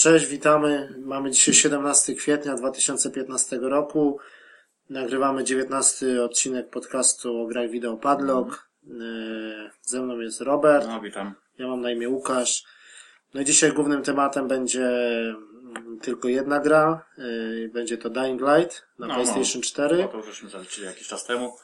cześć, witamy. Mamy dzisiaj 17 kwietnia 2015 roku. Nagrywamy 19 odcinek podcastu o grach wideo Padlock. Yy, Ze mną jest Robert, No, witam. ja mam na imię Łukasz. No i dzisiaj głównym tematem będzie mm, tylko jedna gra. Yy, Będzie to Dying Light na No, PlayStation no. 4. No, to już żeśmy zaliczyli jakiś czas temu.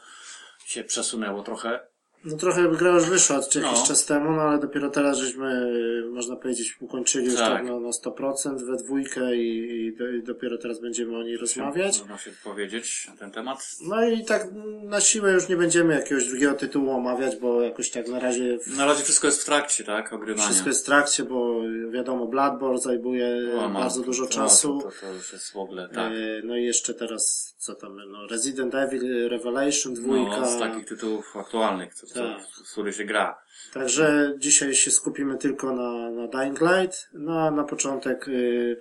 Się przesunęło trochę. No trochę gra już wyszła od jakiś No. czas temu, no ale dopiero teraz żeśmy, yy, można powiedzieć, ukończyli już Tak. tak na, na 100% we dwójkę i, i, do, i dopiero teraz będziemy o niej rozmawiać. Można się powiedzieć na ten temat. No i tak na siłę już nie będziemy jakiegoś drugiego tytułu omawiać, bo jakoś tak na razie Na razie wszystko jest w trakcie, tak? Ogrywania. wszystko jest w trakcie, bo wiadomo, Bloodborne zajmuje O, no, bardzo dużo to- czasu. To, to, już jest w ogóle, tak. E, No i jeszcze teraz, co tam, no Resident Evil Revelation dwójka. No, z takich tytułów aktualnych, co, co, Tak. z których się gra. Także dzisiaj się skupimy tylko na, na Dying Light. No a na początek y,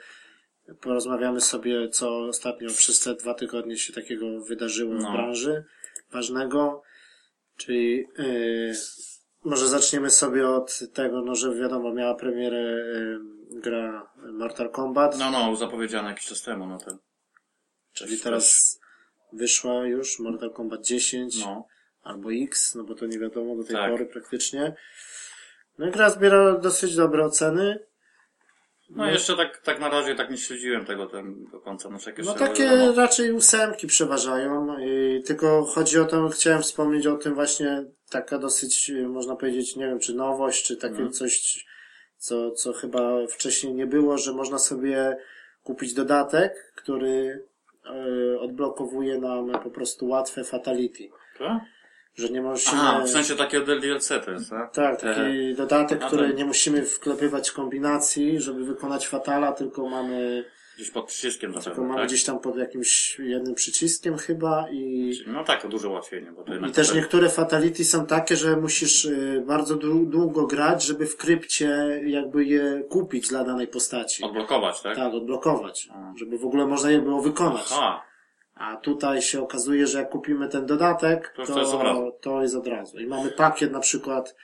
porozmawiamy sobie, co ostatnio przez te dwa tygodnie się takiego wydarzyło w No. branży ważnego. Czyli y, może zaczniemy sobie od tego, no że wiadomo, miała premierę y, gra Mortal Kombat. No, no, zapowiedziane jakiś czas temu, no to. czyli teraz wyszła już Mortal Kombat 10 No, albo X, no bo to nie wiadomo do tej Tak. pory praktycznie. No i gra zbiera dosyć dobre oceny. no jeszcze tak, tak na razie tak nie śledziłem tego tam do końca. No, No takie wiadomo. raczej ósemki przeważają, i tylko chodzi o to, chciałem wspomnieć o tym właśnie, taka dosyć, można powiedzieć, nie wiem, czy nowość, czy takie Mhm. coś, co, co chyba wcześniej nie było, że można sobie kupić dodatek, który y, odblokowuje nam po prostu łatwe fatality. Tak? Że nie musimy... Aha, w sensie takiego DLC to jest, tak? Tak, taki dodatek, A który nie musimy wklepywać kombinacji, żeby wykonać fatala, tylko mamy, Gdzieś pod przyciskiem tylko zapewne, mamy tak? gdzieś tam pod jakimś jednym przyciskiem chyba i, No tak, to duże ułatwienie, bo to i też to- niektóre fatality są takie, że musisz y, bardzo dłu- długo grać, żeby w krypcie jakby je kupić dla danej postaci. odblokować, tak? Tak, odblokować, A. żeby w ogóle można je było wykonać. Aha, A tutaj się okazuje, że jak kupimy ten dodatek, To to, jest od razu. to jest od razu. I mamy pakiet na przykład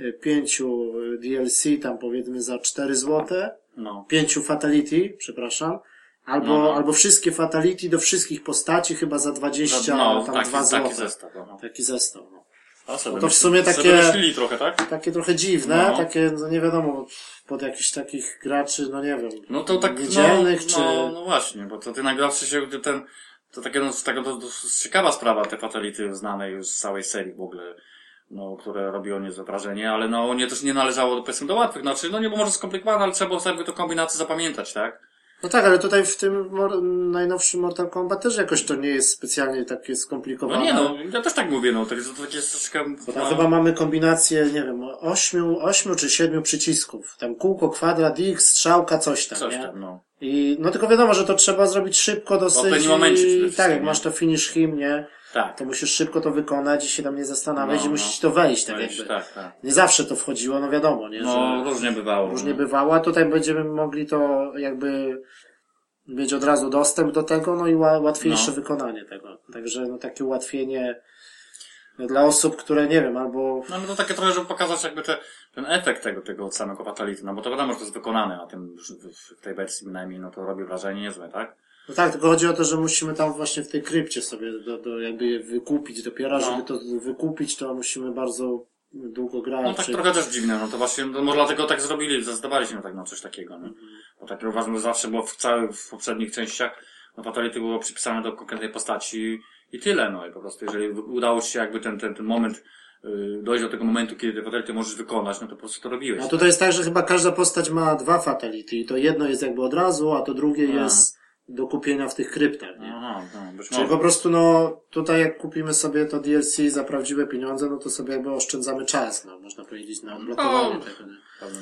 y, pięciu y, DLC, tam powiedzmy za 4 złote, no. pięciu fatality, przepraszam, albo, No, no. albo wszystkie fatality do wszystkich postaci chyba za 20, no, tam taki, 2 taki złote. zestaw. No. Taki zestaw. No. A sobie No to w sumie takie- trochę, tak? Takie trochę dziwne, No. takie, no nie wiadomo, pod jakichś takich graczy, no nie wiem, No to tak, niedzielnych, no, czy... no, no właśnie, bo to ty nagrawszy się, gdy ten, to takie, no, taka to, to ciekawa sprawa, te fatality znane już z całej serii w ogóle, no, które robiło niezłe wrażenie, ale no, nie też nie należało powiedzmy, do łatwych, znaczy, no nie, bo może skomplikowane, ale trzeba było sobie to kombinację zapamiętać, tak? No tak, ale tutaj w tym najnowszym Mortal Kombat też jakoś to nie jest specjalnie takie No skomplikowane. nie, no, ja też tak mówię, no, to, to takie jest troszkę, Bo tam no, chyba mamy kombinację, nie wiem, ośmiu, ośmiu czy siedmiu przycisków. Tam kółko, kwadrat, X, strzałka, coś tam, coś nie? tam, no. I, no tylko wiadomo, że to trzeba zrobić szybko dosyć. pewnym momencie i, tak, jak masz to finish him, nie? Tak. To musisz szybko to wykonać i się tam nie zastanawiać No, i no. musisz to wejść, tak Wejść, jakby. tak, tak. Nie zawsze to wchodziło, no wiadomo, nie? No, że różnie bywało. różnie no. bywało, a tutaj będziemy mogli to jakby mieć od razu dostęp do tego, no i ła- łatwiejsze No. wykonanie tego. Także no takie ułatwienie no, dla osób, które nie wiem, albo No, no to takie trochę, żeby pokazać jakby te, ten efekt tego, tego samego fatality, no bo to wiadomo, że to jest wykonane na tym, w, tej wersji bynajmniej, no to robi wrażenie niezłe, tak? No tak, tylko chodzi o to, że musimy tam właśnie w tej krypcie sobie do, do jakby je wykupić dopiero, No. żeby to wykupić, to musimy bardzo długo grać. No tak czy- trochę też dziwne, no to właśnie, no może dlatego tak zrobili, zdecydowali się na tak, no coś takiego, no. Bo tak uważam, że zawsze było w całych, w poprzednich częściach, no fatality było przypisane do konkretnej postaci i tyle, no i po prostu jeżeli udało się jakby ten, ten, ten moment, dojść do tego momentu, kiedy te fatality możesz wykonać, no to po prostu to robiłeś. A tutaj jest tak, że chyba każda postać ma dwa fatality i to jedno jest jakby od razu, a to drugie A. jest do kupienia w tych kryptach, nie? Aha, no, Czyli może. po prostu no tutaj jak kupimy sobie to DLC za prawdziwe pieniądze, no to sobie jakby oszczędzamy czas, no można powiedzieć na odblokowanie No. tego, nie?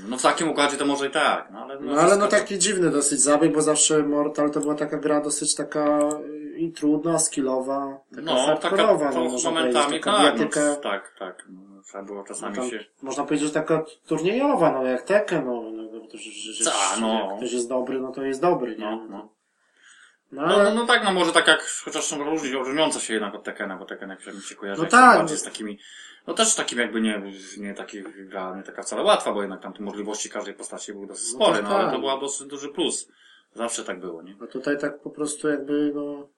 No w takim układzie to może i tak, no ale... No ale no taki dziwny dosyć zabieg, bo zawsze Mortal to była taka gra dosyć taka y, i trudna, skillowa, taka No, taka, to no, można momentami taka tak, no, tak, tak. No, trzeba było czasami tam, się... można powiedzieć, że taka turniejowa, no jak Tekken, no, no, no to, że, że, że, Ta, no. ktoś jest dobry, no to jest dobry, nie? No, no. No, No, ale... no, no tak, no może tak jak, chociaż są różni, różniące się jednak od Tekena, bo Tekken jak mi się kojarzy, No tak, bardziej no. z takimi, no też takim jakby nie, nie taki gra, nie taka wcale łatwa, bo jednak tam te możliwości każdej postaci były dosyć No spore, tak, no ale tak. to była dosyć duży plus. Zawsze tak było, nie? A tutaj tak po prostu jakby, no...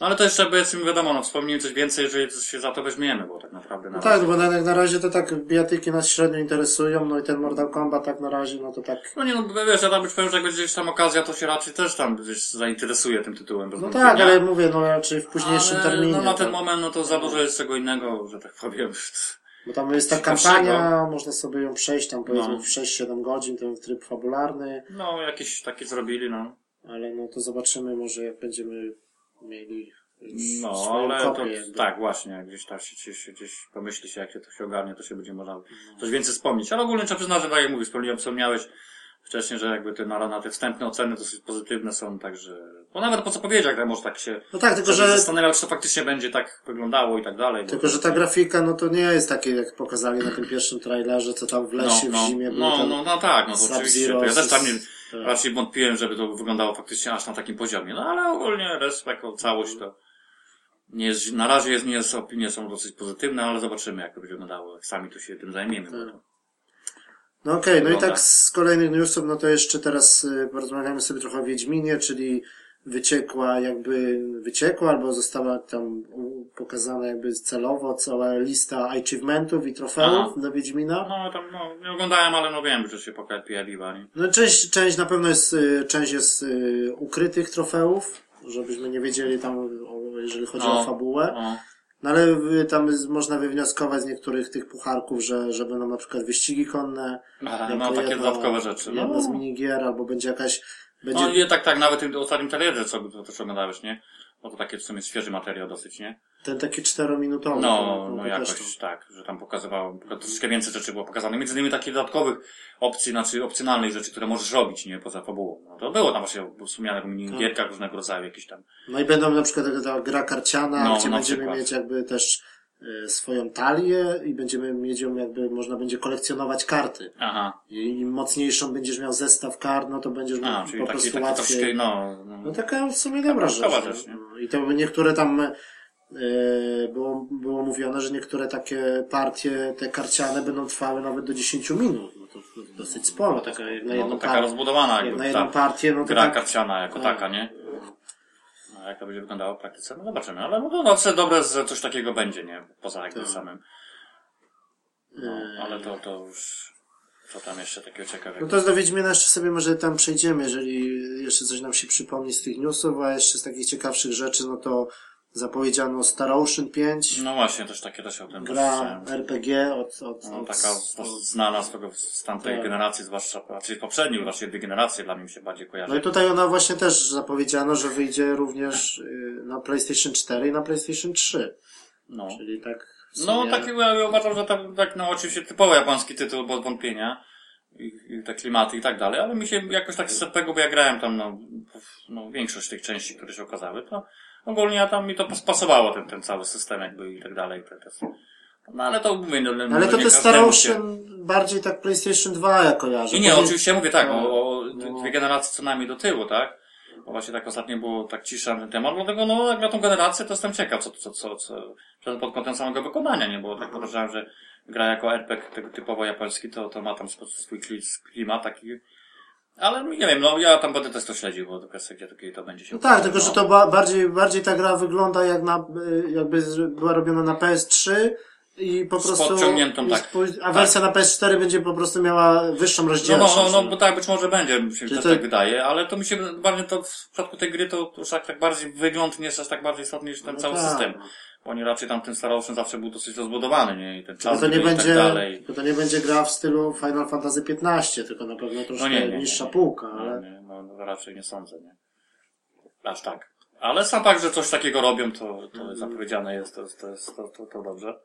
No ale to jeszcze powiedzmy wiadomo, no wspomnijmy coś więcej, jeżeli coś się za to weźmiemy, bo tak naprawdę na No tak, bo na, na razie to tak bijatyki nas średnio interesują, no i ten Mortal Kombat tak na razie, no to tak... No nie no, wiesz, ja tam być pewien, że jak będzie gdzieś tam okazja, to się raczej też tam gdzieś zainteresuje tym tytułem. No wątpienia. tak, ale mówię, no raczej w późniejszym Ale, terminie. No na ten tak. moment, no to za dużo jest czego innego, że tak powiem. Bo tam jest ta kampania, można sobie ją przejść tam powiedzmy No. w 6-7 godzin, ten tryb fabularny, No, jakieś takie zrobili, no. ale no to zobaczymy może jak będziemy mieli już No, ale to, jakby. tak, właśnie, jak gdzieś tam się, się gdzieś pomyśli się, jak się to się ogarnie, to się będzie można coś więcej wspomnieć. Ale ogólnie trzeba przyznać, że tak jak mówisz, wspomniałem, wspomniałeś wcześniej, że jakby te, na, na te wstępne oceny dosyć pozytywne są, także, bo nawet po co powiedzieć, jak może tak się, No tak, tylko że zastanawiał, czy to faktycznie będzie tak wyglądało i tak dalej. tylko że ta grafika, no to nie jest takie jak pokazali na tym pierwszym trailerze, co tam w lesie, no, w zimie no, było no, no, no tak, no to oczywiście. To ja też tam nie, tak. raczej wątpiłem, żeby to wyglądało faktycznie aż na takim poziomie. No ale ogólnie reszta jako całość to nie jest, na razie jest, nie jest, opinie są dosyć pozytywne, ale zobaczymy jak to będzie wyglądało. Jak sami tu się tym zajmiemy. To, No okej, no i tak z kolejnych newsów, no to jeszcze teraz y, porozmawiamy sobie trochę o Wiedźminie, czyli wyciekła jakby, wyciekła albo została tam pokazana jakby celowo cała lista achievementów i trofeów Aha. do Wiedźmina. no tam, no, nie oglądałem, ale no wiem, że się pojawiła, nie? No część, część na pewno jest, y, część jest y, ukrytych trofeów, żebyśmy nie wiedzieli tam, o, jeżeli chodzi No. o fabułę. O, No ale tam można wywnioskować z niektórych tych pucharków, że, że będą na przykład wyścigi konne. aha, no takie dodatkowe rzeczy. Jedna No, z minigier, albo będzie jakaś, będzie no nie tak, tak, nawet w tym ostatnim trailerze, co to też oglądałeś, nie? Bo to takie w sumie świeży materiał dosyć, nie? ten taki czterominutowy. No, no jakoś to- tak, że tam pokazywało, troszkę więcej rzeczy było pokazane. Między innymi takich dodatkowych opcji, znaczy opcjonalnych rzeczy, które możesz robić, nie poza fabułą. No to było tam właśnie wspomniane w minigierkach różnego rodzaju jakieś tam. No i będą na przykład ta gra karciana, No, gdzie będziemy przykład. mieć jakby też swoją talię i będziemy mieć ją jakby, można będzie kolekcjonować karty. Aha. I im mocniejszą będziesz miał zestaw kart, no to będziesz A, mógł po taki, prostu taki łatwiej. no, no. No taka w sumie dobra rzecz. No, I to by niektóre tam e, było, było mówione, że niektóre takie partie, te karciane będą trwały nawet do 10 minut. No to, dosyć sporo, taka jak na no jedną, to taka par- rozbudowana jak jakby na jedną partię, no to gra tak, karciana jako Tak. taka, nie? No, jak to będzie wyglądało w praktyce? No zobaczymy, ale no zawsze dobre, że coś takiego będzie, nie? Poza Tak. samym. No, e, ale to, to już, co tam jeszcze takiego ciekawego? No to do Wiedźmina jeszcze sobie może tam przejdziemy, jeżeli jeszcze coś nam się przypomni z tych newsów, a jeszcze z takich ciekawszych rzeczy, no to zapowiedziano Star Ocean 5, No właśnie, też takie też o tym gra słyszałem. RPG od, od, No, od, taka z- z- znana z tego, z tamtej Tak. generacji, zwłaszcza, czyli poprzedniej, właściwie dwie generacje dla mnie się bardziej No kojarzy. i tutaj ona właśnie też zapowiedziano, że wyjdzie również y, na PlayStation 4 i na PlayStation 3. No, Czyli tak. no taki, ja uważam, że tak, tak, no oczywiście typowo japoński tytuł, bez wątpienia. I, I te klimaty i tak dalej, ale mi się jakoś tak z RPG, bo ja grałem tam, no, no, większość tych części, które się okazały, to ogólnie ja tam mi to pas- pasowało, ten, ten cały system jakby i tak dalej. Te, te, no ale to mówię, no, No, ale to te Star każdemu się- Ocean bardziej tak PlayStation 2 ja kojarzę. Nie, nie, Później- oczywiście mówię tak, No, o, o no. dwie generacje co najmniej do tyłu, tak? Bo właśnie tak ostatnio było tak cisza na ten temat, dlatego no jak na tą generację to jestem ciekaw, co, co, co, co pod kątem samego wykonania, nie? Bo tak podejrzewam, że gra jako RPG typowo japoński, to, to ma tam swój kli- klimat taki. Ale nie wiem, no ja tam będę też to śledził, bo to kwestia, kiedy to będzie się No tak, tylko że no. to ba- bardziej, bardziej ta gra wygląda jak na, y, jakby z- była robiona na PS3 i po Z prostu. podciągniętą, i tak. A Tak. wersja na PS4 będzie po prostu miała wyższą No, no, rozdzielczość. no, no, bo tak być może będzie, mi się Czyli też to- tak wydaje, ale to mi się bardziej to w przypadku tej gry to już tak, tak bardziej wygląd nie jest aż tak bardziej istotny niż ten No cały tak. system. Oni raczej tam ten Star Ocean zawsze był dosyć rozbudowany, nie? I ten czas to nie i będzie, tak dalej. to nie będzie gra w stylu Final Fantasy XV, tylko na pewno troszkę nie, nie, nie, niższa nie. półka, No, ale. nie, no, no, raczej nie sądzę, nie? Aż tak. Ale sam fakt, że coś takiego robią, to, to Mhm. zapowiedziane jest, to, to, jest, to, to, to dobrze.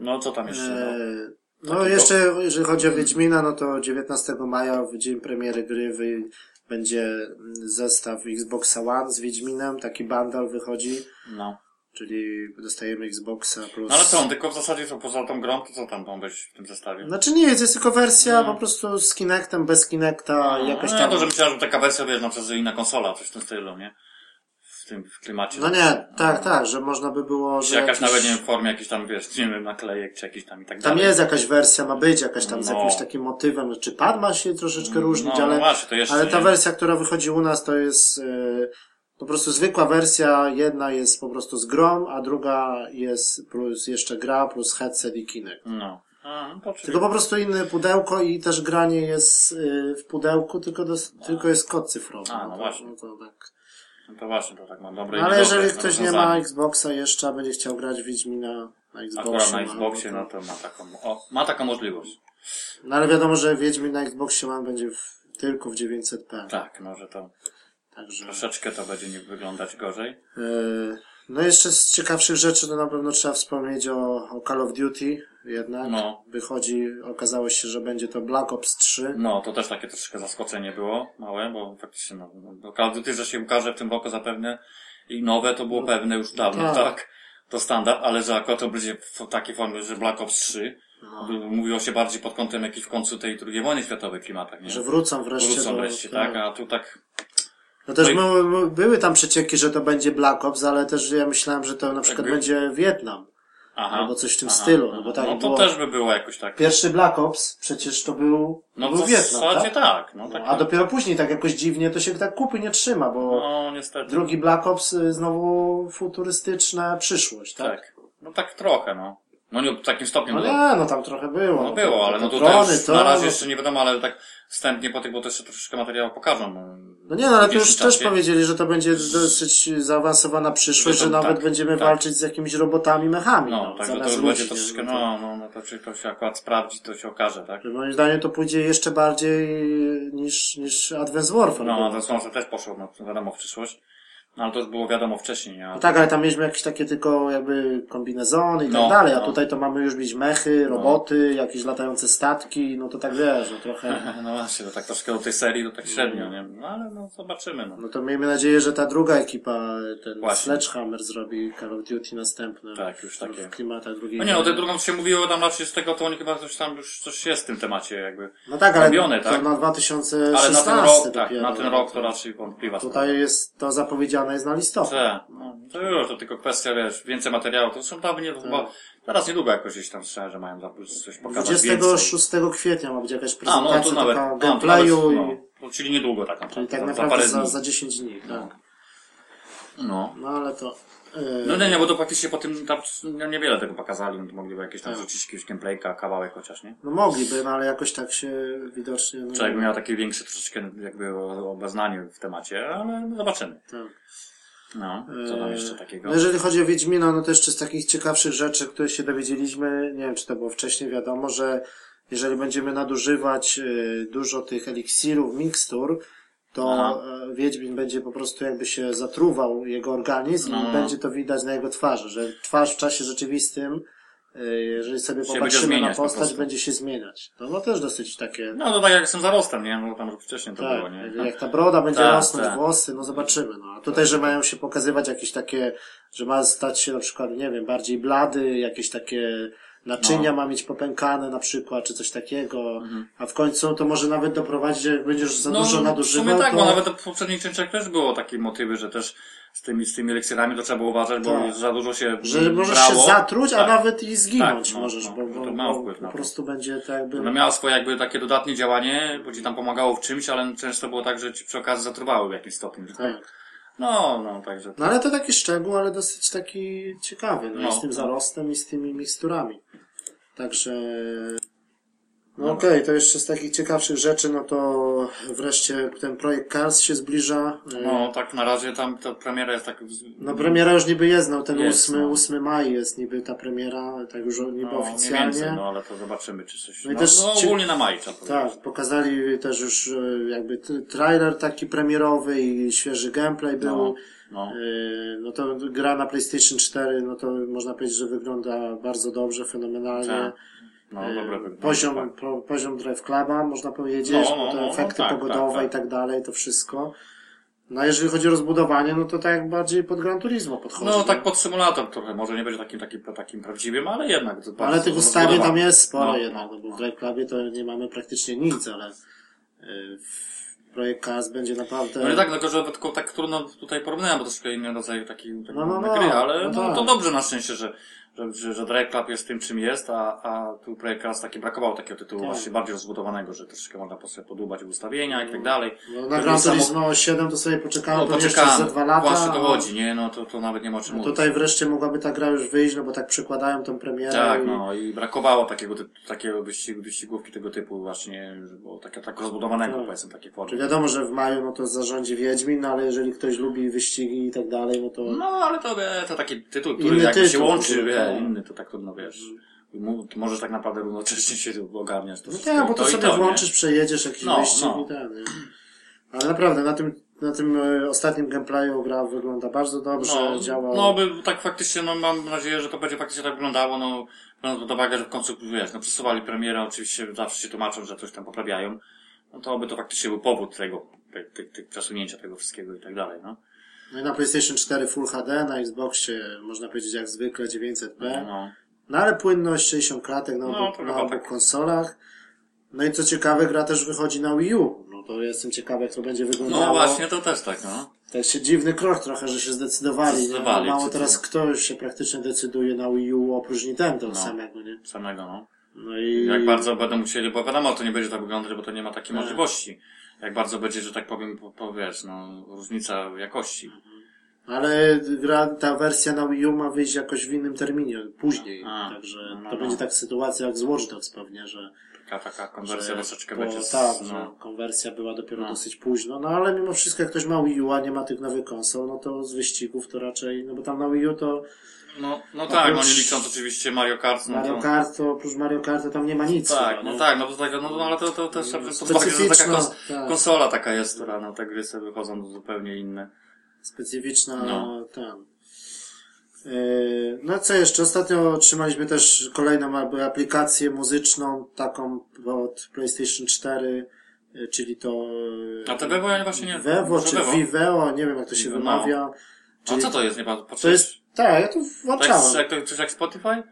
No, co tam jeszcze? No? Eee, No Takiego- jeszcze, jeżeli chodzi o Wiedźmina, no to 19 maja, w dzień premiery gry, wy, będzie mm, zestaw Xboxa One z Wiedźminem, taki bundle wychodzi, no. Czyli dostajemy Xboxa plus... No ale co, on tylko w zasadzie co poza tą grą, to co tam ma być w tym zestawie? Znaczy nie jest, jest tylko wersja No. po prostu z Kinectem, bez Kinecta, jakoś no, tam... ja to, że myślałem, że taka wersja, wiesz, na przykład inna konsola, coś w tym stylu, nie? w tym w klimacie. No nie, tak, tak, że można by było, Czy że jakaś jakiś- nawet, nie wiem, w formie jakiejś tam, wiesz, nie wiem, naklejek, czy jakiś tam i tak Tam dalej. jest jakaś wersja, ma być jakaś tam z No. jakimś takim motywem, czy pad ma się troszeczkę różnić, no, ale, no właśnie, to jeszcze ale ta nie. wersja, która wychodzi u nas, to jest e, po prostu zwykła wersja, jedna jest po prostu z grom, a druga jest plus jeszcze gra, plus headset i kinek. No. A, no to. Tylko po prostu inne pudełko i też granie jest y, w pudełku, tylko, dos, tylko jest kod cyfrowy. A, no to, właśnie. No to tak. No to właśnie, to tak mam dobre No, ale jeżeli ktoś nie ma. Xboxa jeszcze, a będzie chciał grać Wiedźmina na Xboxie. Akurat na no, Xboxie, no no to ma taką, o, ma taką możliwość. No ale wiadomo, że Wiedźmin na Xboxie One będzie w, tylko w 900p. Tak, no, że to Także. troszeczkę to będzie nie wyglądać gorzej. e, no jeszcze z ciekawszych rzeczy to na pewno trzeba wspomnieć o, o Call of Duty jednak. No. Wychodzi, okazało się, że będzie to Black Ops 3. No, to też takie troszeczkę zaskoczenie było, małe, bo faktycznie, no, no Call of Duty, że się ukaże w tym roku zapewne i nowe, to było pewne już dawno, tak. tak. To standard, ale że akurat to będzie w takiej formie, że Black Ops 3, No. mówiło się bardziej pod kątem jakiś w końcu tej II wojny światowej klimatach, nie? Że wrócą wreszcie Wrócą do... wreszcie, tak, a tu tak, No też No i- były tam przecieki, że to będzie Black Ops, ale też ja myślałem, że to na przykład Jakby- będzie Wietnam. aha. Albo coś w tym aha, stylu, no bo tak No to było- też by było jakoś tak. Pierwszy Black Ops przecież to był, No był w Wietnam, zasadzie tak? tak, no tak. A dopiero później tak jakoś dziwnie to się tak kupy nie trzyma, bo No niestety. drugi Black Ops y, znowu futurystyczna przyszłość, tak? Tak. No tak trochę, no. No nie w takim stopniu, No no, nie, no tam trochę było. no było, ale no tutaj drony, to, na razie no, jeszcze nie wiadomo, ale tak wstępnie po tych, bo to jeszcze troszeczkę materiału pokażą. No, No nie, no ale to już dzisiejszym też czasie. powiedzieli, że to będzie dosyć zaawansowana przyszłość, Że że, nawet tak, będziemy tak. walczyć z jakimiś robotami, mechami. No, No, także to już będzie troszeczkę? No no, no, no to czy to się akurat sprawdzi, to się okaże, tak? że Moim zdaniem to pójdzie jeszcze bardziej niż, niż Advance Warfare. No, bo- a to słońce też poszło, no, wiadomo, w przyszłość. No, ale to już było wiadomo wcześniej, a... No tak, ale tam mieliśmy jakieś takie tylko jakby kombinezony i No, tak dalej, a no. tutaj to mamy już mieć mechy, roboty, jakieś latające statki, no to tak wiesz, no trochę. No właśnie, to tak troszkę do tej serii, to tak średnio, nie? No ale no, zobaczymy, no. No to miejmy nadzieję, że ta druga ekipa, ten Właśnie. Sledgehammer zrobi Call of Duty następne. Tak, już takie. W klimatach drugiej No nie, no te wojny. drugą się mówiło tam raczej z tego, to oni chyba coś tam już coś jest w tym temacie jakby. No tak, ale robione, to tak? na Ale 2016 na ten rok, tak, dopiero. na ten rok to raczej wątpliwa. Tutaj jest to zapowiedziane jest na listopad. Tak, no, to już, to tylko kwestia, wiesz, więcej materiału, to są pewnie to chyba, teraz niedługo jakoś gdzieś tam słyszałem, że mają za- coś pokazać więcej. 26 kwietnia ma być jakaś A, no prezentacja to nawet, taka gameplayu no, to czyli niedługo tak czyli naprawdę, tak za, za naprawdę za, dni. za 10 dni, tak. No. No ale to... Yy, No nie, nie, bo to praktycznie po tym tam no, niewiele tego pokazali, no to mogliby jakieś tam Tak. rzucić jakiegoś gameplayka, kawałek chociaż, nie? No mogliby, no ale jakoś tak się widocznie... No, jakby miał takie większe troszeczkę jakby obeznanie w temacie, ale zobaczymy. tak. No, co tam jeszcze takiego? No jeżeli chodzi o Wiedźmina, no to jeszcze z takich ciekawszych rzeczy, które się dowiedzieliśmy, nie wiem czy to było wcześniej wiadomo, że jeżeli będziemy nadużywać y, dużo tych eliksirów, mikstur, to Aha. e, Wiedźmin będzie po prostu jakby się zatruwał jego organizm No. i będzie to widać na jego twarzy, że twarz w czasie rzeczywistym, y, jeżeli sobie Się popatrzymy na po postać, prostu. będzie się zmieniać. No, no też dosyć takie... No to tak jak z tym zarostem, nie? No tam wcześniej to Tak, było, nie? jak ta broda będzie Tak, rosnąć, tak. włosy, no zobaczymy. No. A tutaj, że mają się pokazywać jakieś takie, że ma stać się na przykład, nie wiem, bardziej blady, jakieś takie naczynia No. ma mieć popękane na przykład, czy coś takiego, Mhm. a w końcu to może nawet doprowadzić, że jak będziesz za dużo w sumie nadużywał, tak, to... bo nawet w poprzednich częściach też było takie motywy, że też z tymi, z tymi eliksirami to trzeba było uważać, bo Tak. za dużo się że możesz brało. się zatruć, a Tak. nawet i zginąć Tak, no, możesz, no, bo, no bo, to ma bo wpływ na po prostu będzie tak jakby... Ono miało swoje jakby takie dodatnie działanie, bo ci tam pomagało w czymś, ale często było tak, że ci przy okazji zatruwały w jakimś stopniu. Tak. No, no, także. No ale to taki szczegół, ale dosyć taki ciekawy, no, No. i z tym zarostem i z tymi miksturami. Także... No No. okej, to jeszcze z takich ciekawszych rzeczy, no to wreszcie ten projekt Cars się zbliża. No, tak na razie tam ta premiera jest tak... No premiera już niby jest, no ten Jest, 8, no. 8 maj jest niby ta premiera, tak już niby no, oficjalnie. więcej, no ale to zobaczymy, czy coś... No No, też no ogólnie na maj trzeba. Tak, pokazali też już e, jakby trailer taki premierowy i świeży gameplay był. No, no. No to gra na PlayStation 4, no to można powiedzieć, że wygląda bardzo dobrze, fenomenalnie. Tak. No, dobre wygląda. Poziom, tak. po, poziom Drive Cluba, można powiedzieć, No, no, te no, efekty no, tak, pogodowe tak, tak. i tak dalej, to wszystko. No a jeżeli chodzi o rozbudowanie, no to tak bardziej pod Gran Turismo podchodzi. No, tak pod symulator trochę, może nie będzie takim, takim, takim prawdziwym, ale jednak. to ale tych ustawień tam jest sporo No, jednak, no bo w Drive Clubie to nie mamy praktycznie nic, ale yy, w projekt Cars będzie naprawdę... No i tak, tylko że tylko tak trudno tutaj porównać, bo to troszkę inny rodzaj takiej takiej No, no, no, gry, ale no no, tak. to dobrze na szczęście, że, że, że, że Drive Club jest tym, czym jest, a, a tu projekt Cars taki brakowało takiego tytułu Tak. właśnie bardziej rozbudowanego, że troszkę można po sobie podłubać ustawienia i tak dalej. No, na Gran Turismo 7 to sobie poczekamy No, jeszcze poczekamy. za dwa lata. Właśnie to chodzi, nie? No to, to nawet nie ma o czym a mówić. Tutaj wreszcie mogłaby ta gra już wyjść, no bo tak przekładają tą premierę. Tak, i... no i brakowało takiego, takiego wyścigu, wyścigówki tego typu właśnie, było takie tak rozbudowanego Tak. powiedzmy takie Czy formy. wiadomo, że w maju no to zarządzi Wiedźmin, no ale jeżeli ktoś lubi wyścigi i tak dalej, no to... No ale to, wie, to taki tytuł, który Inny jakby się tytuł, łączy, który, tak. inny, to tak trudno wiesz. Mu- ty możesz tak naprawdę równocześnie się ogarniać to No wszystko. tak, bo to i sobie nie? włączysz, przejedziesz jakiś No, wyścig no. i ten, nie? Ale naprawdę, na tym, na tym e, ostatnim gameplayu gra wygląda bardzo dobrze, No, działa... no by tak faktycznie, no mam nadzieję, że to będzie faktycznie tak wyglądało, no biorąc pod uwagę, że w końcu, wiesz, no przesuwali premierę, oczywiście zawsze się tłumaczą, że coś tam poprawiają, no to by to faktycznie był powód tego, tych, tych, tych przesunięcia tego wszystkiego i tak dalej, no. No i na PlayStation 4 Full HD, na Xboxie można powiedzieć jak zwykle 900p. no. No ale płynność 60 klatek na No, obu, to na chyba obu tak. konsolach. No i co ciekawe, gra też wychodzi na Wii U. No to jestem ciekawy, jak to będzie wyglądało. No właśnie, to też tak, no. Tak się dziwny krok trochę, że się zdecydowali. nie? Zdecydowali, No, mało co- teraz ktoś się praktycznie decyduje na Wii U oprócz Nintendo No. samego, nie? Samego, no. No i... Jak bardzo będą musieli, bo wiadomo, to nie będzie tak wyglądać, bo to nie ma takiej Tak. możliwości. Jak bardzo będzie, że tak powiem, po, po, wiesz, no, różnica jakości. Ale gra, ta wersja na Wii U ma wyjść jakoś w innym terminie, później. A, Także no, no, to będzie tak sytuacja jak z Watch Dogs pewnie, że, Taka, taka konwersja że troszeczkę po- będzie, z- tak, no, konwersja była dopiero No. dosyć późno. No ale mimo wszystko, jak ktoś ma Wii U, a nie ma tych nowych konsol, no to z wyścigów to raczej, no bo tam na Wii U to no, no tak, no Oprócz- nie licząc oczywiście Mario Kart, no Mario to... Kart, to oprócz Mario Kart to tam nie ma nic. Tak, chyba, no nie? tak, no to tak, no, no ale to, to też trzeba wziąć pod uwagę, że to taka kons- tak. konsola taka jest, która, no te gry sobie wychodzą zupełnie inne. specyficzna No. ten. Yy, No co jeszcze? Ostatnio otrzymaliśmy też kolejną aplikację muzyczną, taką od PlayStation 4, yy, czyli to... A te Vevo ja właśnie nie... Vevo czy? Viveo, nie wiem jak to się no. wymawia. A Czyli co to jest, nie to jest, tak, ja to Tak, włączałem. jak, to, coś jak Spotify?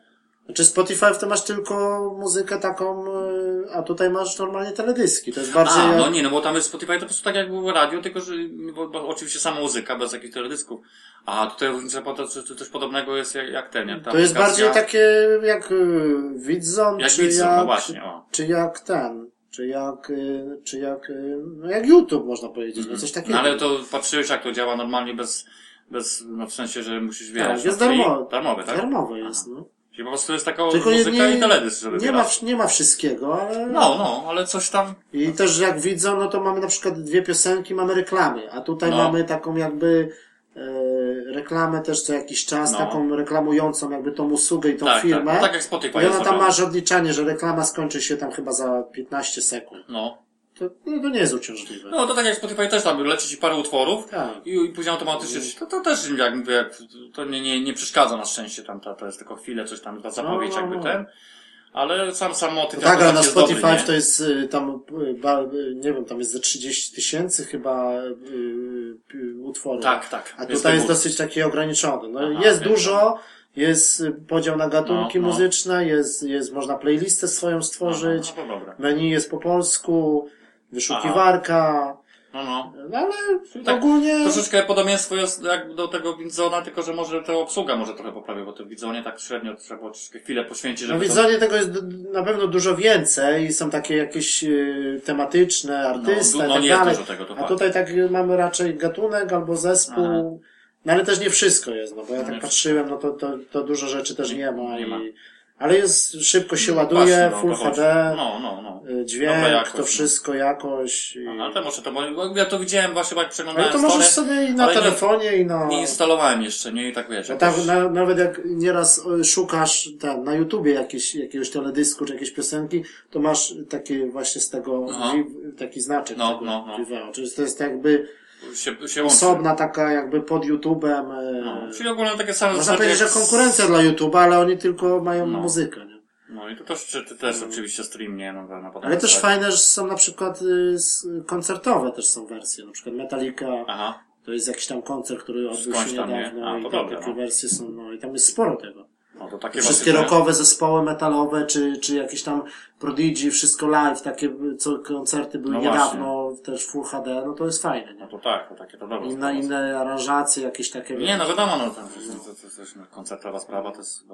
Znaczy Spotify to masz tylko muzykę taką, yy, a tutaj masz normalnie teledyski. To jest bardziej A, jak... no nie, no bo tam jest Spotify to po prostu tak jak było radio, tylko że, bo, bo oczywiście sama muzyka, bez jakichś teledysków. A tutaj różnica, to, to coś podobnego jest jak, jak ten, jak ta To jest bardziej takie jak yy, Widzon, Jak czy Widzon, jak... no właśnie, o. czy jak ten, czy jak, y, czy jak, no jak YouTube można powiedzieć, no coś takiego. No ale to patrzyłeś jak to działa normalnie bez, bez, no w sensie, że musisz wiesz. tak, jest no, darmowe. Darmowe, tak? Darmowe jest, no. Czyli po prostu jest taka Tylko muzyka nie, i teledysk, żeby nie, ma, nie ma wszystkiego, ale... No, no, ale coś tam, I też jak widzą, no to mamy na przykład dwie piosenki, mamy reklamy, a tutaj No. mamy taką jakby e, reklamę też co jakiś czas, No. taką reklamującą jakby tą usługę i tą tak, firmę. tak, no tak jak Spotify I ona tam masz odliczanie, że reklama skończy się tam chyba za 15 sekund. No. To, no, to nie jest uciążliwe. no, to tak jak Spotify też tam leci ci parę utworów, Tak. I, I później automatycznie, to, to też jak mówię, to nie, nie, nie przeszkadza na szczęście tam, to, to jest tylko chwilę, coś tam, ta zapowiedź No, no, jakby no. ten, ale sam, sam motyw Tak, ale na jest Spotify dobry, to jest y, tam, y, y, nie wiem, tam jest ze 30 tysięcy chyba y, utworów. Tak, tak. A Jest tutaj jest wybór. dosyć taki ograniczony. No, Aha, jest dużo, jest podział na gatunki No, no. muzyczne, jest, jest, można playlistę swoją stworzyć, No, no, menu jest po polsku, wyszukiwarka, No, no. no, ale Tak, ogólnie... Troszeczkę podobieństwo jest jak do tego Widzona, tylko że może ta obsługa może trochę poprawi, bo to w Widzonie tak średnio trzeba było chwilę poświęcić, No żeby to... tego jest na pewno dużo więcej, są takie jakieś y, tematyczne, artysta no, i no tak dalej. tego, to A fakt. tutaj tak mamy raczej gatunek albo zespół. Aha. No ale też nie wszystko jest, no bo ja No tak patrzyłem, no to, to, to dużo rzeczy też nie ma. nie ma. I, ale jest, szybko się No, ładuje, no, Full. HD, No, no, no. dźwięk, jakość, to no. wszystko, jakoś. I... Ale to może to, bo ja to widziałem właśnie, jak Ale przeglądałem to możesz stronę, sobie i na ale nie- telefonie, i na... Nie instalowałem jeszcze, nie? I tak wiesz. No jakoś- tak, na, nawet jak nieraz y, szukasz tam, na YouTubie jakieś, jakiegoś teledysku czy jakieś piosenki, to masz takie właśnie z tego, Aha. taki znaczek No, tego no, no. Czyli to jest jakby się, się osobna taka jakby pod YouTubem. e, No, czyli ogólnie takie same Można zasady powiedzieć, że konkurencja dla YouTube'a, ale oni tylko mają No. muzykę, nie? No i to też, czy, ty też oczywiście stream, nie? No, na Ale też zasadzie. fajne, że są na przykład y, koncertowe też są wersje, na przykład Metallica, Aha. to jest jakiś tam koncert, który odbył się niedawno A, i tam takie no. wersje są, no i tam jest sporo tego. No to takie Wszystkie właśnie, rockowe zespoły metalowe, czy, czy jakieś tam Prodigy, wszystko live, takie co koncerty były No niedawno, też Full HD, no to jest fajne, No nie? to tak, to takie to dobre. Inne, inne aranżacje, jakieś takie, Nie, no wiadomo, no to, to, to, to jest no, koncertowa sprawa, to jest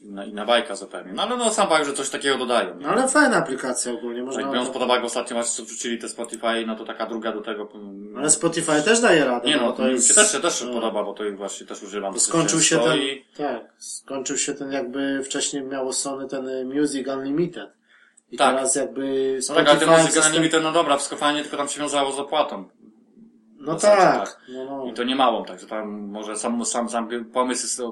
inna, inna bajka zupełnie. No ale no sam fakt, że coś takiego dodają. No ale fajna aplikacja ogólnie, można... Tak, biorąc pod uwagę ostatnio właśnie co wrzucili te Spotify, no to taka druga do tego. mm, Ale Spotify też daje radę, Nie no, to mi się też, się też no. podoba, bo to właśnie też używam. Skończył się ten, tak, skończył się ten jakby wcześniej miało Sony ten y, Music Unlimited. I Tak. teraz jakby No Spotify... tak, ale te muzyka na no dobra, wszystko fajnie, tylko tam się wiązało z opłatą. No zasadzie tak, tak. no, no. I to nie małą, także tam może sam, sam, sam pomysł jest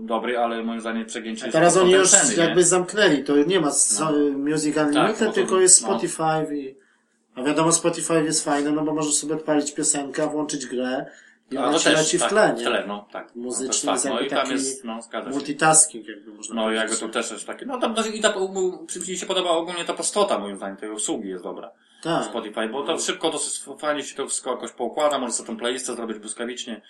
dobry, ale moim zdaniem przegięcie jest teraz oni już ceny, nie? jakby zamknęli, to nie ma so, Music Unlimited, Tak, bo to- tylko jest no. Spotify i... A wiadomo, Spotify jest fajne, no bo możesz sobie odpalić piosenkę, włączyć grę i ona to ci też, leci w tak, tle, w nie? tle, no, tak. Muzycznie no, jest to jest tak, no i tam jest, no. Multitasking jakby można No, jakby to też jest takie, no tam też i ta, mi się podoba ogólnie ta prostota, moim zdaniem, tej usługi jest dobra. Tak. Spotify, bo to szybko, dosyć fajnie się to wszystko jakoś poukłada, możesz sobie tą playlistę zrobić błyskawicznie.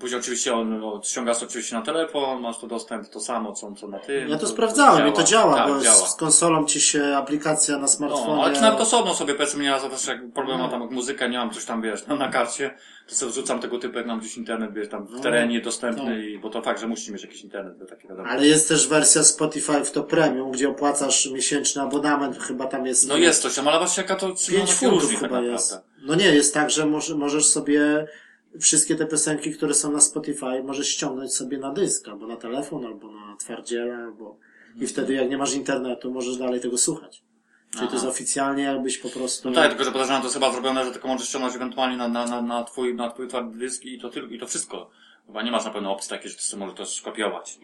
Później oczywiście on, no, ściągasz to oczywiście na telefon, masz to dostęp to samo, co, co na tym. Ja to sprawdzałem i to działa, tak, bo działa. z konsolą ci się aplikacja na smartfonie... No, ale nawet osobno sobie powiedzmy, ja za też jak problem No. mam tam jak muzykę, nie mam coś tam, wiesz, na, na karcie, to sobie wrzucam tego typu, jak mam gdzieś internet, wiesz, tam w No, terenie dostępny, tak. i, bo to fakt, że musi mieć jakiś internet, bo takie wiadomo. Ale jest też wersja Spotify w to premium, gdzie opłacasz miesięczny abonament, chyba tam jest... No jest coś tam, ale właśnie jaka to no, 5 takie funtów tak chyba jest. No nie, jest tak, że może, możesz sobie wszystkie te piosenki, które są na Spotify, możesz ściągnąć sobie na dysk, albo na telefon, albo na twardziela, albo... I wtedy jak nie masz internetu, możesz dalej tego słuchać. Czyli to jest oficjalnie jakbyś po prostu... No tak, tylko że podejrzewam, to jest chyba zrobione, że tylko możesz ściągnąć ewentualnie na, na, na, na twój, na twój twardy dysk i to tylko, i to wszystko. Chyba nie masz na pewno opcji takiej, że ty sobie możesz to skopiować.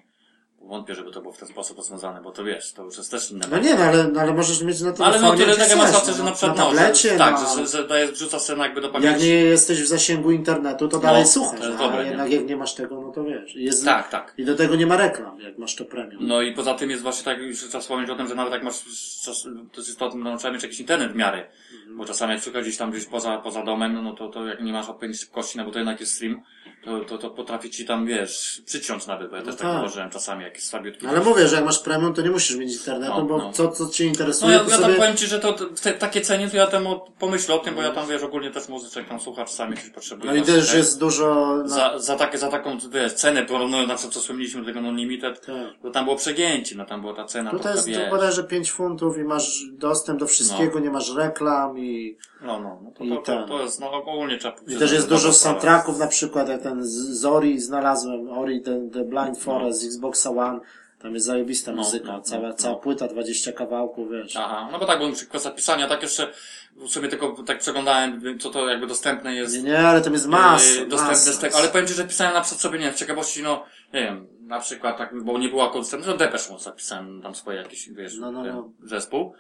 Wątpię, żeby to było w ten sposób rozwiązane, bo to wiesz, to już jest też inne. No nie, no ale, no, ale możesz mieć na No, ale telefonie, no tyle tego masz rację, że no, na przykład, na no, tablecie, że, tak, na... że, że daje, wrzuca scenę jakby do Jak pamięci. nie jesteś w zasięgu internetu, to dalej No, słuchasz, to jest dobre, jednak jak nie masz tego, no to wiesz. Jest... Tak, tak. I do tego nie ma reklam, jak masz to premium. No i poza tym jest właśnie tak, już trzeba wspomnieć o tym, że nawet jak masz, to jest istotne, no, trzeba mieć jakiś internet w miarę. Bo czasami jak przychodzisz tam gdzieś poza, poza domem, no to, to jak nie masz odpowiedniej szybkości, no bo to jednak jest stream, to, to, to potrafi ci tam, wiesz, przyciąć nawet, bo ja No też tak tak. czasami, jakieś słabiutkie. Ale mówię, że jak masz premium, to nie musisz mieć internetu, No, bo no. co, co cię No interesuje, ja, to ja tam sobie... powiem ci, że to, to te, takie ceny, to ja temu pomyślę o tym, bo ja tam, wiesz, ogólnie też muzyczek tam słucham, czasami coś potrzebuję. No i też tak? jest dużo... Na... Za, za takie, za taką, wiesz, cenę porównując na co wspomnieliśmy do tego non-limited, Tak. to tam było przegięcie, no tam była ta cena, No to jest wiesz, bodajże 5 funtów i masz dostęp do wszystkiego, nie masz reklam i, no, no, no to, I to, to, ten. to jest, no ogólnie trzeba i też jest dużo soundtracków, na przykład jak ten z Ori znalazłem, Ori, the, the Blind Forest z Xboxa One, tam jest zajebista No, muzyka, no, cała, no, cała no. płyta, 20 kawałków, wiesz. Aha, no bo tak, bo kwestia pisania, tak jeszcze w sumie tylko tak przeglądałem, co to jakby dostępne jest. Nie, nie, ale tam jest masa, Yy, dostępne masa. z tego, ale powiem Ci, że pisałem na przykład sobie, nie wiem, z ciekawości, no, nie wiem, na przykład tak, bo nie była dostępna, no Depeche Mode zapisałem tam swoje jakieś, wiesz, No, no, no. zespół,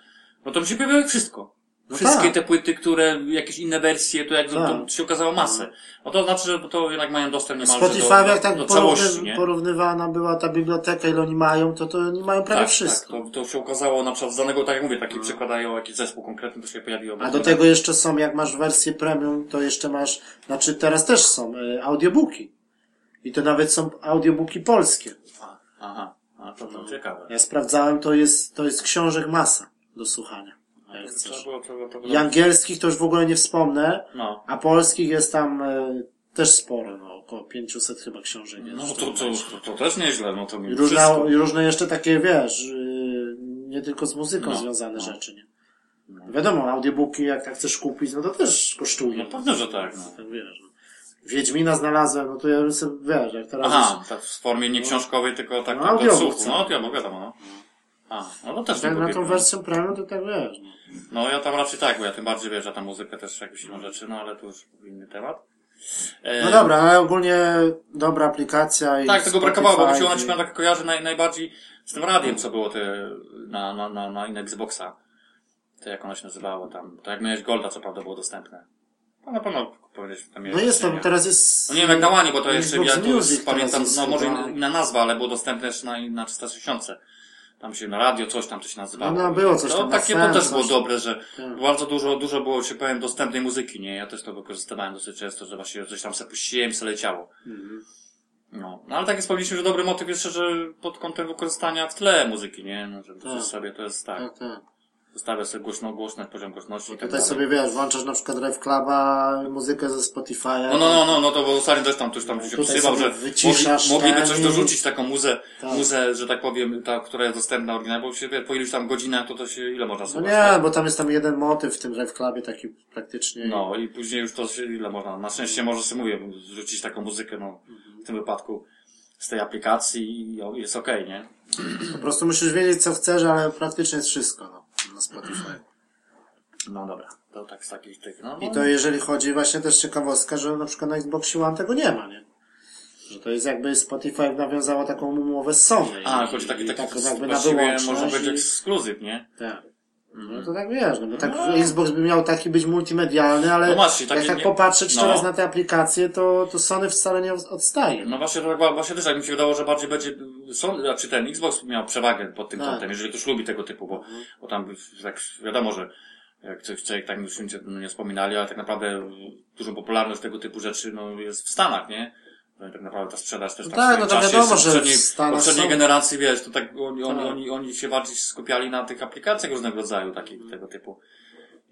no to mi się pojawiło wszystko. No Wszystkie tak. te płyty, które, jakieś inne wersje, to jak to, Tak. to się okazało masę. No to znaczy, że to jednak mają dostęp niemalże Spotify, do, jak tak do, całości, porówny, nie? porównywana była ta biblioteka, ile oni mają, to to oni mają prawie tak, wszystko. Tak, to, to się okazało na przykład z danego, tak jak mówię, taki przykładają jakiś zespół konkretny, to się pojawiło. A do tego jeszcze są, jak masz wersję premium, to jeszcze masz, znaczy teraz też są y, audiobooki. I to nawet są audiobooki polskie. A, Aha, a to, to ciekawe. Ja sprawdzałem, to jest, to jest książek masa do słuchania. Chcesz. I angielskich to już w ogóle nie wspomnę, No. a polskich jest tam y, też sporo, no, około 500 chyba książek jest. No to, to, to, to też nieźle, no to mi I różne, wszystko. i różne jeszcze takie, wiesz, y, nie tylko z muzyką No, związane no. rzeczy, nie? Wiadomo, audiobooki jak tak chcesz kupić, no to też kosztuje. No pewnie, że tak, no. Tak wiesz. No. Wiedźmina znalazłem, no to ja bym sobie, wiesz, jak teraz Aha, tak w formie nie książkowej, tylko tak, No, do audiobook, słuchu. co? No, to wiadomo, no. A, no to też jest, tak, na tą wersję premium to tak wiesz. No. No ja tam raczej tak, bo ja tym bardziej wiesz, że tam muzykę też jakieś inne rzeczy, no ale to już inny temat. E, no dobra, ale ogólnie dobra aplikacja i Tak, tego Spotify brakowało, bo mi się ona i- tak kojarzy naj, najbardziej z tym radiem, co było te, na, na, na, na Xboxa. To jak ono się nazywało tam. To jak miałeś Golda, co prawda było dostępne. No na pewno powiedzieć tam No jest tam, teraz jest... No nie wiem jak na Łanie, bo to jeszcze Xbox ja tu Music pamiętam, jest no może inna nazwa, ale było dostępne jeszcze na, na 360. Tam się na radio coś tam to się nazywało. No, no, było coś to, tam na takie to też było dobre, że Tak. bardzo dużo, dużo było, się powiem, dostępnej muzyki, nie? Ja też to wykorzystywałem dosyć często, że właśnie coś tam se puściłem i se leciało. Mhm. No, No ale tak jest powiedzieliśmy, że dobry motyw jeszcze, że pod kątem wykorzystania w tle muzyki, nie? No, że Tak. sobie to jest tak. Tak, tak. Zostawia sobie głośno, głośność, poziom głośności i tak Tutaj dalej. sobie wiesz, włączasz na przykład Rev Cluba, muzykę ze Spotify'a. No, no, no, no, no to bo ostatnio też tam ktoś tam się przysywał, sobie że wyciszasz mogli, mogliby coś dorzucić, taką muzę, Tak. muzę, że tak powiem, ta, która jest dostępna oryginalnie, bo się wie, po iluś tam godzinach to to się, ile można No słuchać? nie, tak? bo tam jest tam jeden motyw w tym Rev Clubie taki praktycznie. No i później już to się, ile można, na szczęście może sobie mówię, zrzucić taką muzykę, no, w tym wypadku z tej aplikacji i jest okej, nie? Po prostu musisz wiedzieć co chcesz, ale praktycznie jest wszystko no. No dobra, to tak z takich tych, no. I no. to jeżeli chodzi właśnie też ciekawostka, że na przykład na Xbox One tego nie ma, nie? Że to jest jakby Spotify nawiązało taką umowę z Sony. A, I- chodzi taki, taki, tak jakby na wyłączność może być i- ekskluzyw, nie? Tak. No to tak wiesz, no bo tak No. Xbox by miał taki być multimedialny, ale No właśnie, jak tak nie- popatrzeć no. teraz na te aplikacje, to, to Sony wcale nie odstaje. No właśnie, właśnie też tak mi się wydawało, że bardziej będzie, są, znaczy ten Xbox miał przewagę pod tym Tak. kątem, jeżeli ktoś lubi tego typu, bo, bo tam tak wiadomo, że jak coś, coś tak już nie wspominali, ale tak naprawdę dużą popularność tego typu rzeczy no, jest w Stanach, nie? No tak naprawdę ta sprzedaż też No tak tak, no to czasie wiadomo, że w poprzedniej, poprzedniej są- generacji, wiesz, to tak oni, oni, Tak. oni, oni się bardziej skupiali na tych aplikacjach różnego rodzaju, takich, tego typu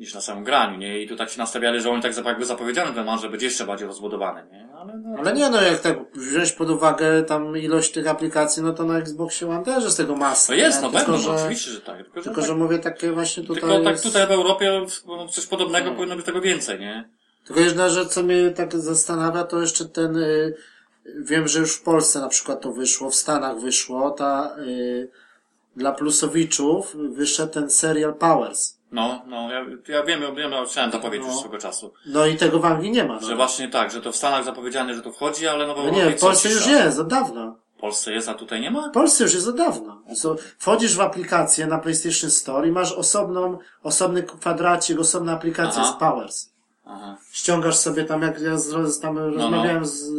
niż na samym graniu, nie? I tu tak się nastawiali, że oni tak jakby zapowiedziany ten że będzie jeszcze bardziej rozbudowany, nie? Ale no, Ale nie, no jak tak wziąć pod uwagę tam ilość tych aplikacji, no to na Xboxie One też jest tego masa. No jest, no tylko, no, że, oczywiście, że tak. Tylko, że, Tylko, tak, że mówię takie właśnie tutaj tylko tak jest... tutaj w Europie coś podobnego Hmm. powinno być tego więcej, nie? Tylko jedna rzecz, co mnie tak zastanawia, to jeszcze ten, y, wiem, że już w Polsce na przykład to wyszło, w Stanach wyszło, ta, y, dla plusowiczów wyszedł ten serial Powers. No, no, ja, ja wiem, ja wiem, ja chciałem zapowiedzieć No. już swego czasu. No i tego w Anglii nie ma. Że No, właśnie tak, że to w Stanach zapowiedziane, że to wchodzi, ale no w no nie, w Polsce już jest, od dawna. W Polsce jest, a tutaj nie ma? W Polsce już jest od dawna. So, wchodzisz w aplikację na PlayStation Store i masz osobną, osobny kwadracik, osobna aplikacja Aha. z Powers. Aha. ściągasz sobie tam, jak ja z, tam no. rozmawiałem z,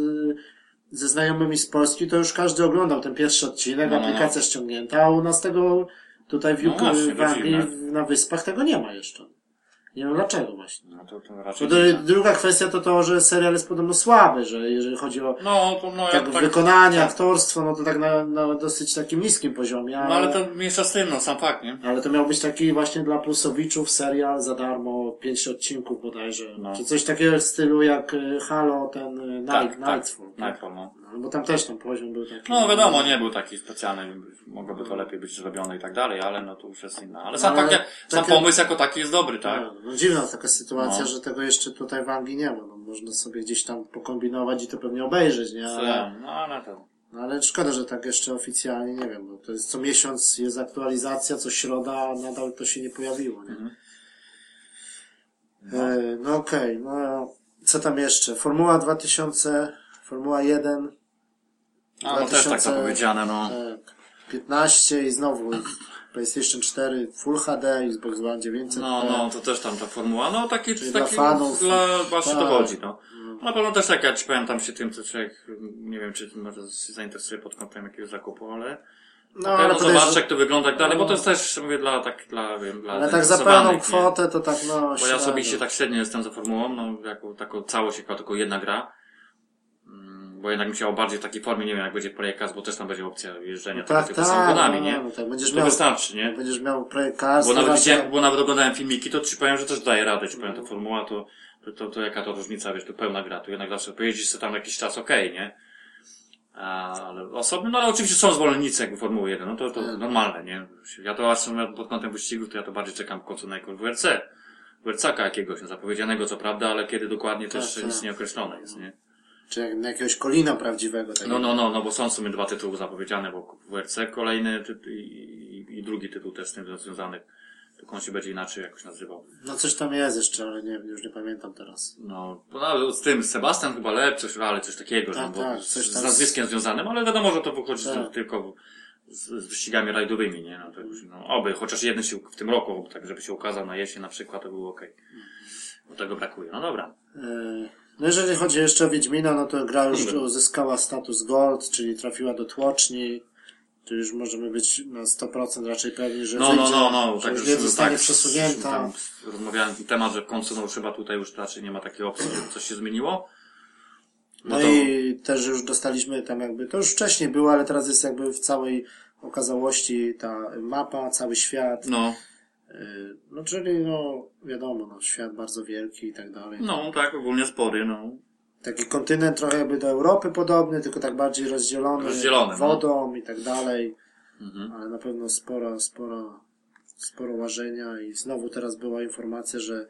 ze znajomymi z Polski, to już każdy oglądał ten pierwszy odcinek, No, no, aplikacja ściągnięta, a u nas tego tutaj w, No w to Anglii, w- na wyspach tego nie ma jeszcze. Nie wiem dlaczego właśnie. No to, to raczej to, dziwne. druga kwestia to to, że serial jest podobno słaby, że jeżeli chodzi o No, to no, tak, jak tak, wykonanie, tak. aktorstwo, no to tak na, na dosyć takim niskim poziomie. No ale to mniejsza z tym, no sam fakt, nie? Ale to miał być taki właśnie dla plusowiczów serial za darmo, pięć odcinków bodajże. No. Czy coś takiego w stylu jak y, Halo, ten y, Night, Tak, tak. Nightfall. Nightfall, no. No, bo tam też ten poziom był taki. No wiadomo, nie był taki specjalny, mogłoby to lepiej być zrobione i tak dalej, ale no to już jest inna. Ale sam, No, ale fakt, sam takie- pomysł jako taki jest dobry, tak? No, no dziwna taka sytuacja, No. że tego jeszcze tutaj w Anglii nie ma. No, można sobie gdzieś tam pokombinować i to pewnie obejrzeć, nie? Ale, No ale to... no, ale szkoda, że tak jeszcze oficjalnie, nie wiem, bo to jest co miesiąc jest aktualizacja, co środa, a nadal to się nie pojawiło, nie? Mhm. E, no okej, no co tam jeszcze? Formuła 2000, Formuła 1, A, no też tak 2000 zapowiedziane, no. e, 15 i znowu PlayStation 4 Full HD, Xbox One 900 No, no, to też tam ta formuła, no taki, taki dla fanów. dla, właśnie to Tak. chodzi, no. Na pewno też tak, ja ci powiem tam się tym, co człowiek, nie wiem, czy może się zainteresuje pod kątem jakiegoś zakupu, ale no na pewno podejrzewam- zobacz jak to wygląda tak dalej, bo to jest też, mówię, dla tak, dla, wiem, dla ale tak za pełną kwotę to tak no Bo ja osobiście tak średnio jestem za formułą, no, jako taką całość, jako tylko jedna gra. Bo jednak bym chciał bardziej w takiej formie, nie wiem, jak będzie Projekt Cars, bo też tam będzie opcja jeżdżenia No tak, tak, samochodami, no, nie? no, tak, będziesz To miał, wystarczy, nie? będziesz miał projekt Cars, Bo nawet widziałem, bo nawet oglądałem filmiki, to ci powiem, że też daje radę, ci powiem, ta formuła, to, to, to, to jaka to różnica, wiesz, to pełna gra, tu jednak zawsze pojeździsz sobie tam jakiś czas, okej, nie? A, ale osobno, no ale oczywiście są zwolennicy jakby Formuły 1, no to, to Tak. normalne, nie? Ja to aż pod kątem wyścigów, to ja to bardziej czekam w końcu na jakąś WRC. WRC-ka jakiegoś, no, zapowiedzianego co prawda, ale kiedy dokładnie to Tak, jeszcze tak. nic nie określone jest, nie? Czy jak na jakiegoś kolina prawdziwego. Takiego. No, no, no, no, bo są w sumie dwa tytuły zapowiedziane, bo WRC kolejny tytuł i, i, drugi tytuł też z tym związany. Tylko on się będzie inaczej jakoś nazywał. no coś tam jest jeszcze, ale nie, już nie pamiętam teraz. No, nawet z tym Sebastian chyba Lep, coś, ale coś takiego, Tak, no, bo tak, z, coś z tam nazwiskiem związanym, ale wiadomo, że to wychodzi Tak. z, tylko z, z wyścigami rajdowymi, nie? No, to już, no, oby, chociaż jeden się w tym roku, tak żeby się ukazał na jesień na przykład, to było okej. Bo tego brakuje. No dobra. E, No jeżeli chodzi jeszcze o Wiedźmina, no to gra już uzyskała status Gold, czyli trafiła do tłoczni. Tu już możemy być na 100% raczej pewni, że No, no, wyjdzie, no, no, że tak, już nie zostanie tak, przesunięta. Rozmawiałem temat, że w końcu, no chyba tutaj już raczej nie ma takiej opcji, żeby coś się zmieniło. No Bo to- i też już dostaliśmy tam jakby, to już wcześniej było, ale teraz jest jakby w całej okazałości ta mapa, cały świat. No, No czyli no wiadomo, no świat bardzo wielki i tak dalej. no tak, ogólnie spory, no. Taki kontynent trochę jakby do Europy podobny, tylko tak bardziej rozdzielony, Rozdzielony, no. wodą i tak dalej. Mhm. Ale na pewno sporo, sporo, sporo łażenia i znowu teraz była informacja, że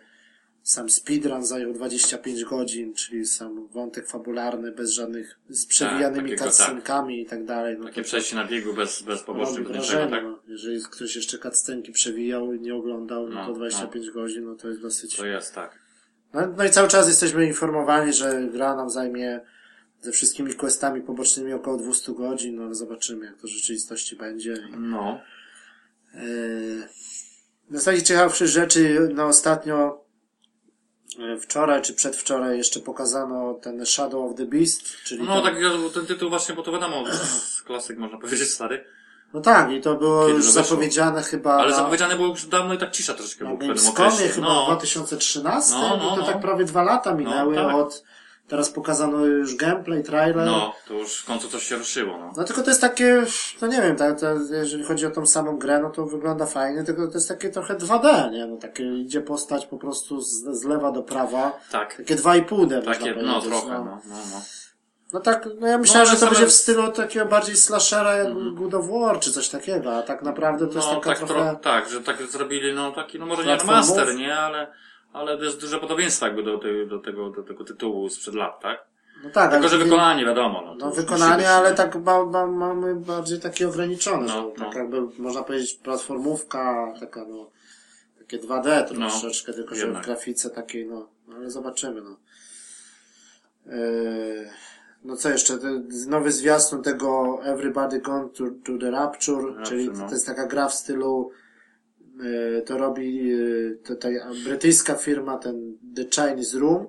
sam speedrun zajął 25 godzin, czyli sam wątek fabularny bez żadnych, z przewijanymi takiego, tak. cutscenkami i tak dalej. No Takie to- przejście na biegu bez, bez pobocznych do niczego, wrażenie, tak? no. Jeżeli ktoś jeszcze cutscenki przewijał i nie oglądał, no, No, to 25 godzin, no to jest dosyć... To jest tak. No, no i cały czas jesteśmy informowani, że gra nam zajmie ze wszystkimi questami pobocznymi około 200 godzin, no ale zobaczymy, jak to w rzeczywistości będzie. No. Yy, Z takich ciekawszych rzeczy, no ostatnio yy, wczoraj czy przedwczoraj jeszcze pokazano ten Shadow of the Beast, czyli No ten, tak, ten tytuł właśnie, bo to wiadomo, z klasyk można powiedzieć stary. No tak, i to było Kiedy już to wyszło? zapowiedziane chyba Ale na, zapowiedziane było już dawno i tak cisza troszeczkę na było w pewnym okresie. chyba w No, 2013, No, no, i to no. tak prawie dwa lata minęły tak. od, teraz pokazano już gameplay, trailer. no, to już w końcu coś się ruszyło, no. No tylko to jest takie, no nie wiem, tak, jeżeli chodzi o tą samą grę, no to wygląda fajnie, tylko to jest takie trochę 2D, nie? No takie idzie postać po prostu z, z lewa do prawa, Tak. takie 2,5D można Takie, no trochę, no. no, no, no. No tak, no ja myślałem, ale że to same- będzie w stylu takiego bardziej slashera jak God of War, czy coś takiego, a tak naprawdę to jest No, taka tak, trochę... tro, tak, że tak zrobili, no taki, no może nie remaster, nie, ale, ale to jest duże podobieństwo jakby do, tej, do tego, do tego tytułu sprzed lat, tak? No tak, Tylko, że wykonanie, wiadomo, no. No wykonanie, ale tak ba, ba, mamy bardziej takie ograniczone, No, że no. tak jakby można powiedzieć platformówka, taka no, takie 2D troszeczkę, tylko że w jednak. grafice takiej, no, no ale zobaczymy, no. Yy, no co jeszcze, nowy zwiastun tego Everybody Gone to, to the Rapture, Rapture, czyli no. to jest taka gra w stylu yy, to robi to, ta brytyjska firma, ten The Chinese Room,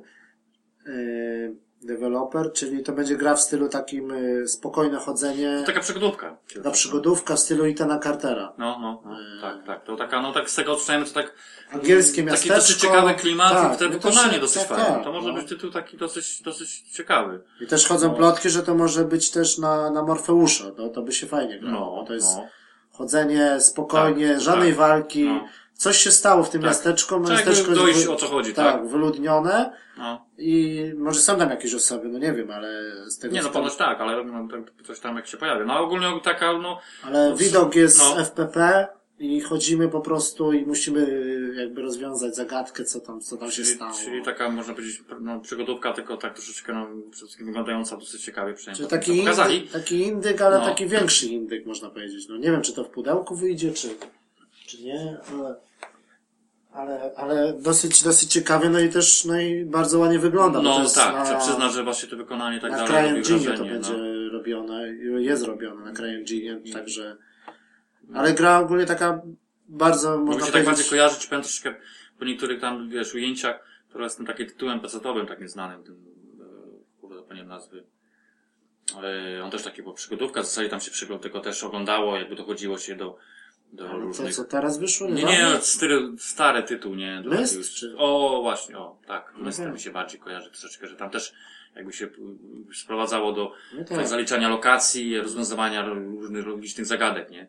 yy, developer, czyli to będzie gra w stylu takim yy, spokojne chodzenie, Taka przygodówka. ta przygodówka w stylu Itana Cartera. No, no, no, tak, tak. To taka, no tak z tego odczytajmy, to tak Angielskie taki miasteczko. dosyć ciekawy klimat Tak, i te no to wykonanie dosyć tak, fajne. tak, to może no. być tytuł taki dosyć, dosyć ciekawy. I też chodzą No. plotki, że to może być też na, na Morfeusza. No, to by się fajnie grało. No, to jest no. chodzenie spokojnie, Tak, żadnej tak. walki. Coś się stało w tym Tak. miasteczku. Trzeba Miasteczko jest dojść wy- o co chodzi, tak, tak? wyludnione No. i może są tam jakieś osoby, no nie wiem, ale z tego Nie no, ponoć tak, ale no, tak, coś tam jak się pojawia. No ogólnie taka, no, Ale No, widok jest no. FPP i chodzimy po prostu i musimy jakby rozwiązać zagadkę, co tam, co tam się czyli, stało. czyli taka, można powiedzieć, no, przygodówka, tylko tak troszeczkę, no, przede wszystkim wyglądająca dosyć ciekawie, przynajmniej Czyli tym, taki indyk, taki indyk, ale No. taki większy indyk, można powiedzieć. No nie wiem, czy to w pudełku wyjdzie, czy, czy nie, ale, ale, ale dosyć, dosyć ciekawie, no i też, no i bardzo ładnie wygląda. No tak, na, trzeba przyznać, że właśnie to wykonanie tak na dalej robi wrażenie. to no. będzie robione, jest robione na CryEngine, także, ale gra ogólnie taka bardzo, można się tak bardziej kojarzyć, powiem troszeczkę po niektórych tam, wiesz, ujęciach, które jest tym takim tytułem pecetowym, tak nieznanym, tym, e, kurde, zapomniałem nazwy. Ale on też taki, bo przygodówka, w zasadzie tam się przygląd, tylko też oglądało, jakby dochodziło się do, do ale różnych... co teraz wyszło? Nie, niedawno? nie, stary, stary tytuł, nie? Myst, jakiegoś- czy- O, właśnie, o, tak, Myst Mhm. mi się bardziej kojarzy troszeczkę, że tam też jakby się y, sprowadzało do No tak. tak. zaliczania lokacji, rozwiązywania różnych logicznych zagadek, nie?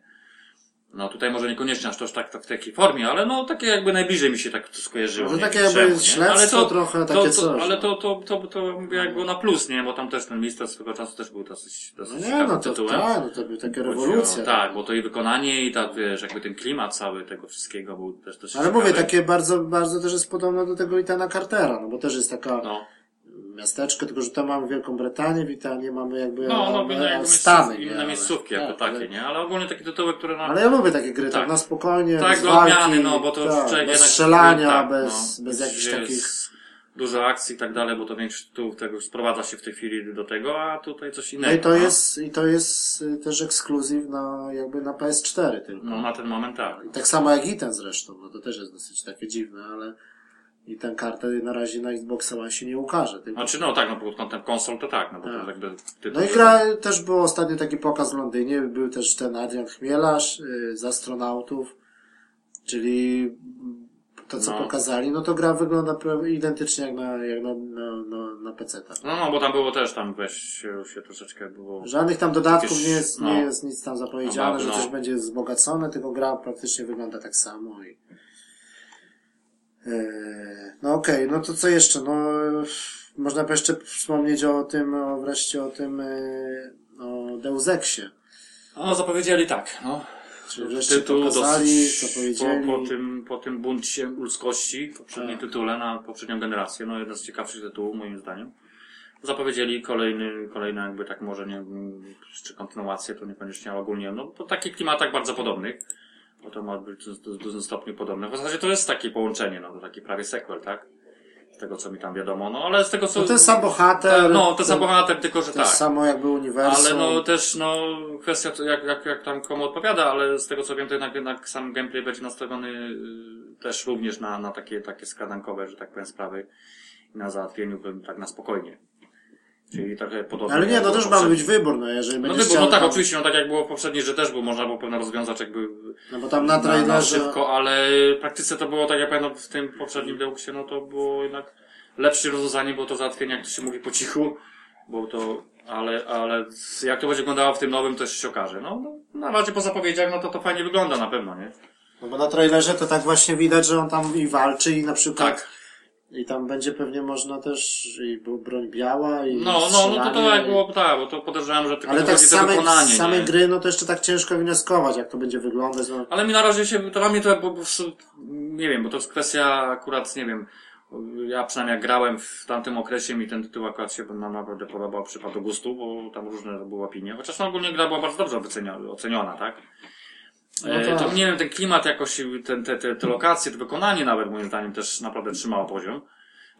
No tutaj może niekoniecznie aż to tak, tak w takiej formie, ale no takie jakby najbliżej mi się tak to skojarzyło. Może nie? takie jakby Czemu, nie? śledztwo trochę, takie to, coś, Ale no. to, to, to, to mówię jakby na plus, nie? Bo tam też ten mistrz swego czasu też był dosyć, No dosyć nie, ciekawym no to tytułem. tak, no to by takie Chodzi o-. Tak, bo to i wykonanie i tak, wiesz, jakby ten klimat cały tego wszystkiego był też dosyć Ale ciekawy. mówię, takie bardzo, bardzo też jest podobne do tego Itana Cartera, no bo też jest taka No, miasteczko, tylko że tam mamy Wielką Brytanię, w mamy jakby no, no jakby Stany. inne Ale- miejscówki jakby tak, takie, ale- nie? Ale ogólnie takie tytuły, które na... Ale ja lubię takie gry, tak, Tak. na spokojnie, Tak, bez do walki, odmiany, no, bo to tak, człowiek bez jednak- strzelania, tak, bez, no, bez jakichś takich... Dużo akcji i tak dalej, bo to większość tytułów tego sprowadza się w tej chwili do tego, a tutaj coś innego. No i to jest, i to jest y, też ekskluzyw na, jakby na PS4 tylko. No na ten moment tak. I tak samo jak i ten zresztą, no to też jest dosyć takie dziwne, ale i ten kartę na razie na Xboxa One się nie ukaże. Tylko... Znaczy no tak, no pod kątem konsol to tak, no bo Tak. to jakby tytuł... No i gra, też był ostatnio taki pokaz w Londynie, był też ten Adrian Chmielarz y, z astronautów, czyli to co No. pokazali, no to gra wygląda identycznie jak na, jak na, na, na, na PC. Tak. No, no, bo tam było też tam weź się, troszeczkę było. Żadnych tam dodatków Jakieś- nie jest, no. nie jest nic tam zapowiedziane, No, że no. coś będzie wzbogacone, tylko gra praktycznie wygląda tak samo i... Eee, No okej, no to co jeszcze? No, można by jeszcze wspomnieć o tym, o wreszcie o tym, e, o Deus Exie. No, zapowiedzieli tak, no. Czyli wreszcie pokazali, co powiedzieli. Po, po, tym, po tym buncie ludzkości, poprzednim Tak. tytule na poprzednią generację, no jeden z ciekawszych tytułów moim zdaniem. Zapowiedzieli kolejny, kolejny jakby tak może nie, czy kontynuację, to niekoniecznie, ale ogólnie, no po takich klimatach bardzo podobnych. Bo to ma być w du- dużym stopniu podobne. W zasadzie to jest takie połączenie, no to taki prawie sequel, tak? Z tego co mi tam wiadomo, no ale z tego co... No ten sam bohater. No, to sam bohater, tylko że To tak. samo jakby uniwersum. Ale no też no kwestia to jak, jak, jak tam komu odpowiada, ale z tego co wiem to jednak, jednak sam gameplay będzie nastawiony y, też również na, na takie, takie skradankowe, że tak powiem sprawy i na załatwieniu tak na spokojnie. Czyli trochę podobnie. Ale nie, no też ma być wybór, no jeżeli No, będziesz wybór, no tak, tam- oczywiście, no tak jak było poprzednie, że też był, można było pewne rozwiązać jakby No bo tam na na, na trailerze... szybko, ale w praktyce to było tak jak pamiętam w tym poprzednim Deuxie, no to było jednak lepsze rozwiązanie, było to załatwienie, jak to się mówi po cichu, bo to, ale, ale jak to będzie wyglądało w tym nowym, to jeszcze się okaże. No, no na razie po zapowiedziach, no to to fajnie wygląda na pewno, nie? No bo na trailerze to tak właśnie widać, że on tam i walczy i na przykład... Tak. I tam będzie pewnie można też i broń biała i No, no, no to to jak i- było, tak, bo to podejrzewałem, że tylko Ale to tak samej, wykonanie, nie? gry, no to jeszcze tak ciężko wnioskować, jak to będzie wyglądać. No, Ale mi na razie się, to dla mnie to, bo, bo, nie wiem, bo to jest kwestia akurat, nie wiem, ja przynajmniej jak grałem w tamtym okresie mi ten tytuł akurat się nam naprawdę podobał, przypadł do gustu, bo tam różne były opinie. Chociaż no, ogólnie gra była bardzo dobrze oceniona tak? No E, tak. To nie wiem, ten klimat jakoś, ten, te, te, te lokacje, to wykonanie nawet moim zdaniem też naprawdę trzymało poziom.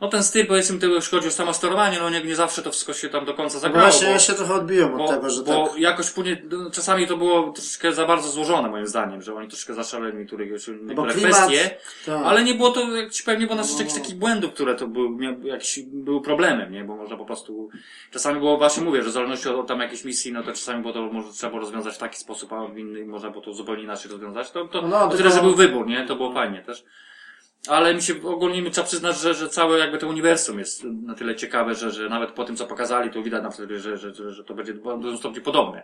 No ten styl, powiedzmy, tego, jeśli chodzi o samo sterowanie, no nie, nie zawsze to wszystko się tam do końca no zagrało. właśnie bo- ja się trochę odbiłem od bo, tego, że bo tak... jakoś później, no, czasami to było troszeczkę za bardzo złożone moim zdaniem, że oni troszeczkę zaszaleli niektóre, No bo niektóre klimat... kwestie, Tak. ale nie było to, jak ci powiem, nie było na No, no, no, jakichś no. takich błędów, które to były, jakiś, były problemem, nie? Bo można po prostu, czasami było, właśnie mówię, że w zależności od, od tam jakiejś misji, no to czasami było to, może trzeba było rozwiązać w taki sposób, a w inny można było to zupełnie inaczej rozwiązać. To, to, No, to tylko- tyle, że był wybór, nie? To było fajnie też. Ale mi się ogólnie mi trzeba przyznać, że, że całe jakby to uniwersum jest na tyle ciekawe, że, że nawet po tym, co pokazali, to widać na przykład, że, że, że, że to będzie w dużym stopniu podobne.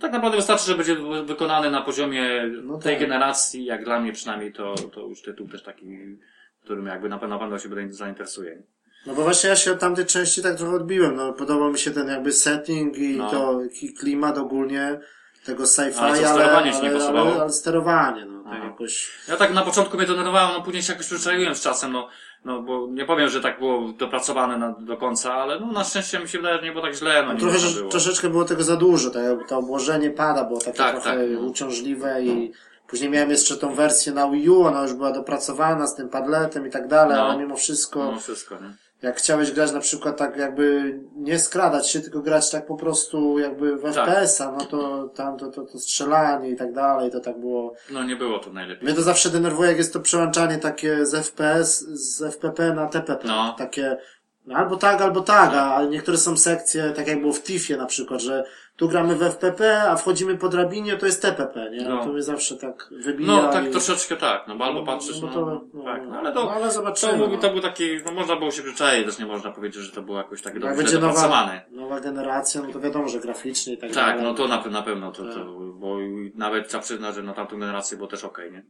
Tak naprawdę wystarczy, że będzie wykonane na poziomie No tej tak. generacji, jak dla mnie przynajmniej, to, to już tytuł też taki, którym jakby na pewno, na pewno się będę zainteresuje. No bo właśnie ja się od tamtej części tak trochę odbiłem. No, podobał mi się ten jakby setting i No. to i klimat ogólnie tego sci-fi, Ale ale, sterowanie ale, pasowało? ale, ale sterowanie, no tak Aha. jakoś. Ja tak na początku mnie denerwowało, no później się jakoś przyzwyczaiłem z czasem, no, no bo nie powiem, że tak było dopracowane na, do końca, ale no na szczęście mi się wydaje, że nie było tak źle, no nie trochę, że, było. troszeczkę było tego za dużo, tak jakby to obłożenie pada było takie Tak, trochę tak, no. uciążliwe i później miałem jeszcze tą wersję na Wii U, ona już była dopracowana z tym padletem i tak dalej, No. ale mimo wszystko, No wszystko, nie? Jak chciałeś grać na przykład tak jakby nie skradać się, tylko grać tak po prostu jakby w Tak. FPS-a, no to tam to, to, to strzelanie i tak dalej, to tak było. No nie było to najlepiej. Mnie to zawsze denerwuje, jak jest to przełączanie takie z FPS, z FPP na TPP. No. Takie albo tak, albo tak, a ale niektóre są sekcje, tak jak było w TIFie na przykład, że tu gramy w FPP, a wchodzimy po drabinie, to jest TPP, nie? No. To mnie zawsze tak wybija. No tak i... troszeczkę tak, no bo albo patrzysz, no, no, to, no, tak, no, no ale to, no, ale to, zobaczymy. no. to był taki, no można było się przyczaić, też nie można powiedzieć, że to było jakoś tak dobrze będzie nowa, dopracowane. nowa generacja, no to wiadomo, że graficznie i tak, Tak, dalej. no to na, na pewno, to, Tak. to, bo nawet trzeba przyznać, że na tamtą generację było też okej, nie?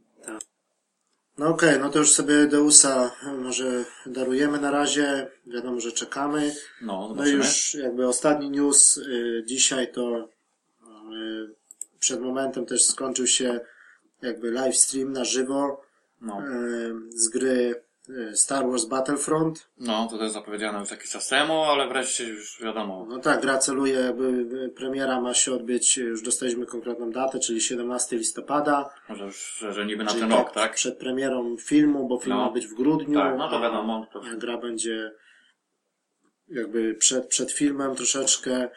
No okej, no to już sobie Deusa może darujemy na razie. Wiadomo, że czekamy. No, No i już jakby ostatni news y, dzisiaj to y, przed momentem też skończył się jakby live stream na żywo No, y, z gry Star Wars Battlefront. no, to też zapowiedziano już jakiś czas temu, ale wreszcie już wiadomo. No tak, gra celuje, jakby y, premiera ma się odbyć, y, już dostaliśmy konkretną datę, czyli 17 listopada. Może już, że, że niby na ten rok, tak? Przed premierą filmu, bo film No. ma być w grudniu. Tak, no to wiadomo. To... a gra będzie jakby przed, przed filmem troszeczkę.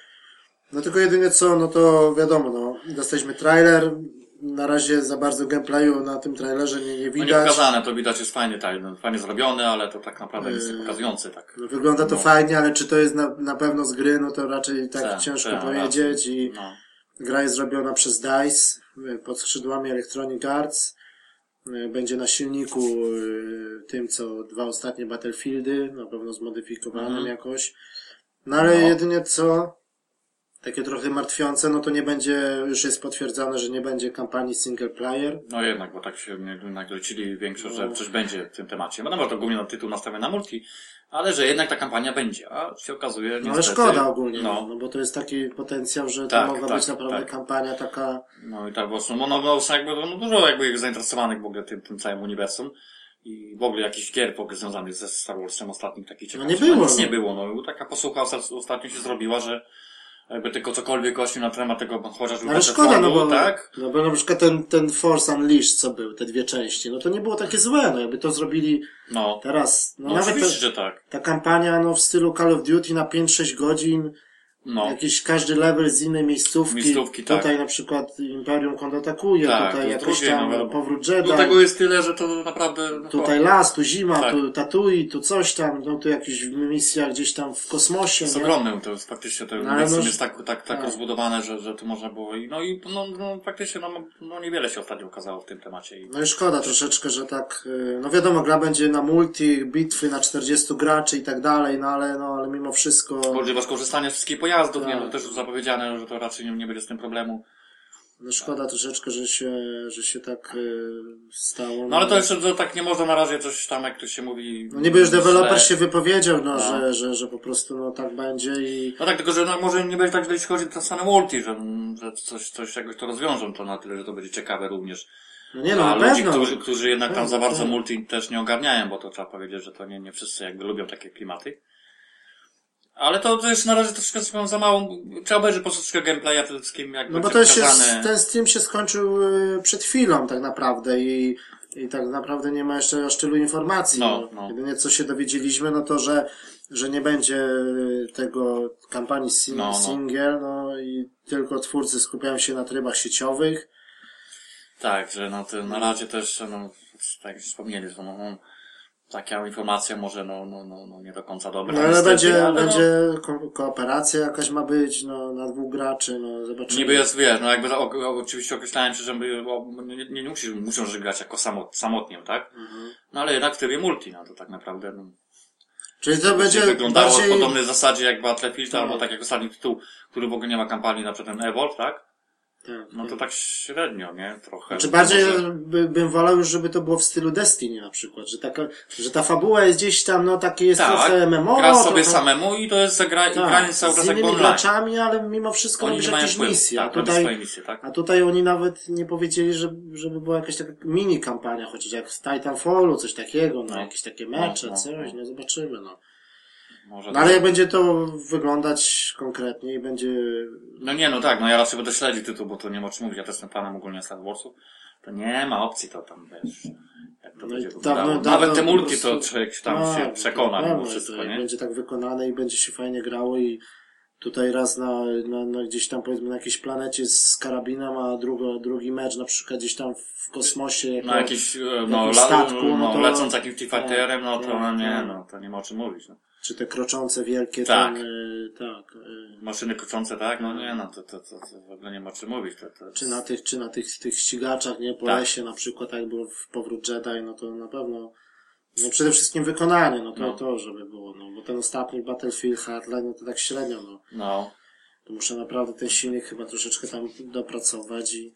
No tylko jedynie co, no to wiadomo, no, dostaliśmy trailer, na razie za bardzo gameplayu na tym trailerze nie, nie No nie widać. pokazane, to widać jest fajnie, tak, fajnie zrobione, ale to tak naprawdę nic nie Yy, pokazujące, tak. No, wygląda to No. fajnie, ale czy to jest na, na pewno z gry, no to raczej tak Tak, ciężko tak, powiedzieć i No. gra jest zrobiona przez DICE y, pod skrzydłami Electronic Arts. y, będzie na silniku tym, co dwa ostatnie Battlefieldy, na pewno zmodyfikowanym Mhm. jakoś. No ale No. jedynie co, takie trochę martwiące, no to nie będzie, już jest potwierdzone, że nie będzie kampanii single player. No jednak, bo tak się naglocili większość, że No. coś będzie w tym temacie. No bo to głównie na tytuł nastawiony na multi, ale że jednak ta kampania będzie, a się okazuje No niestety... ale szkoda ogólnie, no. No, no bo to jest taki potencjał, że Tak, to mogła tak, być naprawdę tak. kampania taka, no i tak po prostu, no, no, no jakby, no dużo jakby zainteresowanych w ogóle tym, tym całym uniwersum. I w ogóle jakichś gier związanych ze Star Warsem ostatnim takich ciekawszych. nie było, Nic no. nie było, no. Taka posłucha osta- ostatnio się zrobiła, że jakby tylko cokolwiek właśnie na temat tego, chociażby No ale szkoda, no bo, tak? no bo na przykład ten, ten Force Unleashed, co był, te dwie części, no to nie było takie złe, no jakby to zrobili No. teraz, no, No, nawet oczywiście, ta, że tak. ta kampania, no w stylu Call of Duty na 5-6 godzin, No. jakiś każdy level z innej miejscówki, Miejscówki, tak. tutaj na przykład Imperium kontratakuje, Tak, tutaj no jakoś tam no, powrót Do Jedi, tego jest tyle, że to naprawdę... no, tutaj las, tu zima, Tak. tu Tatui, tu coś tam, no tu jakieś misja gdzieś tam w kosmosie, jest nie? ogromne, to jest faktycznie to No, no, jest tak, tak, tak tak. rozbudowane, że, że to można było i no i no, no faktycznie no, no niewiele się ostatnio okazało w tym temacie i No i szkoda troszeczkę, że tak, y, no wiadomo, gra będzie na multi, bitwy na 40 graczy i tak dalej, no ale, no ale mimo wszystko, możliwość korzystania z wszystkich pojazdów, Tak. nie, to też już zapowiedziane, że to raczej nie, będzie z tym problemu. no szkoda troszeczkę, że się, że się tak y, stało. No ale to jeszcze to tak nie można na razie coś tam, jak to się mówi... No niby już deweloper źle. się wypowiedział, no, No. Że, że, że po prostu no tak będzie i No tak, tylko że no, może nie będzie tak, jeśli chodzi o to same multi, że, że coś, coś jakoś to rozwiążą, to na tyle, że to będzie ciekawe również. no nie no, A na ludzi, pewno. którzy, którzy jednak tam Tak, za bardzo tak. multi też nie ogarniają, bo to trzeba powiedzieć, że to nie, nie wszyscy jakby lubią takie klimaty. Ale to, to jest na razie troszkę za małą, trzeba obejrzeć po prostu gameplaya przede wszystkim, jak No bo to jest, ten stream się skończył y, przed chwilą tak naprawdę i, i tak naprawdę nie ma jeszcze aż tylu informacji. No, no. Jedynie co się dowiedzieliśmy, no to, że, że nie będzie y, tego kampanii sing- No, no. single, no i tylko twórcy skupiają się na trybach sieciowych. Tak, że no to na razie też, no, tak jak wspomnieli, że no, no, taka informacja może no, no, no, no nie do końca dobra. No ale niestety, będzie, ale no, będzie ko- kooperacja jakaś ma być, no, na dwóch graczy, no, zobaczymy. Niby jest, wiesz, no jakby, o, o, oczywiście określałem się, że by, o, nie, nie, nie musisz, muszą że grać jako samot, samotnie, tak? Mhm. No ale jednak w trybie multi, no to tak naprawdę, no, Czyli to będzie będzie wyglądało bardziej... w podobnej zasadzie jak Battlefield, Tak. albo tak jak ostatni tytuł, który w ogóle nie ma kampanii, na przykład ten Evolve, tak? Tak, No to tak średnio, nie? Trochę. Czy bardziej Może- by, bym wolał już, żeby to było w stylu Destiny na przykład, że taka, że ta fabuła jest gdzieś tam, no takie jest Tak, trochę MMO, grasz sobie trochę, samemu i to jest zagra... i granie cały czas innymi online. graczami, ale mimo wszystko Oni mają jakieś wpływu. misje. A Tak, swoje tutaj, misje, tak? a tutaj oni nawet nie powiedzieli, że, żeby była jakaś taka mini kampania, chociaż jak w Titanfallu, coś takiego, no, No. jakieś takie mecze, No, no, coś, no. no zobaczymy, no. Może No ale jak będzie to wyglądać konkretnie i będzie, No nie, no tak, no ja raczej będę śledził tytuł, bo to nie ma o czym mówić, ja też jestem fanem ogólnie Star Warsów. To nie ma opcji to tam, wiesz, jak to No będzie wyglądało. dawno- Nawet te multi to prostu- człowiek tam się przekona no, mimo to wszystko, nie? będzie tak wykonane i będzie się fajnie grało i tutaj raz na, na, na gdzieś tam powiedzmy na jakiejś planecie z karabinem, a drugo, drugi mecz na przykład gdzieś tam w kosmosie. Jako, Na jakiś, e, no, jakimś la, statku, no no, to- lecąc jakimś T-Fighterem, no to tak, no, nie, tak. no, to nie ma o czym mówić, no. Czy te kroczące wielkie Tak. Y, tak. y, Maszyny kroczące, tak? No nie, no to, to, to, to w ogóle nie ma czym mówić, to, to czy na tych, czy na tych, tych ścigaczach, nie, po Tak. lesie na przykład, jak było w Powrót Jedi, no to na pewno, no przede wszystkim wykonanie, no to, No. to żeby było, no, bo ten ostatni Battlefield Hardline, no to tak średnio, no. no. To muszę naprawdę ten silnik chyba troszeczkę tam dopracować i...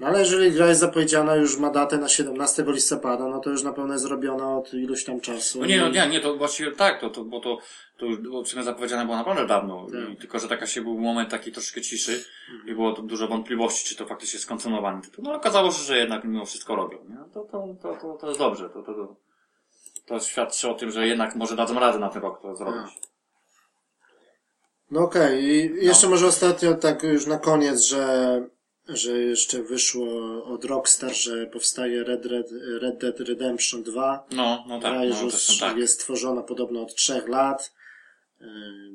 No ale jeżeli gra jest zapowiedziana, już ma datę na 17 listopada, no to już na pewno jest zrobiona od iluś tam czasu. No nie, no nie, nie, to właściwie tak, to, to, bo to, to już było zapowiedziane było naprawdę dawno. Tak. I tylko, że taka się był moment taki troszkę ciszy i było to dużo wątpliwości, czy to faktycznie jest kontynuowany tytuł. No okazało się, że jednak mimo wszystko robią, nie? To, to, to, to, to jest dobrze, to, to, to, to świadczy o tym, że jednak może dadzą radę na ten rok to zrobić. No okej, i jeszcze może ostatnio tak już na koniec, że, że jeszcze wyszło od Rockstar, że powstaje Red, Red, Red Dead Redemption 2. No, no tak, Gra już no, zresztą tak. jest tworzona podobno od trzech lat. Y,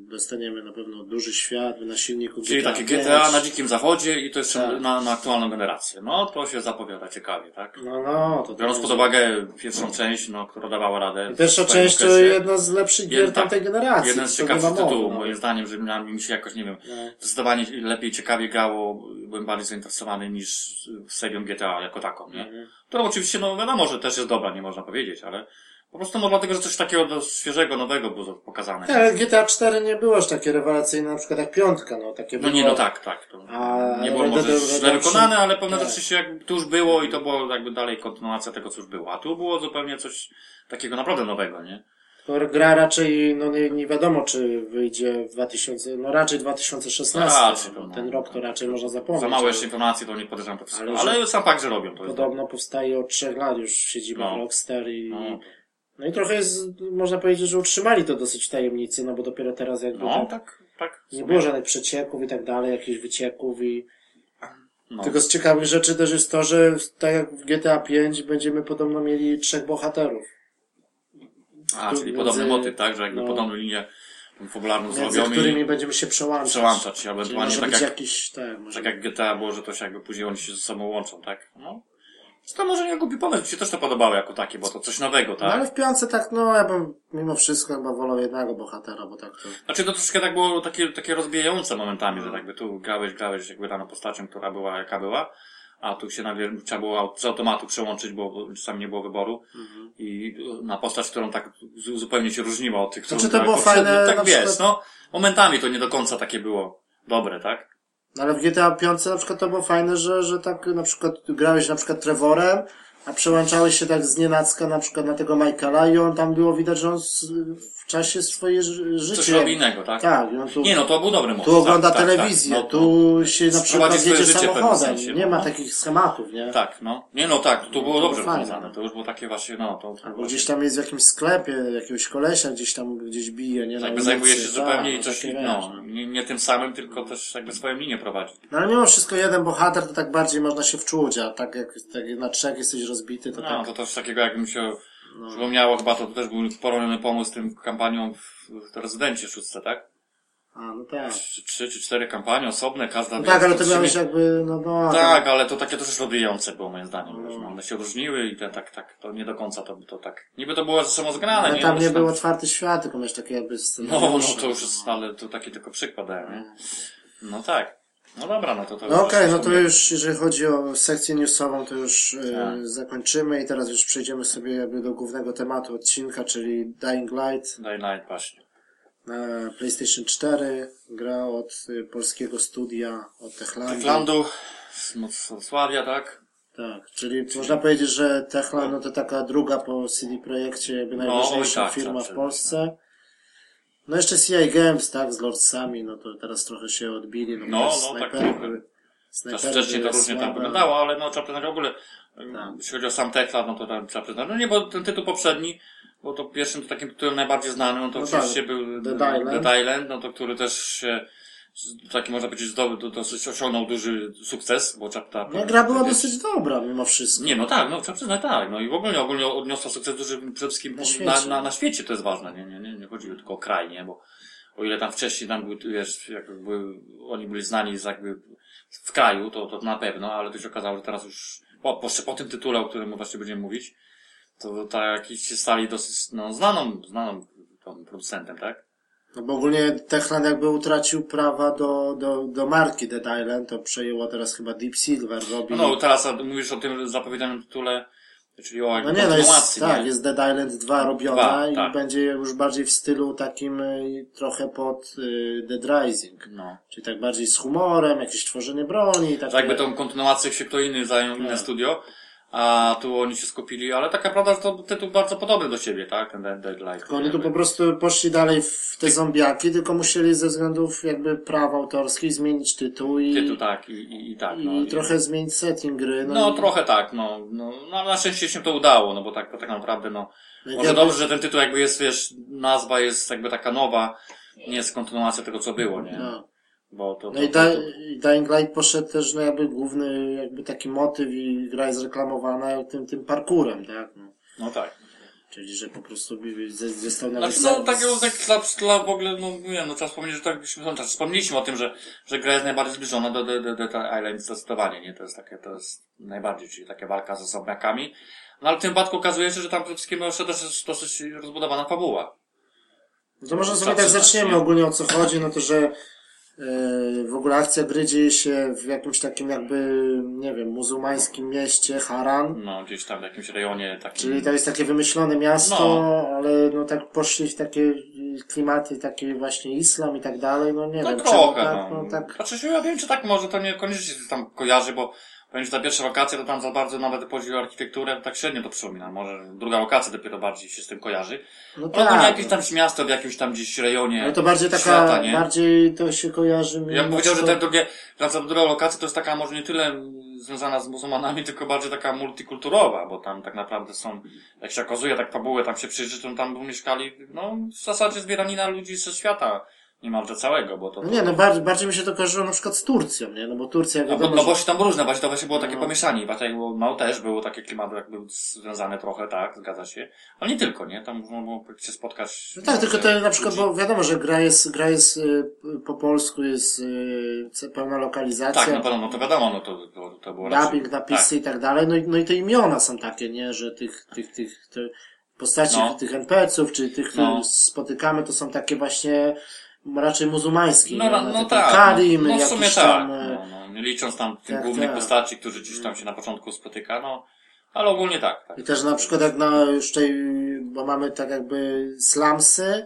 dostaniemy na pewno duży świat na silniku Czyli GTA takie 5. GTA na dzikim zachodzie i to jeszcze Tak. na, na aktualną generację. No, to się zapowiada ciekawie, tak? No, no, to Biorąc to pod uwagę pierwszą część, no, która dawała radę. Pierwsza część to okresie. jedna z lepszych gier tak. tamtej generacji. Jeden z to ciekawszych tytułów, no. moim zdaniem, że na mi się jakoś, nie wiem, No. zdecydowanie lepiej, ciekawie grało, byłem bardziej zainteresowany niż serią GTA jako taką, nie? Mhm. To oczywiście, no wiadomo, że też jest dobra, nie można powiedzieć, ale po prostu no dlatego, że coś takiego do świeżego, nowego było pokazane. Nie, ale GTA 4 nie było aż takie rewelacyjne, na przykład jak piątka, no takie No nie, no tak, tak. To A nie było może źle wykonane, ale pewne tak. rzeczy się jakby tu już było i to było jakby dalej kontynuacja tego, co już było. A tu było zupełnie coś takiego naprawdę nowego, nie? To gra raczej, no nie, nie wiadomo czy wyjdzie w 2000, no raczej 2016. No raczej, no, no. ten rok to raczej można zapomnieć. Za mało ale jeszcze informacji, to nie podejrzewam to wszystko. Ale Ale, sam fakt, że robią to jest. Podobno powstaje od trzech lat już siedziba No. Rockstar i... No. No i trochę jest, można powiedzieć, że utrzymali to dosyć w tajemnicy, no bo dopiero teraz jakby No, tak, tak, tak. nie było żadnych przecieków i tak dalej, jakichś wycieków i... No. Tylko z ciekawych rzeczy też jest to, że tak jak w GTA 5 będziemy podobno mieli trzech bohaterów. A, tu czyli między- podobny motyw, tak? Że jakby no. podobną linię fabularną zrobią którymi i będziemy się przełączać. przełączać Czyli ewentualnie tak jak, jakiś, tak, może tak jak GTA było, że to się jakby później oni się ze sobą łączą, tak? No. To może nie głupi pomysł, mi się też to podobało jako takie, bo to coś nowego, No tak? ale w piące tak, no ja bym mimo wszystko chyba wolał jednego bohatera, bo tak to... Znaczy to troszkę tak było takie, takie rozbijające momentami, że jakby tu grałeś, grałeś jakby daną postacią, która była jaka była, a tu się nagle trzeba było z automatu przełączyć, bo czasami nie było wyboru i na postać, którą tak zu- zupełnie się różniła od tych, którą Znaczy, to grałeś było fajne Tak wiesz, przykład- no momentami to nie do końca takie było dobre, tak? No ale w GTA 5 na przykład to było fajne, że, że tak na przykład grałeś na przykład Trevorem, a przełączałeś się tak z nienacka na przykład na tego Michaela i on tam było widać, że on w czasie swoje ży- życie... Coś robi innego, tak? Tak, i tu, Nie no, to był dobry motyw. tu ogląda tak, tak, telewizję, tak. No, tu no, się na przykład jedzie samochodem, sensie, nie no, ma no. takich schematów, nie? Tak, no. Nie no tak, to było to dobrze rozwiązane. To już było takie właśnie, no, to... Albo właśnie- gdzieś tam jest w jakimś sklepie, jakiegoś kolesia gdzieś tam gdzieś bije, nie? Jakby zajmuje się tak, zupełnie no coś, takie, wiesz, no, no. nie, nie tym samym, tylko też jakby swoją linię prowadzi. No ale mimo wszystko jeden bohater to tak bardziej można się wczuć, a tak jak, tak na trzech jesteś rozbity, to No, tak. to też takiego, jak mi się przypomniało, chyba to też był poroniony pomysł z tym kampanią w, w rezydencie szóstce, tak? A, no tak. Trzy, trzy czy cztery kampanie osobne, każda... No tak, ale to miałeś jakby, no, no. Tak, ale to takie też rozwijające było moim zdaniem. No. No. One się różniły i te, tak, tak, to nie do końca to, to tak. Niby to było ze sobą zgrane, Ale nie? tam nie się był otwarty świat, tylko miałeś takie jakby No, scenariusze. no to już jest, ale to taki tylko przykład nie? No tak. No dobra, no to to... No okej, no to już jeżeli chodzi o sekcję newsową, to już e, Tak. zakończymy i teraz już przejdziemy sobie jakby do głównego tematu odcinka, czyli Dying Light Daj Light właśnie. na PlayStation 4. Gra od y, polskiego studia, od Techlandu. Techlandu, z Wrocławia, tak? Tak, czyli można powiedzieć, że Techland no to taka druga po CD Projekcie, jakby No, najważniejsza tak, firma tak, w tak, Polsce. No jeszcze CI Games, tak, z Lordsami, no to teraz trochę się odbili, no, No, no, tak, snajpery wcześniej to różnie tam wyglądało, ale no trzeba przyznać w ogóle, Tak. jeśli chodzi o sam Techland, no to tam trzeba przyznać, no nie, bo ten tytuł poprzedni, bo to pierwszym takim tytułem najbardziej znanym, no to No oczywiście tak, był Dead Island. Dead Island, no to który też się, taki można powiedzieć, zdobył, dosyć osiągnął duży sukces, bo trzeba ta, No gra była dosyć dobra mimo wszystko. Nie, no tak, no trzeba przyznać tak. No i w ogóle ogólnie odniosła sukces duży przede wszystkim Na świecie. na, na, na świecie, to jest ważne. Nie, nie, nie, nie chodzi tylko o kraj, nie, bo o ile tam wcześniej tam były, wiesz, jakby oni byli znani z jakby w kraju, to, to na pewno, ale to się okazało, że teraz już po, po, po tym tytule, o którym właśnie będziemy mówić, to tak się stali dosyć, no, znaną, znaną producentem, tak? No bo ogólnie Techland jakby utracił prawa do, do, do marki Dead Island, to przejęło teraz chyba Deep Silver, robi... No, no teraz mówisz o tym zapowiedzianym tytule, czyli o No nie, no jest, kontynuacji, tak, nie? jest Dead Island 2 robiona Dwa, i tak. będzie już bardziej w stylu takim y, trochę pod y, Dead Rising. No. Czyli tak bardziej z humorem, jakieś tworzenie broni, takie... że jakby tą kontynuację się kto inny zajął, inne Tak. studio, a tu oni się skupili, ale taka prawda, że to tytuł bardzo podobny do siebie, tak? Ten Dead, Light. Tylko oni tu po prostu poszli dalej w te zombiaki, tylko musieli ze względów jakby praw autorskich zmienić tytuł i, Tytuł, tak, i, i, i tak. i no, trochę zmienić setting gry. No, No, i- trochę tak, no, no, no, na szczęście się to udało, no bo tak, tak naprawdę, no, no i może jakby- dobrze, że ten tytuł jakby jest, wiesz, nazwa jest jakby taka nowa, nie jest kontynuacja tego, co było, nie? No. Bo to, to, No i, da, i Dying Light poszedł też, no jakby główny, jakby taki motyw i gra jest reklamowana tym, tym parkurem, tak? No. no tak. Czyli, że po prostu został nawet... Znaczy, no, takiego, tak dla, dla w ogóle, no, nie wiem, no, trzeba wspomnieć, że tak, no, tak, wspomnieliśmy o tym, że, że gra jest najbardziej zbliżona do, do, do, do Island zdecydowanie, nie? To jest takie, to jest najbardziej, czyli taka walka z zombiakami. No, ale w tym wypadku okazuje się, że tam przede wszystkim jeszcze też jest dosyć rozbudowana fabuła. No to może sobie tak tak, zaczniemy nie? ogólnie o co chodzi, no to że w ogóle akcja gry dzieje się w jakimś takim jakby, nie wiem, muzułmańskim mieście, Haran. No, gdzieś tam w jakimś rejonie takim. Czyli to jest takie wymyślone miasto, No. ale no tak poszli w takie klimaty, takie właśnie islam i tak dalej, no nie No wiem, trochę, czemu tak, no. no tak. Znaczy ja wiem, czy tak może, to niekoniecznie się tam kojarzy, bo powiem, że ta pierwsza lokacja to tam za bardzo nawet o architekturę, to tak średnio to przypomina. Może druga lokacja dopiero bardziej się z tym kojarzy. No Ale ogólnie tak. jakieś tam miasto w jakimś tam gdzieś rejonie. Ale to bardziej taka, świata, nie? bardziej to się kojarzy. Ja bym powiedział, że te drugie, ta druga lokacja to jest taka może nie tyle związana z muzułmanami, tylko bardziej taka multikulturowa, bo tam tak naprawdę są, jak się okazuje, tak fabułę tam się przyjrzy, to tam mieszkali, no, w zasadzie zbieranina ludzi ze świata, niemalże całego, bo to... No nie, no bardziej, bardziej mi się to kojarzyło na przykład z Turcją, nie? No bo Turcja No, bo, wiadomo, no bo się tam różne, właśnie to właśnie było takie No. pomieszanie. Właśnie było, no też było takie klimaty jakby związane trochę, tak, zgadza się. Ale nie tylko, nie? Tam można było się spotkać. No tak, tylko to na przykład, ludzi. bo wiadomo, że gra jest, gra jest y, po polsku, jest y, pełna lokalizacja. Tak, na pewno, no to wiadomo, no to, to, to było raczej- dubbing, napisy i tak dalej, no i, no i te imiona są takie, nie, że tych, tych, tych, te postaci, No. tych NPC-ów, czy tych, których No. spotykamy, to są takie właśnie raczej muzułmańskie. No, no, no tak. Karim, no, w sumie tak. tam, e, No, no, licząc tam tych tak, głównych tak. postaci, którzy gdzieś tam się na początku spotyka, no, ale ogólnie tak. tak. I też na przykład jak na już tutaj, bo mamy tak jakby slumsy,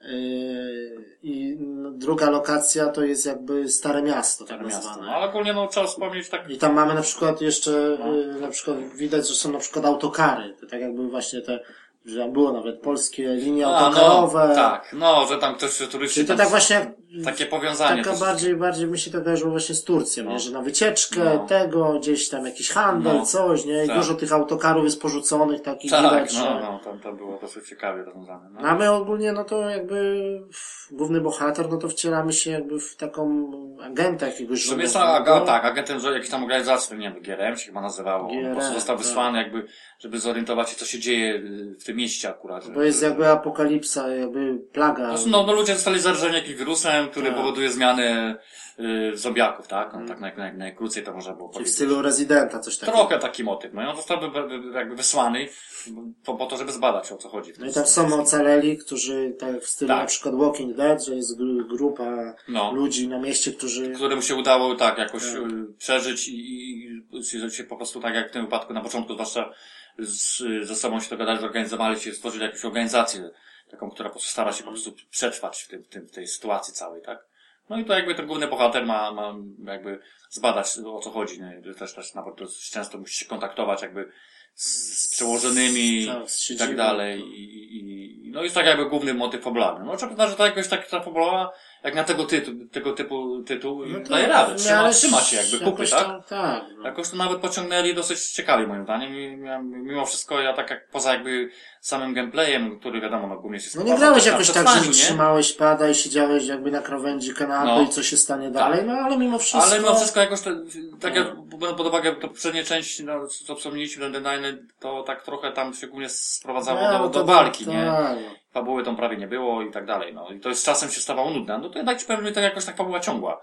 yy, i no, druga lokacja to jest jakby Stare Miasto, tak Stare miasto. nazwane. No, ale ogólnie no, trzeba wspomnieć tak, I tam mamy na przykład jeszcze, No. y, na przykład widać, że są na przykład autokary. To tak jakby właśnie te, że tam było nawet polskie linie A, autokarowe. no, tak, no, że tam ktoś turyści Czyli to tak właśnie, takie powiązanie. taka bardziej, bardziej mi się to kojarzyło właśnie z Turcją, No. nie? że na wycieczkę No. tego, gdzieś tam jakiś handel, No. coś, nie? I Tak. dużo tych autokarów jest porzuconych, takich Tak, widać, no, no, tam to było dosyć ciekawie rozwiązane. No. No, a my ogólnie, no to jakby główny bohater, no to wcielamy się jakby w taką agenta jakiegoś sumie jest aga, tak, agentem że jakiejś tam organizacji, nie wiem, GRM się chyba nazywało. On po prostu GRM, został tak. wysłany jakby, żeby zorientować się, co się dzieje y, w tym mieście akurat. Bo jest jakby apokalipsa, jakby plaga. No, no, ludzie zostali zarażeni jakimś wirusem, który Tak. powoduje zmiany y, zombiaków, tak? No, tak naj, naj, najkrócej to można było Czyli w powiedzieć. stylu rezydenta coś takiego. Trochę taki motyw. No i on został by- by- by- jakby wysłany po, po to, żeby zbadać o co chodzi. w No tym i tam są ocaleli, którzy tak w stylu Tak. na przykład Walking Dead, że jest gru- grupa No. ludzi na mieście, którzy... któremu się udało tak jakoś Tak. y, przeżyć i, i, i się po prostu tak jak w tym wypadku na początku, zwłaszcza z, ze sobą się dogadali, zorganizowali się, stworzyli jakąś organizację, taką, która stara się po prostu przetrwać w, tym, w, tym, w tej sytuacji całej, tak? No i to jakby ten główny bohater ma, ma jakby zbadać o co chodzi, nie? Też, też nawet dosyć często musi się kontaktować jakby z, z przełożonymi z i tak dalej. I, i, no jest tak jakby główny motyw fabularny. No trzeba przyznać, że to jakoś tak ta fabuła, jak na tego, tytu, tego typu tytuł No to daje radę. w Trzyma, trzyma się jakby kupy, tak? tak. No. Jakoś to nawet pociągnęli dosyć ciekawie moim zdaniem. I Mimo wszystko ja tak jak poza jakby samym gameplayem, który wiadomo, no głównie się No nie grałeś jakoś tak, że nie? trzymałeś pada i siedziałeś jakby na krawędzi kanapy No. i co się stanie dalej, no ale mimo wszystko... Ale mimo wszystko jakoś to, tak jak No. pod uwagę to poprzednie części, no, co wspomnieliśmy, ten to tak trochę tam się głównie sprowadzało do, no do to walki, tak, nie? tak. Fabuły tam prawie nie było i tak dalej, no. I to z czasem się stawało nudne. No to jednak ci że tak jakoś tak fabuła ciągła.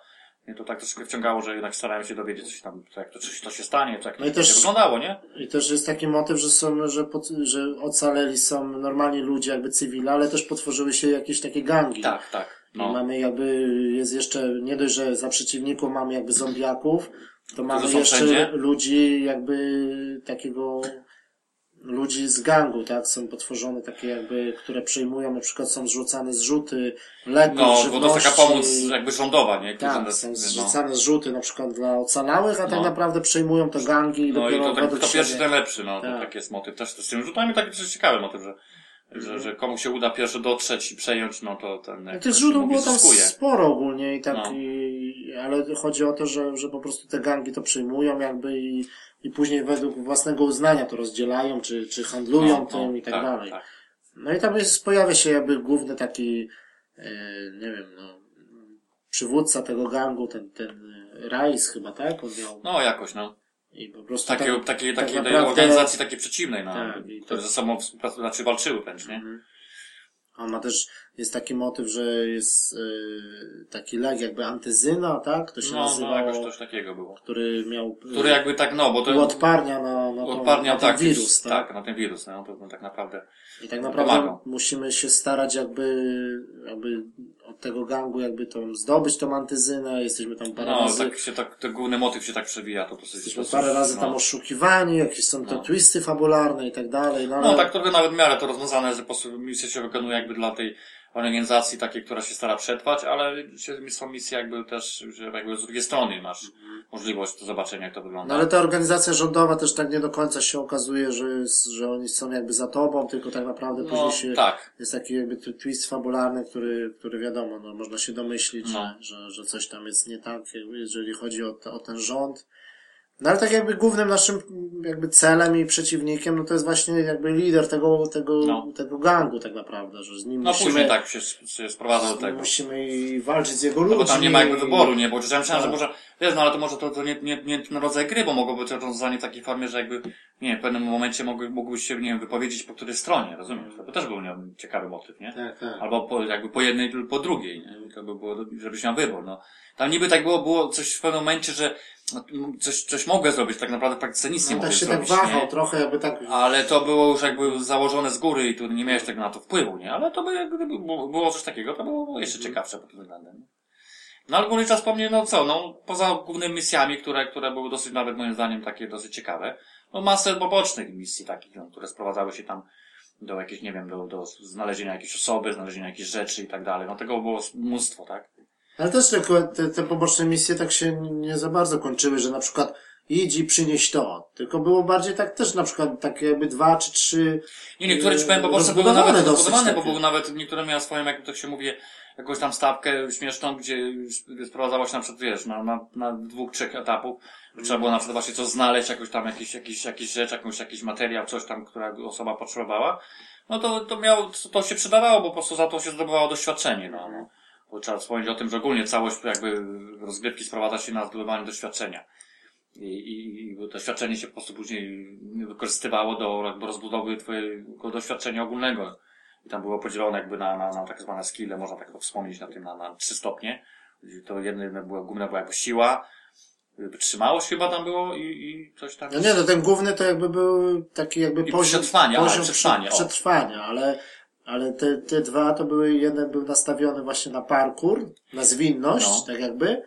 Mnie to tak troszkę wciągało, że jednak starałem się dowiedzieć, coś tam, jak to, coś to się stanie, co jak No i to też- wyglądało, nie? I też jest taki motyw, że są, że, pod, że ocaleli są normalni ludzie, jakby cywile, ale też potworzyły się jakieś takie gangi. Tak, tak. I No. mamy jakby, jest jeszcze, nie dość, że za przeciwników mamy jakby zombiaków, to mamy jeszcze wszędzie? ludzi jakby takiego, ludzi z gangu, tak? Są potworzone takie jakby, które przejmują, na przykład są zrzucane zrzuty leków, No, bo to żywności. jest taka pomoc jakby rządowa, nie? Którzy Tak, są no. zrzucane zrzuty na przykład dla ocalałych, a tak No. naprawdę przejmują te gangi i No i dopiero to tak, kto pierwszy, ten lepszy, no. To Tak. taki jest motyw też z tym rzutami, taki dosyć ciekawy motyw, że. Że, że komu się uda pierwszy dotrzeć i przejąć, no to ten No jakby tych mówi, było tam zyskuje. sporo ogólnie i tak, No. i, ale chodzi o to, że, że po prostu te gangi to przyjmują jakby i, i później według własnego uznania to rozdzielają, czy, czy handlują No, tym no, i tak, dalej. tak. No i tam jest, pojawia się jakby główny taki, e, nie wiem, no, przywódca tego gangu, ten, ten Rais chyba, tak? On miał, No jakoś, no. I po prostu Takiej, tak, takiej, tak takiej naprawdę- organizacji takiej przeciwnej, no, Tak, które to- ze sobą współpracują, znaczy walczyły wręcz, nie? Mhm. On ma też, jest taki motyw, że jest y, taki lek jakby antyzyna, tak? To się No, no, nazywało, jakoś coś takiego było. który miał, Który jakby tak, no, bo to uodparnia na, na, tą, odparniał, na ten tak, wirus, tak? tak, na ten wirus, no, to tak naprawdę. I tak naprawdę musimy się starać jakby, jakby od tego gangu jakby tą, zdobyć tą antyzynę, jesteśmy tam parę No, razy, tak się tak, ten główny motyw się tak przewija, to dosyć, jesteśmy dosyć, parę razy no. tam oszukiwani, jakieś są te No. twisty fabularne i tak dalej, no ale... No tak trochę nawet w miarę to rozwiązane, że po prostu misja się wykonuje jakby dla tej organizacji takiej, która się stara przetrwać, ale są misje jakby też, że jakby z drugiej strony masz możliwość zobaczenia jak to wygląda. No ale ta organizacja rządowa też tak nie do końca się okazuje, że, jest, że oni są jakby za tobą, tylko tak naprawdę No, później się tak. jest taki jakby twist fabularny, który, który wiadomo, no, można się domyślić, No. że, że, że coś tam jest nie tak, jeżeli chodzi o, te, o ten rząd. No ale tak jakby głównym naszym jakby celem i przeciwnikiem, no to jest właśnie jakby lider tego, tego, No. tego gangu tak naprawdę, że z nim No musimy, później tak się, się sprowadza do tego. musimy i walczyć z jego No ludźmi. bo tam nie ma jakby wyboru, nie? Bo ja myślałem, że Tak. może, wiesz, no ale to może to, to nie, nie, nie ten rodzaj gry, bo mogło być rozwiązanie w takiej formie, że jakby, nie w pewnym momencie mogły, mógłbyś się, nie wiem, wypowiedzieć po której stronie, rozumiesz? To też był nie, ciekawy motyw, nie? Tak, tak. Albo po, jakby po jednej lub po drugiej, nie? To by było, żebyś miał wybór, no. Tam niby tak było, było coś w pewnym momencie, że no, coś, coś mogę zrobić, tak naprawdę w praktyce nic nie No, mogę tak się tak zrobić, wahał nie? trochę, jakby tak Ale to było już jakby założone z góry i tu nie miałeś tego na to wpływu, nie? Ale to by jakby było, coś takiego, to było jeszcze ciekawsze pod tym względem. No ale główny czas po mnie, no co, no poza głównymi misjami, które, które były dosyć nawet moim zdaniem takie dosyć ciekawe, no masę pobocznych misji takich, no, które sprowadzały się tam do jakiejś, nie wiem, do, do znalezienia jakiejś osoby, znalezienia jakichś rzeczy i tak dalej. No tego było mnóstwo, tak? Ale też te, te poboczne misje tak się nie za bardzo kończyły, że na przykład idź i przynieś to. Tylko było bardziej tak też na przykład takie jakby dwa czy trzy Nie, niektóre ci powiem, Yy, poboczne były nawet rozbudowane, bo były nawet, niektóre miały swoją, jak to się mówi, jakąś tam stawkę śmieszną, gdzie sprowadzało się na przykład, wiesz, na, na, na dwóch, trzech etapów, trzeba było na przykład właśnie coś znaleźć, jakąś tam jakiś, jakiś, jakiś rzecz, jakąś, jakiś materiał, coś tam, która osoba potrzebowała, no to, to miało, to, to się przydawało, bo po prostu za to się zdobywało doświadczenie, no, no. Bo trzeba wspomnieć o tym, że ogólnie całość jakby rozgrywki sprowadza się na zdobywanie doświadczenia. I, i, i doświadczenie się po prostu później wykorzystywało do jakby rozbudowy twojego doświadczenia ogólnego. I tam było podzielone jakby na, na, na tak zwane skille, można tak to wspomnieć na tym, na, na trzy stopnie. To jedno było, główne była jakby siła, wytrzymałość chyba tam było i, i coś tam. No nie, no ten główny to jakby był taki jakby I poziom, przetrwania, ale poziom przetrwanie, o. przetrwania, ale, ale te, te dwa to były, jeden był nastawiony właśnie na parkour, na zwinność, No. tak jakby.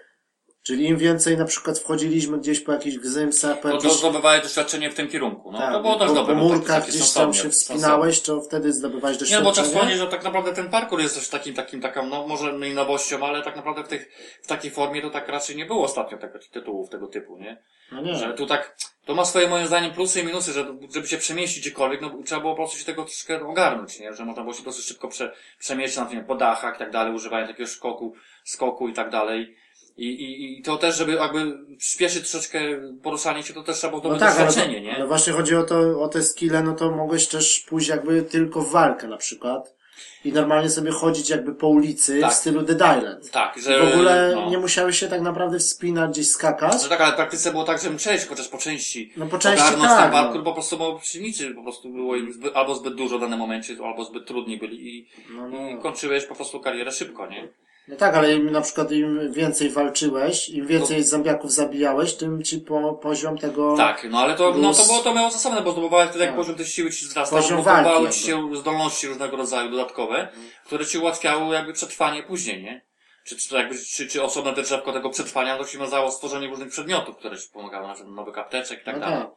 Czyli im więcej na przykład wchodziliśmy gdzieś po jakichś gzymsach, po To, to jakichś zdobywałeś doświadczenie w tym kierunku. No, tak, to było też po, dobre. po no, murkach gdzieś tam się wspinałeś, to wtedy zdobywałeś Nie, no doświadczenie. bo trzeba wspomnieć, że tak naprawdę ten parkour jest też takim, takim, taką, no może nie nowością, ale tak naprawdę w, tych, w takiej formie to tak raczej nie było ostatnio tego, tytułów tego typu, nie? No nie. Że tu tak, to ma swoje moim zdaniem plusy i minusy, że żeby się przemieścić gdziekolwiek, no trzeba było po prostu się tego troszkę ogarnąć, nie? Że można było się dosyć szybko prze, przemieścić na tym po dachach i tak dalej, używając takiego skoku, skoku i tak dalej. I, i, I to też, żeby jakby przyspieszyć troszeczkę poruszanie się, to też trzeba było No tak, ale, doświadczenie, to, nie? ale właśnie chodzi o to, o te skille, no to mogłeś też pójść jakby tylko w walkę na przykład i normalnie sobie chodzić jakby po ulicy Tak. w stylu Dead Island. Tak, I że... w ogóle no. nie musiałeś się tak naprawdę wspinać, gdzieś skakać. No tak, ale w praktyce było tak, że musiałeś chociaż po części No po części tak, ten parkour, no. po prostu bo przeciwnicy po prostu było im zbyt, albo zbyt dużo w danym momencie, albo zbyt trudni byli i, No, i no. kończyłeś po prostu karierę szybko, nie? No tak, ale im, na przykład im więcej walczyłeś, im więcej zombiaków zabijałeś, tym ci po, poziom tego... Tak, no ale to, no to Plus- było, to miało zasadne, bo zdobywałeś wtedy jak Tak. poziom tej siły ci wzrastał, zdobywały ci się zdolności różnego rodzaju dodatkowe, które ci ułatwiały jakby przetrwanie później, nie? Czy, czy, jakby, czy, czy osobne te drzewko tego przetrwania, to ci wiązało stworzenie różnych przedmiotów, które ci pomagały, na przykład nowych apteczek i tak No dalej. tak.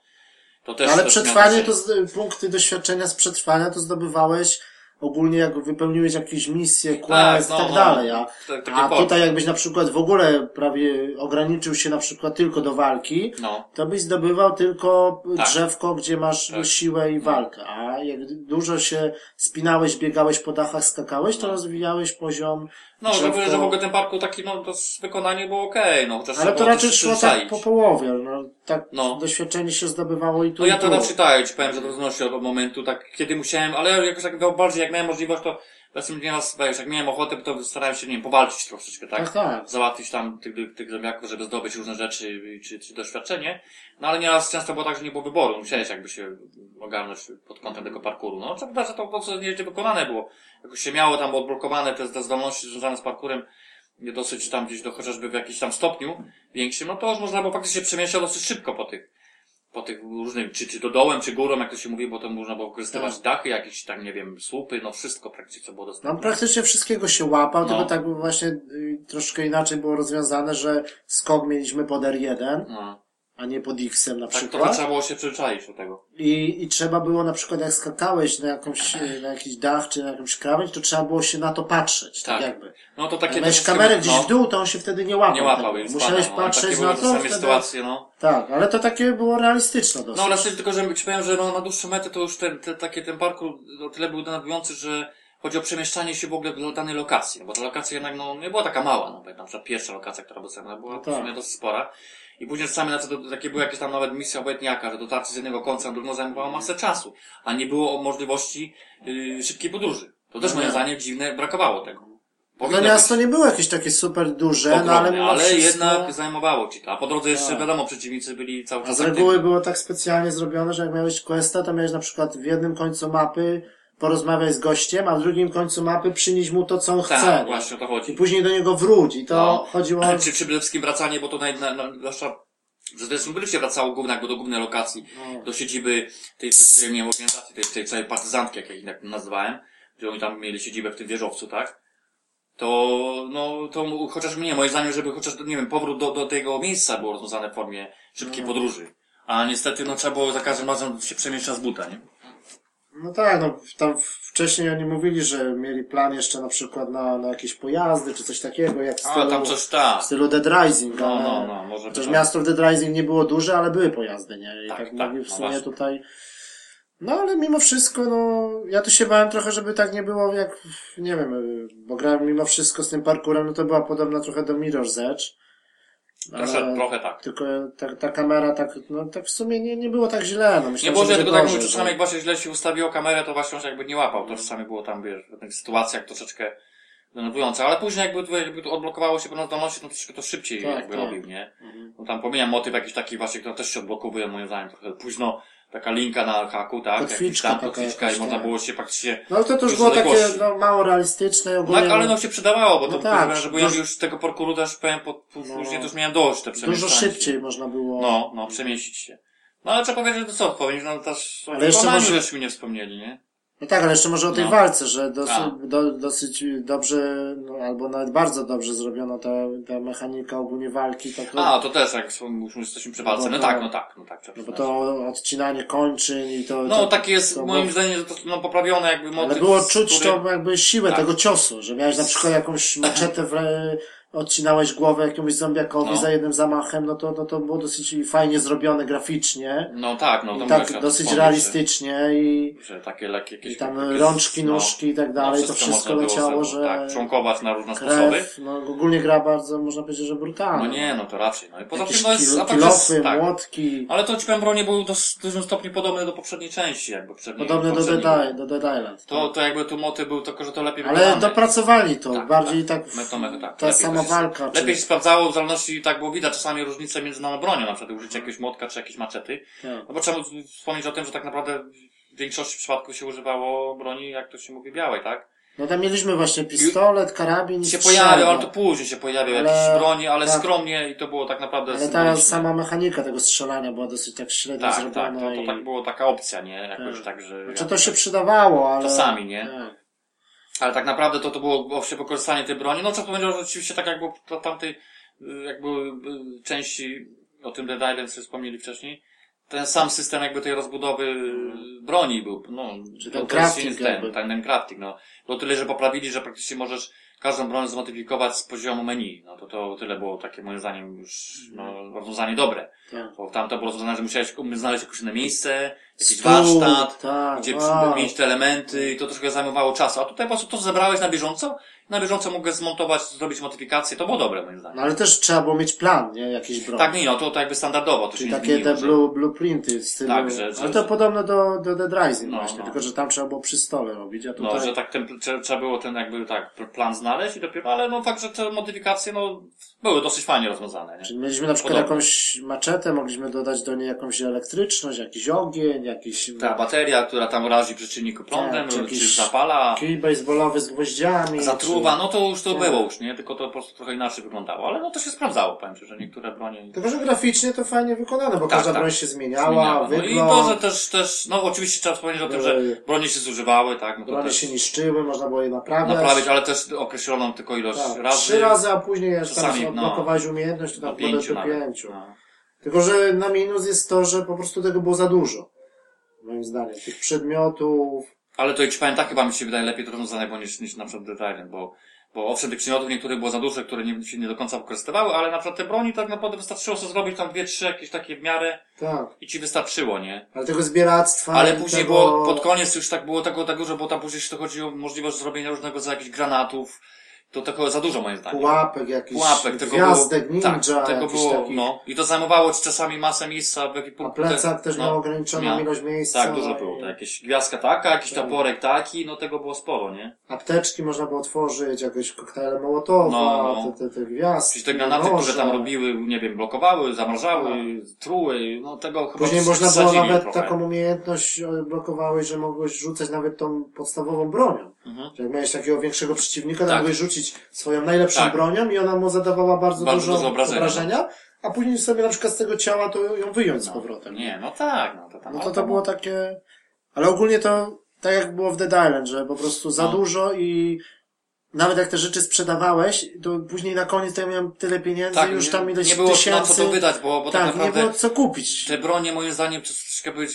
To też, ale też przetrwanie to, z, punkty doświadczenia z przetrwania to zdobywałeś ogólnie jak wypełniłeś jakieś misje, quest i no, tak no. dalej, a, Tak- a tutaj jakbyś na przykład w ogóle prawie ograniczył się na przykład tylko do walki, No. to byś zdobywał tylko Tak. drzewko, gdzie masz Tak. siłę i walkę, a jak dużo się spinałeś, biegałeś po dachach, skakałeś, to rozwijałeś poziom No, że, drzewko. że w ogóle ten parku taki, no, to wykonanie było okej, no, chociaż Ale to raczej szło tak po połowie, no, tak No. doświadczenie się zdobywało i tu No ja to tak, ci powiem, że to znosi od momentu, tak, kiedy musiałem, ale jakoś tak bardziej, jak miałem możliwość, to Zresztą nieraz, wiesz, jak miałem ochotę, to starałem się, nie wiem, powalczyć troszeczkę, tak? Tak, tak. Załatwić tam tych, tych zombiaków, żeby zdobyć różne rzeczy czy, czy doświadczenie. No ale nieraz często było tak, że nie było wyboru. Musiałeś jakby się ogarnąć pod kątem tego parkouru. No, trzeba że to po prostu nieźle wykonane było. Jakoś się miało tam odblokowane te, te zdolności związane z parkurem dosyć tam gdzieś do chociażby w jakimś tam stopniu większym, no to już można było faktycznie przemieszczać dosyć szybko po tych, po tych różnych, czy, czy to dołem, czy górą, jak to się mówi, bo to można było wykorzystywać Tak. dachy, jakieś tam, nie wiem, słupy, no wszystko praktycznie, co było No dostępne. praktycznie wszystkiego się łapał, No. tylko tak właśnie y, troszkę inaczej było rozwiązane, że skok mieliśmy pod R1, No. A nie pod X-em na Tak trochę przykład. trzeba było się przyzwyczaić do tego. I, I trzeba było na przykład jak skakałeś na jakąś, na jakiś dach czy na jakąś krawędź, to trzeba było się na to patrzeć, tak, Tak. jakby. No to takie... miałeś kamerę gdzieś no, w dół, to on się wtedy nie łapał. Nie łapał, więc Musiałeś spadał, no. patrzeć na to, wtedy... sytuacje, no. Tak, ale to takie było realistyczne dosyć. No też tylko, że ci powiem, że no, na dłuższą metę to już ten, te, takie, ten parkour o tyle był denerwujący, że chodzi o przemieszczanie się w ogóle do danej lokacji, no bo ta lokacja jednak no, nie była taka mała, no bo na przykład pierwsza lokacja, która była dostępna, była No w tak. sumie dosyć spora. I później czasami na co to, takie były jakieś tam nawet misje obojętniaka, że dotarcie z jednego końca na drugą zajmowało masę czasu, a nie było możliwości yy, szybkiej podróży. To też No moim nie. zdaniem dziwne, brakowało tego. Powinno miasto nie było jakieś takie super duże, być no ale ogromne, mimo ale wszystko... jednak zajmowało ci to. A po drodze jeszcze Tak. wiadomo, przeciwnicy byli cały A czas z reguły było tak specjalnie zrobione, że jak miałeś questa, to miałeś na przykład w jednym końcu mapy porozmawiać z gościem, a w drugim końcu mapy przynieść mu to, co on Tak, chce. właśnie o to chodzi. I później do niego wróć. I to No. chodziło... Czy przede wszystkim wracanie, bo to naj, na, na, zwłaszcza, że zresztą by się wracało głównie jakby do głównej lokacji, No. do siedziby tej, tej, nie organizacji, tej, tej całej partyzantki, jak ja ich tak nazywałem, gdzie oni tam mieli siedzibę w tym wieżowcu, tak? To, no, to chociaż mnie, moim zdaniem, żeby chociaż, nie wiem, powrót do, do tego miejsca było rozwiązane w formie szybkiej No. podróży. A niestety, no, trzeba było za każdym razem się przemieszczać z buta, nie? No tak, no tam wcześniej oni mówili, że mieli plan jeszcze na przykład na, na jakieś pojazdy, czy coś takiego, jak w A, stylu, tam coś, tak. w stylu Dead Rising, No, ale... no, no, może Chociaż miasto w Dead Rising nie było duże, ale były pojazdy, nie? I Tak, tak, tak, mogli w no sumie właśnie. tutaj... No ale mimo wszystko, no, ja tu się bałem trochę, żeby tak nie było jak, nie wiem, bo grałem mimo wszystko z tym parkurem, no to była podobna trochę do Mirror's Edge. Trochę, trochę tak. Tylko ta, ta kamera tak, no tak w sumie nie, nie było tak źle, no Nie myślałem, było, że że tylko tak mówię, czasami jak właśnie źle się ustawiło kamerę, to właśnie on się jakby nie łapał. To czasami było tam, wiesz, w pewnych sytuacjach troszeczkę denerwujące, ale później jakby jakby to odblokowało się pewne zdolności, to troszeczkę to szybciej Tak, jakby tak. robił, nie? Mhm. No tam pomijam motyw jakiś taki właśnie, który też się odblokowuje moim zdaniem trochę późno, taka linka na haku, tak? Kotwiczka tam kotwiczka i można tak. było się praktycznie No to, to już Już było takie, no, mało realistyczne ogólnie. tak, ale no się przydawało, bo No to tak, że dużo- już tego parkouru też powiem, po, No. później to już miałem dość te dużo przemieszczanie szybciej można było. No, no, przemieścić się. No ale trzeba powiedzieć, że to co odpowiedź, no też Ale jeszcze może- żeśmy nie wspomnieli, nie? No tak, ale jeszcze może o tej No. walce, że dosyć, A. do, dosyć dobrze, no, albo nawet bardzo dobrze zrobiona ta, ta mechanika ogólnie walki. Tak, A, to też, jak już jesteśmy przy walce. No No to- tak, no tak, no tak. no bo to odcinanie kończyn i to... No to, tak jest, to moim zdaniem, że to no, poprawione jakby motyw. Ale było czuć który- to jakby siłę Tak. tego ciosu, że miałeś na przykład jakąś maczetę w. odcinałeś głowę jakiemuś zombiakowi No. za jednym zamachem, no to, no to było dosyć fajnie zrobione graficznie. No tak, no to tak dosyć realistycznie i, Że, że takie lekkie jakieś... i tam jakieś- rączki, no, nóżki i tak dalej, to wszystko było leciało, że Tak, członkować na różne sposoby. krew, no ogólnie gra bardzo, można powiedzieć, że brutalna. No nie, no to raczej. No i poza Jakieś tym, no jest... tak jest- kilofy, tak. młotki, Ale to ci powiem, bronie były do, w dużym stopniu podobne do poprzedniej części, jakby poprzedniej. podobne do. Dead, do Dead Island. To, to jakby tu motyw był tylko, że to lepiej Ale dopracowali to, Tak, bardziej tak, tak ta lepiej sama walka. czy- Lepiej się sprawdzało, w zależności tak było widać czasami różnice między daną bronią, na przykład użycie jakiegoś młotka czy jakiejś maczety. tak. No bo trzeba wspomnieć o tym, że tak naprawdę w większości przypadków się używało broni, jak to się mówi, białej, tak? No tam mieliśmy właśnie pistolet, karabin i się strzelba. pojawiał, ale to później się pojawiał Ale- jakieś broni, ale tak. skromnie i to było tak naprawdę Ale ta sama mechanika tego strzelania była dosyć tak średnio Tak, tak, zrobiona to, to i... tak było taka opcja, nie? Jakoś Tak. tak, że... Znaczy to się przydawało, ale... Czasami, nie? Tak. Ale tak naprawdę to, to było właśnie wykorzystanie tej broni. No trzeba powiedzieć, że rzeczywiście tak jak było to tamtej y, jakby y, części o tym Dead Island, co wspomnieli wcześniej, ten sam system jakby tej rozbudowy y, broni był, no, Czy ten crafting ten, jakby. ten, ten crafting, no. Było tyle, że poprawili, że praktycznie możesz każdą broń zmodyfikować z poziomu menu. No to to tyle było takie moim zdaniem już, no, rozwiązanie dobre. Tak. Bo tam to było rozwiązane, że musiałeś znaleźć jakieś inne miejsce, jakiś Stół, warsztat, tak, gdzie wow. mieć te elementy i to troszkę zajmowało czasu. A tutaj po prostu to zebrałeś na bieżąco, na bieżąco mogłeś zmontować, zrobić modyfikacje, to było dobre moim zdaniem. No ale też trzeba było mieć plan, nie? Jakiś broń. Tak, nie, no to, to jakby standardowo, to Czyli takie zmieniło, te blue, blueprinty z stylu. Tak, że- że- ale to podobno do, do Dead Rising No, właśnie, no. tylko że tam trzeba było przy stole robić, a tutaj... No, że tak ten, trze- trzeba było ten jakby tak plan znaleźć i dopiero, ale no fakt, że te modyfikacje no były dosyć fajnie rozwiązane, nie? Czyli mieliśmy na przykład Podobno. jakąś maczetę, mogliśmy dodać do niej jakąś elektryczność, jakiś ogień, jakiś Ta bateria, która tam razi przy czynniku prądem, Tak, czy czy, zapala, kij baseballowy z gwoździami. zatruwa, czy... no to już to Tak. było już, nie? Tylko to po prostu trochę inaczej wyglądało, ale no to się sprawdzało, powiem Ci, że niektóre bronie... Tylko, że graficznie to fajnie wykonane, bo Tak, każda tak. broń się zmieniała, zmieniała. No wygląd, i to, że też, też, no oczywiście trzeba wspomnieć o tym, że Były- bronie się zużywały, tak? No to bronie też się niszczyły, można było je naprawiać. naprawić, ale też określoną tylko ilość tak, razy. Trzy razy, a później jak Czasami, no, odblokowałeś umiejętność, to do tam pięciu pięciu, do pięciu. No. Tylko, że na minus jest to, że po prostu tego było za dużo. Moim zdaniem. Tych przedmiotów. Ale to i powiem tak, chyba mi się wydaje lepiej to rozwiązane było niż, niż na przykład bo, bo owszem, tych przedmiotów niektórych było za dużo, które nie, się nie do końca wykorzystywały, ale na przykład te broni tak naprawdę wystarczyło sobie zrobić tam dwie, trzy jakieś takie w miarę Tak. i ci wystarczyło, nie? Ale tego zbieractwa. Ale później tego... było, pod koniec już tak było tego, tak dużo, bo tam później to chodziło o możliwość zrobienia różnego rodzaju jakichś granatów. To tego za dużo moim zdaniem. Pułapek jakiś. Pułapek, tego gwiazdek, było, ninja. tak, tego było, takich. no. I to zajmowało ci czasami masę miejsca w A ekwipunku. plecak też no. miał ograniczoną miał. ilość miejsca. Tak, dużo było. To jakieś gwiazdka taka, jakiś Tak. toporek taki, no tego było sporo, nie? Apteczki można było tworzyć, jakieś koktajle Mołotowa, No, no. te, te, te gwiazdki. Czyli te granaty, noże. które tam robiły, nie wiem, blokowały, zamrażały, truły, no tego chyba Później można było nawet trochę. taką umiejętność e, blokowałeś, że mogłeś rzucać nawet tą podstawową bronią. Mhm. Że jak miałeś takiego większego przeciwnika, to Tak. mogłeś rzucić swoją najlepszą Tak. bronią i ona mu zadawała bardzo, Bardzo dużo dużo obrażenia, no. obrażenia, a później sobie na przykład z tego ciała to ją wyjąć z powrotem. Nie, no tak, no to tam. No to to było takie... Ale ogólnie to tak jak było w Dead Island, że po prostu za No. dużo i nawet jak te rzeczy sprzedawałeś, to później na koniec to ja miałem tyle pieniędzy, Tak, już tam nie, ileś nie było tysięcy... na co to wydać, bo, bo tak, tak, nie naprawdę było co kupić. te bronie moim zdaniem to troszkę były,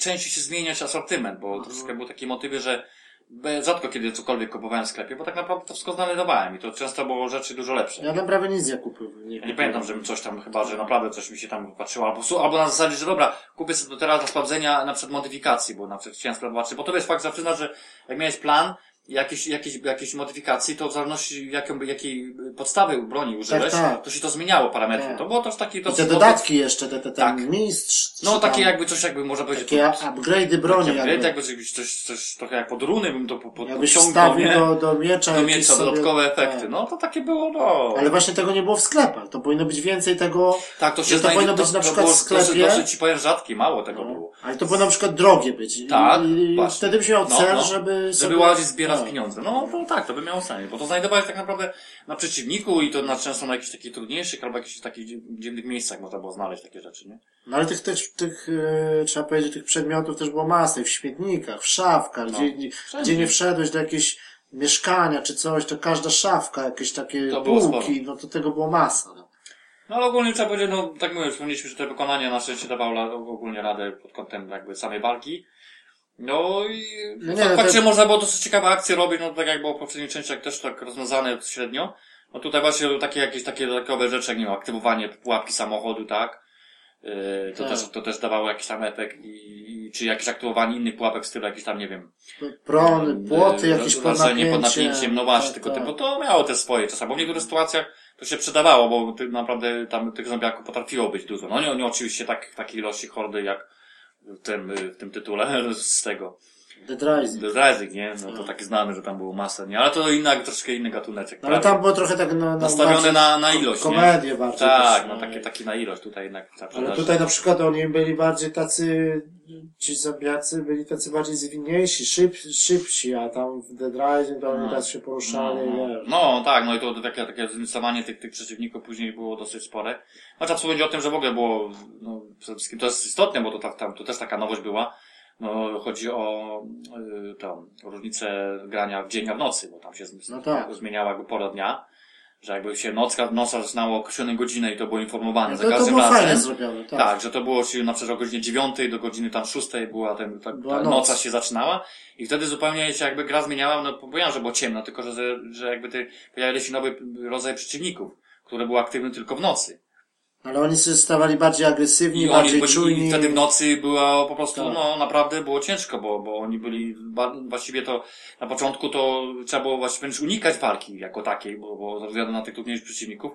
częściej się zmieniać asortyment, bo Mhm. troszkę były takie motywy, że rzadko kiedy cokolwiek kupowałem w sklepie, bo tak naprawdę to wszystko znajdowałem i to często było rzeczy dużo lepsze. Ja tam prawie nic nie kupiłem. Ja nie pamiętam, żebym coś tam, chyba, że naprawdę coś mi się tam patrzyło, albo, albo na zasadzie, że dobra, kupię sobie to teraz na sprawdzenia, na przykład modyfikacji, bo na przykład chciałem sprawdzić, bo to jest fakt, że przyznać, że jak miałeś plan, jakieś, jakieś, jakieś modyfikacji, to w zależności jaką, jakiej podstawy broni użyłeś, tak. to się to zmieniało parametry. Tak. To było też taki, to I te dodatki jeszcze, te, te, ten Tak. mistrz. No takie tam jakby coś jakby może powiedzieć. Takie upgrade'y broni Takie, jakby. jakby coś, coś, trochę jak pod runy bym to po- po- Jakbyś wstawił do, do miecza. do miecza sobie- dodatkowe efekty. Tak. No to takie było, no. Ale właśnie tego nie było w sklepach. To powinno być więcej tego. tak, to się że to znajdzie, powinno być na przykład było w sklepie. Dosyć, dosyć ci powiem rzadkie, mało tego było. Ale to powinno na przykład drogie być. I- Tak, I właśnie. wtedy byś miał No, cel, no. żeby. Żeby łazić, zbierać tak. pieniądze. No to tak, to by miało sens, bo to znajdowałeś tak naprawdę na przeciwniku i to na często na jakichś takich trudniejszych albo jakichś takich dzi- dziwnych miejscach można było znaleźć takie rzeczy, nie? No ale tych, tych, tych e, trzeba powiedzieć, tych przedmiotów też było masę. W śmietnikach, w szafkach, No. gdzie, Wszędzie. gdzie nie wszedłeś do jakiejś mieszkania czy coś, to każda szafka, jakieś takie To półki, no to tego było masa. No. No ale ogólnie trzeba powiedzieć, no tak mówię, wspomnieliśmy, że to wykonanie na szczęście dawało ogólnie radę pod kątem jakby samej walki. No i No nie, no, faktycznie to- można było dosyć ciekawe akcje robić, no tak jak było w poprzednich częściach też tak rozwiązane średnio. No tutaj właśnie takie jakieś takie dodatkowe rzeczy, jak nie wiem, aktywowanie pułapki samochodu, tak? Yy, to, Tak. też, to też dawało jakiś tam efekt i, i czy jakieś aktywowanie innych pułapek w stylu jakiś tam, nie wiem, Prony, płoty, Yy, jakieś pod wrażenie pod napięciem. napięciem, no właśnie, Tak, tylko tak. ty, bo to miało te swoje czasami, bo w niektórych sytuacjach to się przydawało, bo ty, naprawdę tam tych zombiaków potrafiło być dużo. No nie, nie oczywiście tak, takiej ilości hordy jak w tym, y, w tym tytule z tego. Dead Rising. The Rising, nie? No to taki znany, że tam było masa, nie? Ale to inna, troszkę inny gatuneczek. No, ale tam było trochę tak no, no, Nastawione na, na ilość, nie? komedię bardziej. Tak, też, no takie, taki na ilość, tutaj jednak Ale tutaj na przykład oni byli bardziej tacy, ci zabijacy byli tacy bardziej zwinniejsi, szyb, szybsi, a tam w Dead Rising to oni No. tak się poruszali, No, wiesz. no tak, no i to takie, takie zmysłowanie tych, tych przeciwników później było dosyć spore. No trzeba wspomnieć o tym, że w ogóle było, no przede wszystkim to jest istotne, bo to, ta- tam, to też taka nowość była. No chodzi o y, tą różnicę grania w dzień, a w nocy, bo tam się z, No tak. zmieniała jakby pora dnia. Że jakby się nocka, noca zaczynało o określonej godzinę i to było informowane No za to, to każdym było razem. zrobione, tak. Tak, że to było czyli na przykład o godzinie 9 do godziny tam 6 była ten, ta, Była ta noc. noca się zaczynała i wtedy zupełnie się jakby gra zmieniała, no powiedziałem, że było ciemno, tylko że, że jakby pojawiali się nowy rodzaj przeciwników, który był aktywny tylko w nocy. Ale oni się stawali bardziej agresywni, I oni bardziej byli, czujni. i wtedy w nocy była po prostu, Tak. no naprawdę było ciężko, bo, bo oni byli, właściwie to na początku to trzeba było właściwie unikać walki jako takiej, bo, bo względu na tych trudniejszych przeciwników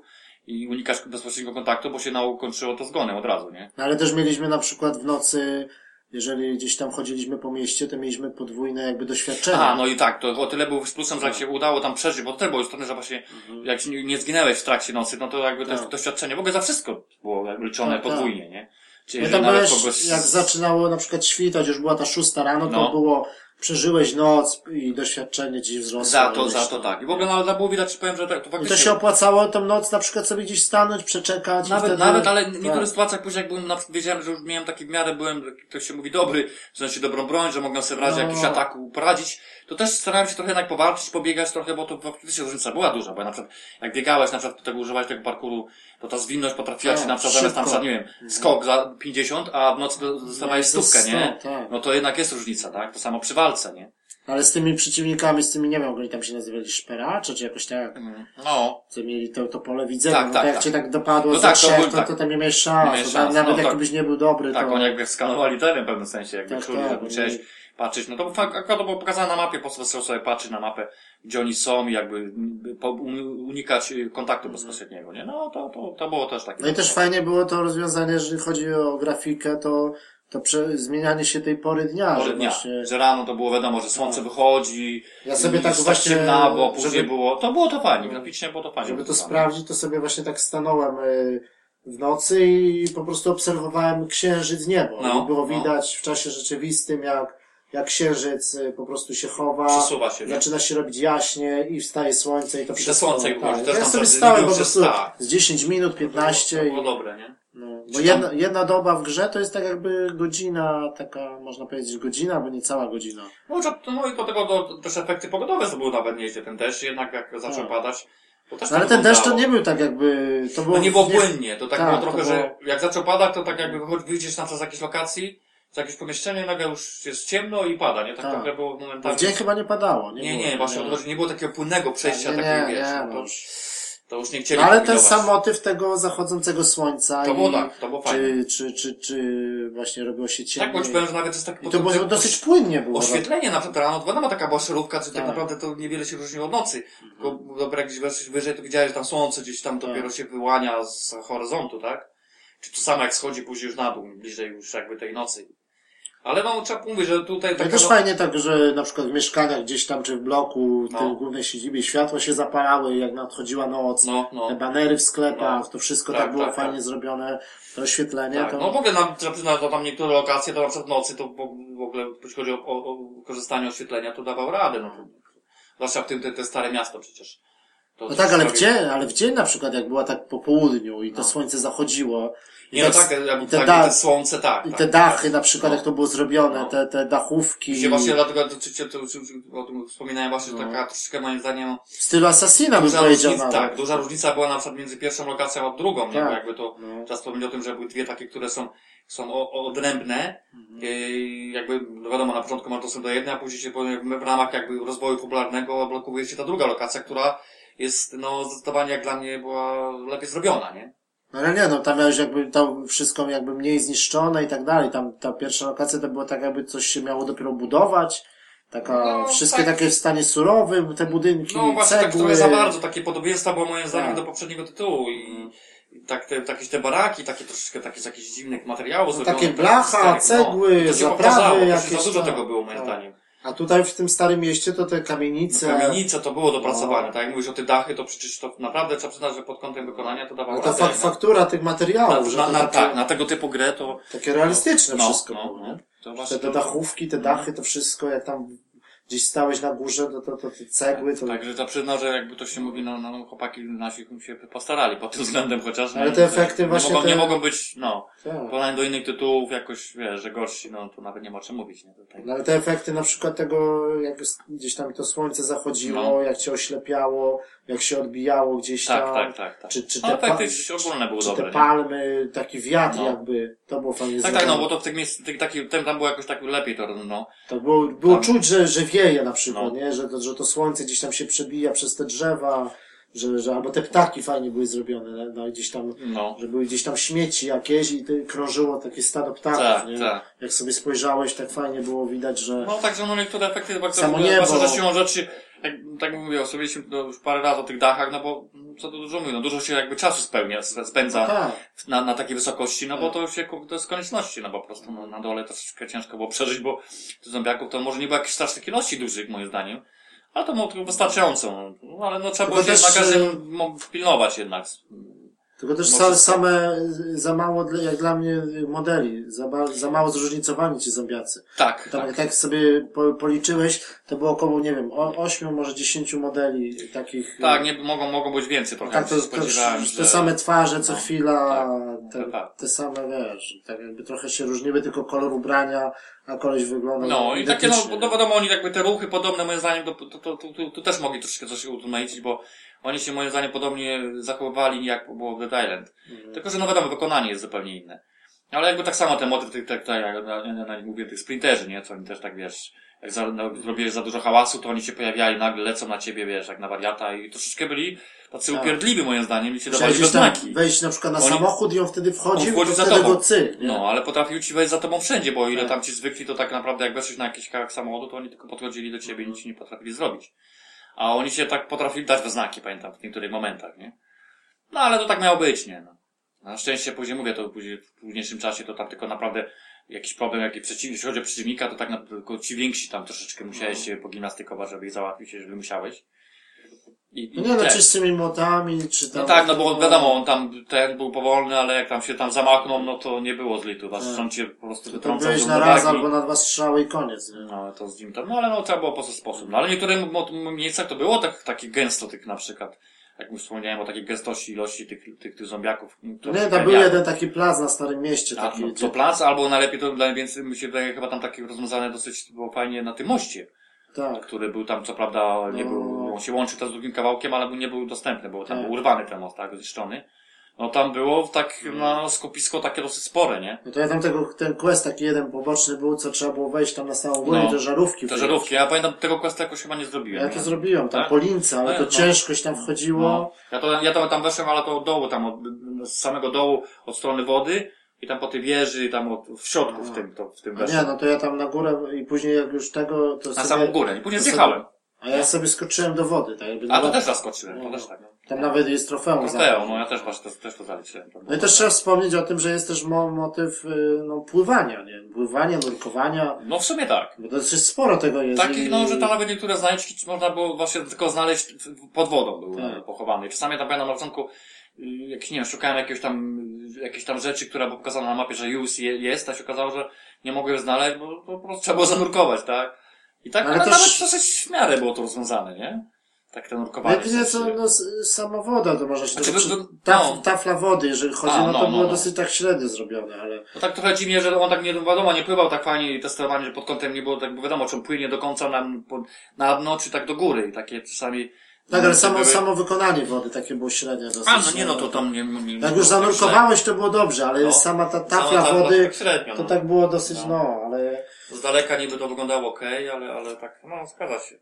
i unikać bezpośredniego kontaktu, bo się na kończyło to zgonem od razu, nie? No, ale też mieliśmy na przykład w nocy, jeżeli gdzieś tam chodziliśmy po mieście, to mieliśmy podwójne jakby doświadczenie. A, no i tak, to o tyle był z plusem, że jak się udało tam przeżyć, bo to też było istotne, że właśnie jak się nie, zginęłeś w trakcie nocy, no to jakby też Mhm. Tak. doświadczenie, w ogóle za wszystko było liczone Tak, tak. podwójnie, nie? Czyli No tam nawet kogoś... jak zaczynało na przykład świtać, już była ta szósta rano, to No. było, przeżyłeś noc i doświadczenie ci wzrosło. Za to, za to tak. I w ogóle nawet było widać, powiem, że tak, to I faktycznie... to się opłacało tą noc na przykład sobie gdzieś stanąć, przeczekać. i Nawet, wtedy... nawet, ale w niektórych tak. sytuacjach później jak byłem, na wiedziałem, że już miałem taki w miarę, byłem, jak to się mówi, dobry, w sensie dobrą broń, że mogłem sobie w razie No. jakiegoś ataku poradzić, to też starałem się trochę jednak powalczyć, pobiegać trochę, bo to faktycznie różnica była duża, bo na przykład jak biegałeś, na przykład tego używałeś tego parkouru, to ta zwinność potrafiła Tak, ci na przykład zamiast tam, za, nie wiem, skok za 50, a w nocy do- dostawałeś stówkę, nie? 100, tak. No to jednak jest różnica, tak? To samo przy walce, nie? Ale z tymi przeciwnikami, z tymi, nie wiem, oni tam się nazywali, szperacze, czy jakoś tak, No. co mieli to, to pole widzenia, Tak, no tak, jak tak. cię tak dopadło No za tak, był- to, tak. to tam nie miałeś Nie szans. miałeś To szans, Nawet no, jakbyś nie był dobry, Tak, to... oni jakby skanowali teren w pewnym sensie, jakby Tak, czuli, tak, patrzeć, no to fakt, akurat to było pokazane na mapie, po prostu sobie patrzeć na mapę, gdzie oni są i jakby un- unikać y, kontaktu bezpośredniego, nie? No to, to, to było też takie. No i też fajnie było to rozwiązanie, jeżeli chodzi o grafikę, to, to prze, zmienianie się tej pory dnia, Pory że dnia, właśnie... że rano to było wiadomo, że słońce wychodzi, Ja sobie tak właśnie, ciemnawo, później żeby- było, to było to fajnie, graficznie było to fajnie. Żeby to sprawdzić, to sobie właśnie tak stanąłem y, w nocy i po prostu obserwowałem księżyc niebo. No, I było no. widać w czasie rzeczywistym, jak, jak księżyc y, po prostu się chowa. Przesuwa się, nie? Zaczyna się robić jaśnie i wstaje słońce i to I to wszystko. słońce wychodzi, tak. też Ja tam sobie wtedy stałem po prostu tak. z 10 minut, To 15 było, to i, było dobre, nie? no, bo Czy jedna, tam- jedna doba w grze to jest tak jakby godzina, taka można powiedzieć godzina, bo nie cała godzina. No, że- no i do tego do, też efekty pogodowe to były nawet nieźle, ten deszcz jednak jak zaczął Tak. padać, to też No, ale tak ten deszcz to wyglądało. nie był tak jakby, to było... No nie było nie- płynnie, to tak, Tak, było to trochę, było- że jak zaczął padać, to tak jakby wyjdziesz na z jakiejś lokacji, z jakiegoś pomieszczenia, nagle już jest ciemno i pada, nie? Tak, Tak. trochę było Bo momentalnie. w dzień chyba nie padało. Nie, nie, było, nie, właśnie nie, nie było takiego płynnego przejścia, nie, takiego, nie, wiesz, nie, no, no. to, to już nie chcieli No, ale ten sam motyw tego zachodzącego słońca To i było tak, to było fajne. czy, czy, czy, czy właśnie robiło się ciemniej. Tak, bo ci powiem, że nawet jest tak... I to było dosyć płynnie było. Oświetlenie na przykład rano, to wiadomo taka była szerówka, czy tak Tak. naprawdę to niewiele się różniło od nocy. Tylko dobra, jak gdzieś wyżej, to widziałeś, że tam słońce gdzieś tam Tak. dopiero się wyłania z horyzontu, tak? Czy to samo jak schodzi później już na dół, bliżej już jakby tej nocy. Ale no, trzeba mówić, że tutaj No i taka... też no, fajnie tak, że na przykład w mieszkaniach gdzieś tam, czy w bloku, No. tej głównej siedzibie światła się zapalały, jak nadchodziła noc. No, no. Te banery w sklepach, to wszystko tak, Tak, było tak, fajnie tak. zrobione. To oświetlenie, Tak, to... no w ogóle trzeba przyznać, że tam niektóre lokacje, to na przykład w nocy, to w ogóle, jeśli chodzi o, o, o korzystanie oświetlenia, to dawał radę, no to, zwłaszcza w tym, te, te stare miasto przecież. No tak, ale dzień, ale w dzień na przykład, jak była tak po południu i to No. słońce zachodziło. i Nie, no tak- tak, jak, i te tak, da- te słońce, tak. I tak, te tak. dachy na przykład, No. jak to było zrobione, No. te, te dachówki. Gdzie właśnie dlatego, to, to, o tym wspominałem właśnie, że No. taka troszeczkę moim zdaniem W stylu Assassina bym powiedział różnica, tak, duża różnica była na przykład między pierwszą lokacją a drugą, nie? Tak. Bo jakby to, No. trzeba wspomnieć o tym, że były dwie takie, które są, są odrębne, Mhm. Yy, jakby, no wiadomo, na początku masz dostęp do jednej, a później się w ramach jakby rozwoju popularnego blokuje się ta druga lokacja, która jest, no, zdecydowanie jak dla mnie była lepiej zrobiona, nie? No ale nie, no tam miałeś jakby to wszystko jakby mniej zniszczone i tak dalej. Tam ta pierwsza lokacja to było tak jakby coś się miało dopiero budować. Taka, No, wszystkie tak. takie w stanie surowym, te budynki, No właśnie tak cegły. trochę za bardzo, takie podobieństwa było moim zdaniem Tak. do poprzedniego tytułu i, i tak te, takie te baraki, takie troszeczkę takie z jakichś dziwnych materiałów No, zrobione. takie tak, blacha, starych, cegły, to się zaprawy się jakieś Za dużo tam. tego było moim Tak. zdaniem. A tutaj w tym starym mieście to te kamienice. No, kamienice to było dopracowane, No. tak jak mówisz o te dachy, to przecież to naprawdę trzeba przyznać, że pod kątem wykonania to dawało No to radę, faktura tych materiałów, na, że na, na, takie, tak, na tego typu grę to... takie realistyczne no, wszystko no, no. To właśnie Te, te dachówki, te dachy, to wszystko, jak tam gdzieś stałeś na górze, to, to, to te cegły, to... Także to przyzna, że jakby to się mówi, no, no chłopaki nasi się postarali pod tym względem chociaż. Ale nie, te efekty nie właśnie Mogą, te- Nie mogą być, no, tak. porównaniu do innych tytułów jakoś, wiesz, że gorsi, no to nawet nie ma o czym mówić, nie? Tutaj. No ale te efekty na przykład tego, jak gdzieś tam to słońce zachodziło, No. jak cię oślepiało, jak się odbijało gdzieś Tak, tam. tak, tak, tak. Czy, czy No, te, efekty pa- ogólne były czy dobre, te nie? palmy, taki wiatr No. jakby, to było fajnie Tak, tak, no bo to w tych miejsc, tych, taki, ten tam było jakoś tak lepiej to, no. To było, było Tam. czuć, że, że wieje na przykład, No. nie? Że to, że to słońce gdzieś tam się przebija przez te drzewa że, że albo te ptaki fajnie były zrobione, no, no gdzieś tam, No. że były gdzieś tam śmieci jakieś i ty, krążyło takie stado ptaków, Tak, nie? tak. Jak sobie spojrzałeś, tak fajnie było widać, że... No także no niektóre efekty bardzo Samo bardzo niebo. siłą rzeczy, jak, tak jak mówię, osobiście no, już parę razy o tych dachach, no bo mm, co tu dużo mówię, no dużo się jakby czasu spełnia, spe- spędza tak. na, na takiej wysokości, no bo to się ku- to jest konieczności, no po prostu no, na dole to troszeczkę ciężko było przeżyć, bo tych zombiaków to może nie było jakichś strasznych ilości dużych moim zdaniem, ale to było tylko wystarczająco, no ale no trzeba było się też, na każdym y- pilnować jednak. Tylko też Może same, za mało, dla- jak dla mnie, modeli, za, za mało zróżnicowani ci zombiacy. Tak, Tam, tak. jak sobie po, policzyłeś, to było około, nie wiem, o, ośmiu, może dziesięciu modeli takich. Tak, nie, mogą, mogą być więcej trochę. Tak, to, to, spodziewałem, te że- same twarze co no, chwila, tak, te, tak. te same, wiesz, tak jakby trochę się różniły, tylko kolor ubrania, a koleś wyglądał No i takie, no, no wiadomo, oni jakby te ruchy podobne moim zdaniem, to, to, to, to, to, to też mogli troszkę coś utrudnić, bo oni się moim zdaniem podobnie zachowywali jak było w Dead Island. Mhm. Tylko, że no wiadomo, wykonanie jest zupełnie inne. Ale jakby tak samo ten motyw tych, tak, tak, jak na, na, na, mówię, tych sprinterzy, nie? Co oni też tak, wiesz, jak za, no, zrobiłeś za dużo hałasu, to oni się pojawiali, nagle lecą na ciebie, wiesz, jak na wariata i troszeczkę byli tacy Tak. upierdliwi moim zdaniem i się Chciałeś dawali znaki. wejść na przykład na Oni- samochód i on wtedy wchodził, On wchodził to za wtedy tobą. go cyk, nie? No, ale potrafił ci wejść za tobą wszędzie, bo o ile Tak. tam ci zwykli, to tak naprawdę jak weszłeś na jakiś kawałek samochodu, to oni tylko podchodzili do ciebie i nic ci nie potrafili zrobić. A oni się tak potrafili dać we znaki, pamiętam, w niektórych momentach, nie? No, ale to tak miało być, nie? No. Na szczęście później mówię, to później w późniejszym czasie to tam tylko naprawdę jakiś problem, jaki przeciw, jeśli chodzi o przeciwnika, to tak na, tylko ci więksi tam troszeczkę musiałeś się pogimnastykować, żeby ich załatwić, jeżeli musiałeś. I, i No nie, no czy z tymi młotami, czy tam... No tak, no bo wiadomo, on tam, ten był powolny, ale jak tam się tam zamachnął, no to nie było z litu, was Tak. cię po prostu To wytrącał z na raz albo na dwa strzały i koniec, nie? No, to z nim tam, no ale no trzeba było po prostu sposób. No ale w niektórych mo- miejscach to było tak, takie gęsto tych na przykład, jak już wspomniałem o takiej gęstości ilości tych, tych, tych zombiaków. które Nie, się tam był jeden taki plac na Starym Mieście, A, taki, no, gdzie- to plac, albo najlepiej to najwięcej mi się wydaje chyba tam takie rozwiązane dosyć było fajnie na tym moście, tak. który był tam co prawda, nie No. był, on się łączy też z drugim kawałkiem, ale nie był dostępny, bo tam Tak. był urwany ten most, tak, zniszczony. No tam było tak na skupisko takie dosyć spore, nie? No to ja tam tego, ten quest taki jeden poboczny był, co trzeba było wejść tam na samą górę No. i te żarówki. Te wyjąć. żarówki, ja pamiętam tego questa jakoś chyba nie zrobiłem. Ja nie? to zrobiłem, tam Tak? po lince, ale No, to no. ciężkoś tam wchodziło. No. Ja to, ja to tam weszłem, ale to od dołu, tam od, z samego dołu, od strony wody i tam po tej wieży, tam od, w środku w tym, to, w tym A nie, weszłem. no to ja tam na górę i później jak już tego, to Na sobie, samą górę. I później to zjechałem. A ja sobie skoczyłem do wody, tak jakby. A to no, też zaskoczyłem, to też tak. Tam nawet jest trofeum. to. no ja też właśnie, też, też to zaliczyłem. To No i też trzeba wspomnieć o tym, że jest też mo motyw y, no, pływania, nie? Pływania, nurkowania, No w sumie tak. bo dosyć sporo tego jest. Takich, no, że tam nawet niektóre znajdźki można było właśnie tylko znaleźć pod wodą były Tak. pochowane. I czasami tam pamiętam na początku, y, jakieś, nie wiem, szukałem jakiegoś tam, y, jakiejś tam rzeczy, która była pokazana na mapie, że już je, jest, a się okazało, że nie mogłem znaleźć, bo po prostu trzeba było zanurkować, tak? I tak, Ale ale też- nawet dosyć w miarę było to rozwiązane, nie? Tak te nurkowanie. Jedynie w co, no, sama woda, to można się Znaczy, tego, to- taf, no. tafla wody, jeżeli chodzi, A, no, no, to no, było no. dosyć tak średnio zrobione, ale No tak trochę dziwnie, że on tak nie, wiadomo, nie pływał tak fajnie i testowanie, że pod kątem nie było tak, bo wiadomo, czy on płynie do końca na, na dno, czy tak do góry i takie czasami... tak, ale samo, były- samo wykonanie wody takie było średnie dosyć. A, no nie, no to tam nie... nie, nie Jak już tak zanurkowałeś, to było dobrze, ale No. sama ta tafla wody, tak średnio, to no. tak było dosyć, No. no, ale... Z daleka niby to wyglądało okej, ale, ale tak, no, zgadza się.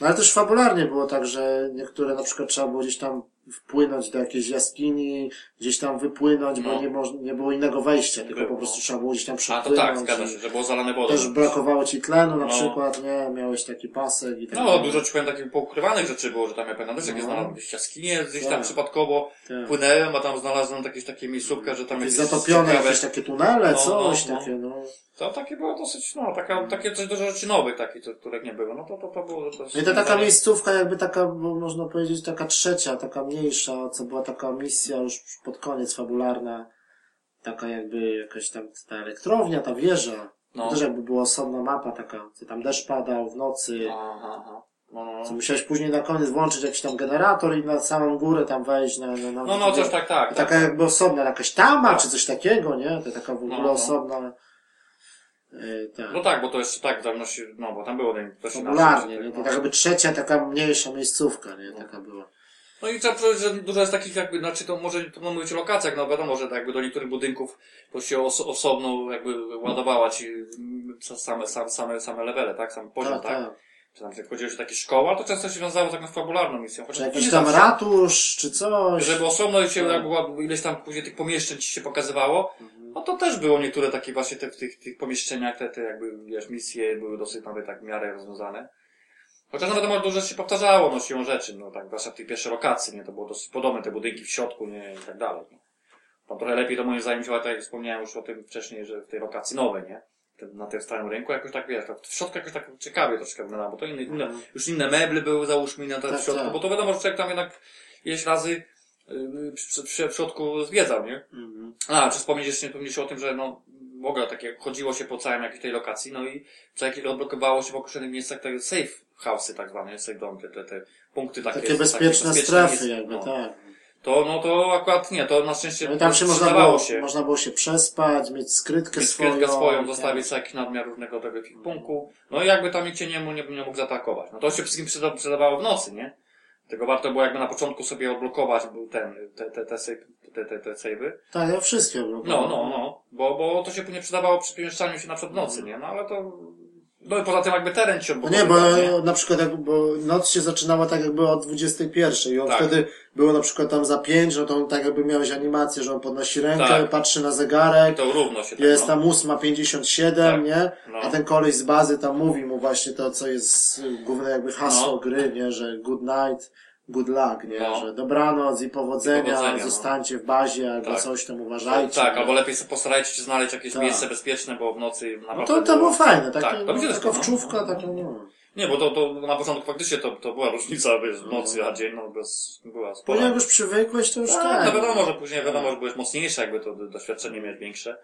No ale też fabularnie było tak, że niektóre na przykład trzeba było gdzieś tam wpłynąć do jakiejś jaskini, gdzieś tam wypłynąć, bo No. nie, moż, nie było innego wejścia, tylko było. po prostu trzeba było gdzieś tam A to przepłynąć. tak, zgadza się, że było zalane wodą. Też brakowało ci tlenu na No. przykład, nie? Miałeś taki pasek i tak No, dużo ci powiem takich poukrywanych rzeczy było, że tam ja pamiętam też jakieś No. znalazłem jakieś jaskinie, gdzieś tam Tak. przypadkowo Tak. płynęłem, a tam znalazłem jakieś takie miejscówkę, że tam Jakieś jest zatopione jakieś takie tunele, No, coś no, no. takie, no. To takie było dosyć, no, taka, takie coś dużo rzeczy nowych, takich, których nie było. No to, to, to było dosyć... I to taka miejscówka jakby taka, można powiedzieć, taka trzecia, taka mniejsza, co była taka misja już pod koniec fabularna. Taka jakby jakaś tam ta elektrownia, ta wieża. No. Też jakby była osobna mapa taka, co tam deszcz padał w nocy. Aha, aha. No, no, Co musiałeś później na koniec włączyć jakiś tam generator i na samą górę tam wejść na, na, na No, no, coś tak, tak. Taka tak. jakby osobna, jakaś tama, Tak. czy coś takiego, nie? To taka w ogóle No, no. osobna. Yy, tak. No tak, bo to jeszcze tak, dawno się, no, bo tam było dość Popularnie, inaczej, nie? To no. tak jakby trzecia taka mniejsza miejscówka, nie? Taka była. No i trzeba powiedzieć, że dużo jest takich jakby, znaczy to może to mówić o lokacjach, no wiadomo, że tak jakby do niektórych budynków to się os osobno jakby ładowała ci mm, same, same, same, same levele, tak? Sam poziom, Tak, tak? tak. czy tam chodziło się takie szkoła, to często się wiązało z taką fabularną misją. Czy Chociaż jakiś nie tam ratusz, czy coś. Żeby osobno się, Tak. jak była ileś tam później tych pomieszczeń ci się pokazywało, no to też było niektóre takie właśnie te, w tych, tych pomieszczeniach, te, te jakby, wiesz, misje były dosyć nawet tak w miarę rozwiązane. Chociaż no wiadomo, dużo się powtarzało, no siłą rzeczy, no tak, zwłaszcza w tych pierwszych lokacji, nie, to było dosyć podobne, te budynki w środku, nie, i tak dalej. Nie? Tam trochę lepiej to moim zdaniem działało, tak jak wspomniałem już o tym wcześniej, że w tej lokacji nowej, nie? Na tym starym rynku jakoś tak, wiesz, tak w środku jakoś tak ciekawie troszkę wyglądało, bo to inne, inne, już inne meble były, załóżmy, na Tak, w środku, tak. bo to wiadomo, że człowiek tam jednak ileś razy przy, przy, w środku zwiedzał, nie? Mhm. A, czy wspomnieć jeszcze nie wspomnieć o tym, że no, w ogóle takie chodziło się po całym jakiejś tej lokacji, no i co jakiś odblokowało się w określonych miejscach te safe house'y tak zwane, safe domy, te, te, punkty takie. Takie bezpieczne strefy jakby, no. tak. To, no to akurat nie, to na szczęście No tam się można było, się. można było się przespać, mieć skrytkę Mieć swoją. skrytkę swoją, tak. zostawić sobie jakiś nadmiar różnego tego punku. No i jakby tam nikt cię nie, mógł- nie, nie mógł zaatakować. No to się wszystkim przyda, przydawało w nocy, nie? Tego warto było jakby na początku sobie odblokować był ten, te, te, te, te, te, te save'y. Tak, ja wszystkie było. No, no, no. Bo, bo to się później przydawało przy przemieszczaniu się na przykład w nocy, nie? No ale to... No i poza tym jakby teren ci No nie, bo odblokowywał, nie? na przykład jak, bo noc się zaczynała tak jakby od 21 i on Tak. wtedy było na przykład tam za 5, no to on tak jakby miałeś animację, że on podnosi rękę, Tak. patrzy na zegarek, To równo się tak, jest no. tam 8.57, Tak. nie? No. A ten koleś z bazy tam mówi mu właśnie to, co jest główne jakby hasło No. gry, nie? Że good night, good luck, nie? No. Że dobranoc i powodzenia, powodzenia, no. zostańcie w bazie albo Tak. coś tam uważajcie. Tak, nie? albo lepiej sobie postarajcie się znaleźć jakieś Tak. miejsce bezpieczne, bo w nocy No naprawdę... to, to było fajne, takie, Tak, to no, taka podoba, wczówka, no. taka, no. Nie, bo to, to na początku faktycznie to, to była różnica, wiesz, w nocy, a dzień, no bez, była spora. Później jak już przywykłeś, to już Tak, tak. no wiadomo, że później wiadomo, że byłeś mocniejszy, jakby to doświadczenie miałeś większe,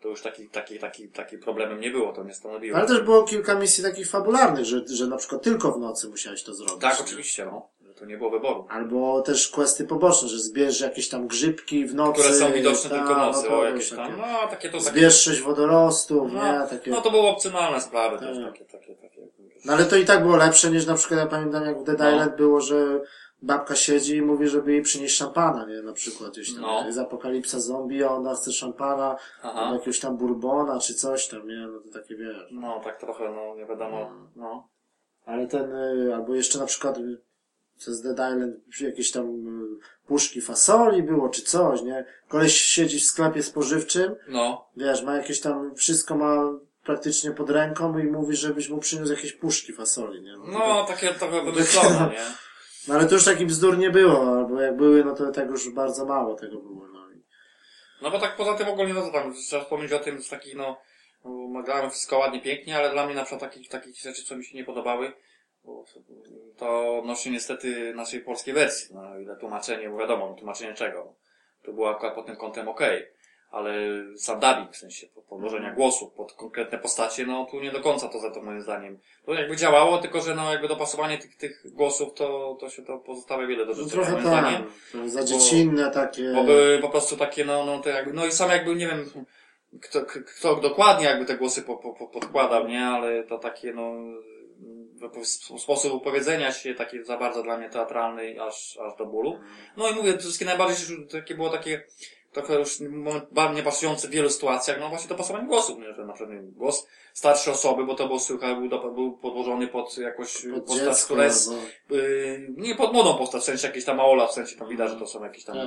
to już taki, taki, taki, taki problemem nie było, to nie stanowiło. Ale też było kilka misji takich fabularnych, że, że na przykład tylko w nocy musiałeś to zrobić. Tak, oczywiście, no. Że to nie było wyboru. Albo też questy poboczne, że zbierz jakieś tam grzybki w nocy. Które są widoczne ta, tylko nocy, no o jakieś takie. tam, no takie to takie, Zbierz sześć wodorostów, no, nie? Takie... no to były opcjonalne sprawy też, Tak. takie, takie, takie. No ale to i tak było lepsze niż na przykład, ja pamiętam jak w Dead No. Island było, że babka siedzi i mówi, żeby jej przynieść szampana, nie? Na przykład gdzieś tam. No. Jest apokalipsa zombie, a ona chce szampana, albo jakiegoś tam bourbona, czy coś tam, nie? No to takie wiesz. No, tak trochę, no, nie wiadomo, no. Ale ten, y, albo jeszcze na przykład y, przez Dead Island jakieś tam y, puszki fasoli było, czy coś, nie? Koleś siedzi w sklepie spożywczym, No, wiesz, ma jakieś tam, wszystko ma praktycznie pod ręką i mówi, żebyś mu przyniósł jakieś puszki fasoli, nie? no, takie trochę wymyślone, nie? No ale to już taki bzdur nie było, albo jak były, no to tak już bardzo mało tego było, no i... No bo tak poza tym ogólnie, no to tam, trzeba wspomnieć o tym z takich, no, no, grałem wszystko ładnie, pięknie, ale dla mnie na przykład takich, takich rzeczy, co mi się nie podobały, to odnośnie niestety naszej polskiej wersji, no ile tłumaczenie, bo wiadomo, no, tłumaczenie czego, to było akurat pod tym kątem okej, ale sam dubbing, w sensie po- podłożenia głosów pod konkretne postacie, no tu nie do końca to za to moim zdaniem. To jakby działało, tylko że no jakby dopasowanie tych, tych głosów, to, to się to pozostawia wiele do No życzenia, trochę moim tak, zdaniem. za dziecinne takie... Bo były po prostu takie, no, no to jakby, no i sam jakby, nie wiem, kto, kto dokładnie jakby te głosy po, po, po, podkładał, nie, ale to takie, no, sposób opowiedzenia się taki za bardzo dla mnie teatralny, aż, aż do bólu. No i mówię, to wszystkie najbardziej takie było takie, trochę już bardzo niepasujące w wielu sytuacjach, no właśnie to pasowanie głosów, nie, że na przykład wiem, głos starszej osoby, bo to było słychać, był, do- był podłożony pod jakoś Pod postać, dziecko, która jest albo- Yy, nie pod młodą postać, w sensie jakieś tam małola, w sensie tam widać, że to są jakieś tam Tak.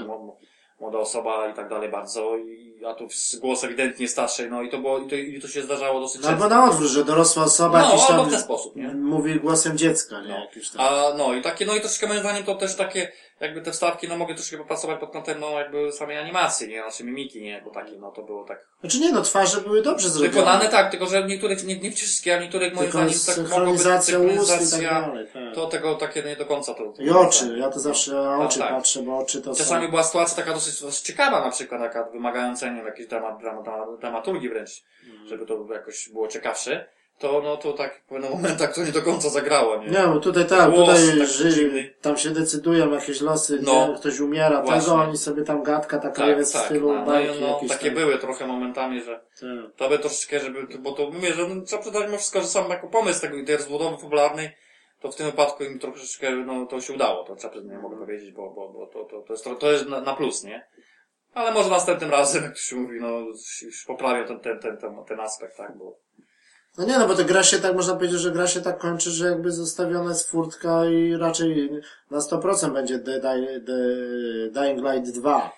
Młoda osoba i tak dalej bardzo, i, a tu głos ewidentnie starszej, no i to było, i to, i to się zdarzało dosyć No albo często. na odwrót, że dorosła osoba No, jakiś albo tam w ten sposób, nie? mówi głosem dziecka, nie? No. Tam... A, no i takie, no i troszkę moim zdaniem to też takie, jakby te wstawki, no mogę troszkę popracować pod kątem, no jakby samej animacji, nie, znaczy mimiki, nie, bo takie, no to było tak Znaczy nie, no twarze były dobrze zrobione. wykonane, tak, tylko że niektórych, nie, nie wszystkie, a niektórych moim zdaniem tak mogło być synchronizacja tak dalej, tak. to tego takie nie do końca to. to I oczy, ja to zawsze na No oczy tak. patrzę, bo oczy to Czasami są... była sytuacja taka dosyć, dosyć ciekawa, na przykład taka wymagająca, nie wiem, jakiejś dramat, dramat, dramat, dramaturgii wręcz, Mhm. żeby to jakoś było ciekawsze, to no to tak w pewnych momentach to nie do końca zagrało, nie? Nie, bo tutaj tak, Głos tutaj tak ży, dziwny. tam się decydują jakieś losy, No. nie? ktoś umiera, Właśnie. tego, oni sobie tam gadka taka tak, jest w tak. stylu No, no, bajki no, jakieś takie tam. były trochę momentami, że Tak. to by troszeczkę, żeby, bo to mówię, że no, trzeba przydać mimo wszystko, że sam jako pomysł tego, tej rozbudowy popularnej, to w tym wypadku im troszeczkę, no, to się udało, to trzeba nie mogę powiedzieć, bo, bo, bo to, to, to jest, to jest na, na plus, nie? Ale może następnym razem, jak to się mówi, no, już poprawią ten, ten, ten, ten, ten aspekt, tak, bo No nie, no bo to gra się tak, można powiedzieć, że gra się tak kończy, że jakby zostawiona jest furtka i raczej na 100% będzie The, The, The Dying Light 2.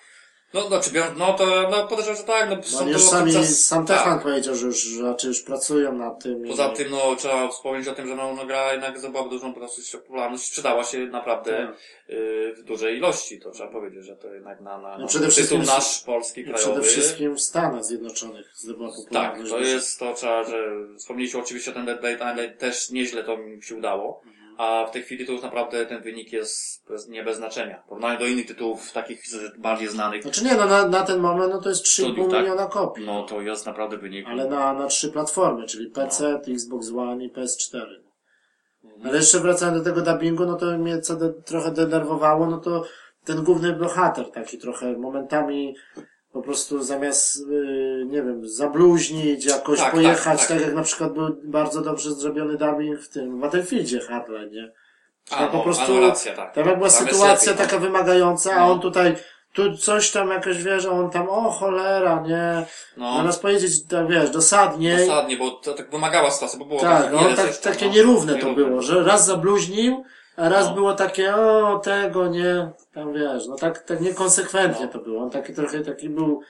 No, no, czy biorąc, no to, no, podejrzewam, że tak, no, No to sami, czas- sam tak. Techland powiedział, że już raczej już pracują nad tym. i- Poza tym, no, trzeba wspomnieć o tym, że no, no gra jednak zdobyła dużą popularność, sprzedała się naprawdę Tak. y, w dużej ilości, to trzeba powiedzieć, że to jednak na, na, No przede wszystkim- nasz, polski, I krajowy. przede wszystkim w Stanach Zjednoczonych zdobyła Tak, popularność. to jest to, trzeba, że wspomnieliśmy oczywiście o ten Dead ale też nieźle to mi się udało. Mhm. A w tej chwili to już naprawdę ten wynik jest nie bez znaczenia. W porównaniu do innych tytułów, takich bardziej znanych, Znaczy nie, no na, na ten moment no to jest 3,5 Studiów, tak? miliona kopii. no to jest naprawdę wynik. Ale na, na trzy platformy, czyli PC, Xbox One i PS4. Mhm. Ale jeszcze wracając do tego dubbingu, no to mnie co de, trochę denerwowało, no to ten główny bohater taki trochę momentami po prostu zamiast, yy, nie wiem, zabluźnić, jakoś Tak, pojechać, tak, tak, tak. jak na przykład był bardzo dobrze zrobiony dubbing w tym Battlefieldzie Hardline, nie? A, po no, prostu- a racja, tak. Tam jak była Tam sytuacja lepiej, no. taka wymagająca, a No. on tutaj, tu coś tam jakoś, wiesz, a on tam, o cholera, nie? No, Zamiast powiedzieć, tak wiesz, dosadnie, dosadnie, bo to tak wymagała sytuacja, bo było tak, tak, no, tak, takie no, nierówne to nierówne. było, że raz zabluźnił, a raz No. było takie, o, tego nie, tam wiesz, no tak, tak niekonsekwentnie No. to było. On taki trochę taki był,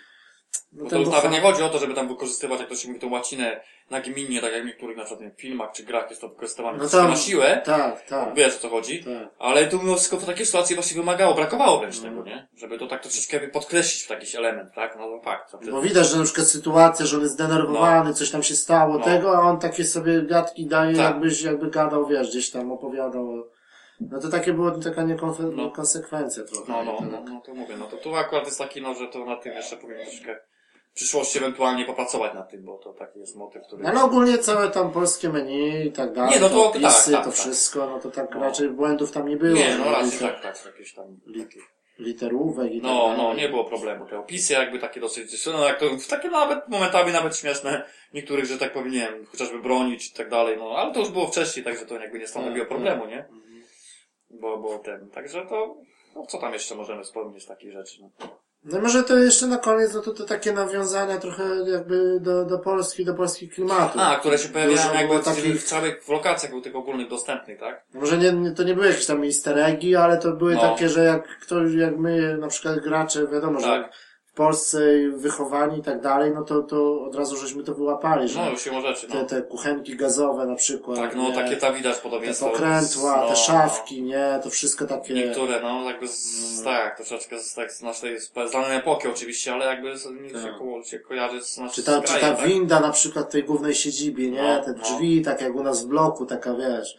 no Bo to już nawet nie chodzi o to, żeby tam wykorzystywać, jak to się mówi, tą łacinę nagminnie, tak jak w niektórych na przykład nie filmach czy grach jest to wykorzystywane No tam- na siłę. Tak, tak, Wiesz o co chodzi. tak. Ale tu mimo wszystko to takie sytuacje właśnie wymagało, brakowało wręcz No. tego, nie? Żeby to tak troszeczkę podkreślić w jakiś element, tak? No to fakt. Bo widać, że na przykład sytuacja, że on jest zdenerwowany, coś tam się stało, No. tego, a on takie sobie gadki daje, Tak. jakbyś, jakby gadał, wiesz, gdzieś tam opowiadał. No to takie było taka niekonfe- No. niekonsekwencja trochę. No, no, no, tak. no to mówię, no to tu akurat jest taki, no, że to na tym jeszcze powinien troszeczkę w przyszłości ewentualnie popracować nad tym, bo to taki jest motyw, który... No, ale ogólnie całe tam polskie menu i tak dalej, Nie, no to opisy, tak, tak, to tak. wszystko, no to tak No. raczej błędów tam nie było. Nie, no nie? raczej tak, tak, jakieś tam... takie- Literówek i tak No, dalej. no, nie było problemu. Te opisy jakby takie dosyć, no jak to, takie nawet momentami nawet śmieszne, niektórych, że tak powiem, nie wiem, chociażby bronić i tak dalej, no, ale to już było wcześniej, także to jakby nie stanowiło Tak, problemu, nie? Bo, bo ten, także to, no co tam jeszcze możemy wspomnieć z takich rzeczy, no. No może to jeszcze na koniec, no to, to takie nawiązania trochę jakby do, do Polski, do polskich klimatów. A, które się pojawiają jakby takich- w całych w lokacjach był tych ogólnych dostępnych, tak? Może nie, nie, to nie były jakieś tam easter eggi, ale to były No. takie, że jak ktoś, jak my, na przykład gracze, wiadomo, że Tak. w Polsce wychowani i tak dalej, no to, to od razu żeśmy to wyłapali, że No, już się rzeczy, te, no. te kuchenki gazowe na przykład. Tak, no, nie? takie tam widać te podobieństwo. pokrętła, no, te szafki, nie, to wszystko takie... Niektóre, no, jakby z, tak, troszeczkę z, tak, z naszej, z danej epoki oczywiście, ale jakby z, Tak. się, ko, się kojarzy z naszym Czy ta, czy ta tak? winda na przykład w tej głównej siedzibie, nie? No, Te no. drzwi, tak jak u nas w bloku, taka wiesz,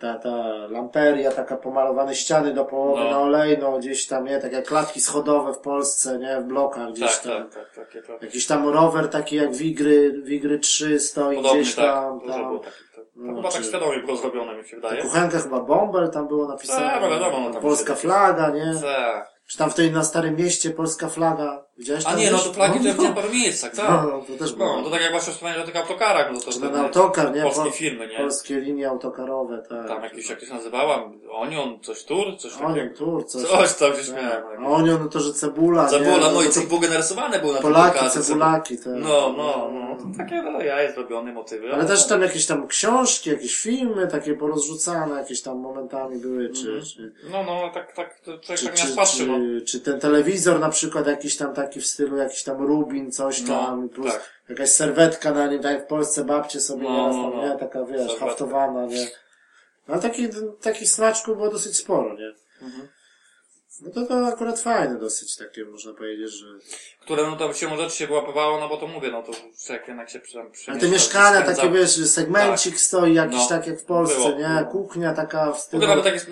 ta, ta lamperia, taka pomalowane ściany do połowy No. na olejną, gdzieś tam, nie? Tak jak klatki schodowe w Polsce, nie? W blokach gdzieś Tak, tam. tak, tak, takie to. Jakiś tam rower taki jak Wigry, Wigry 3 stoi Podobnie, gdzieś tak, tam. dużo tam. to No, chyba tak świadomie było zrobione, mi się Ta wydaje. kuchenka chyba Bomber tam było napisane. Tak, no wiadomo, no tam Polska flaga, nie? Tak. Czy tam w tej na Starym Mieście Polska flaga. Widziałeś A nie, no to to ja no, w paru miejscach, tak. no, to też było. No, to tak jak właśnie wspomniałem o tych autokarach, no to to ten autokar, nie? polskie Pol- firmy, nie? Polskie linie autokarowe, tak. Tam jakieś, jak to się nazywała? Onion, coś tur? Coś Onion, takiego. tur, coś. Coś tam się tak. śmiałem. A onion, no to, że cebula? Cebula, no i to coś było narysowane było na Polaki, cebulaki, tak. No, no, no. To takie no, jaje zrobione motywy. Ale też tam jakieś tam książki, jakieś filmy takie porozrzucane, jakieś tam momentami były, czy, Mhm. No, no, tak, tak, to człowiek czy, tak czy, nas patrzy, no. czy, ten telewizor na przykład jakiś tam taki w stylu, jakiś tam Rubin, coś No, tam, plus tak. jakaś serwetka na nim, tak jak w Polsce babcie sobie No, nieraz no, tam, no. nie, taka wiesz, Serwetka. haftowana, nie. No ale takich, takich smaczków było dosyć sporo, nie. Mhm. No to to akurat fajne dosyć takie, można powiedzieć, że... Które, no to się rzeczy się wyłapywało, no bo to mówię, no to jak jednak się przy, Ale przemieszcza, te mieszkania, spędza- takie wiesz, segmencik stoi jakiś No. tak jak w Polsce, Było, nie? było. Kuchnia taka w stylu... ogóle tak jest,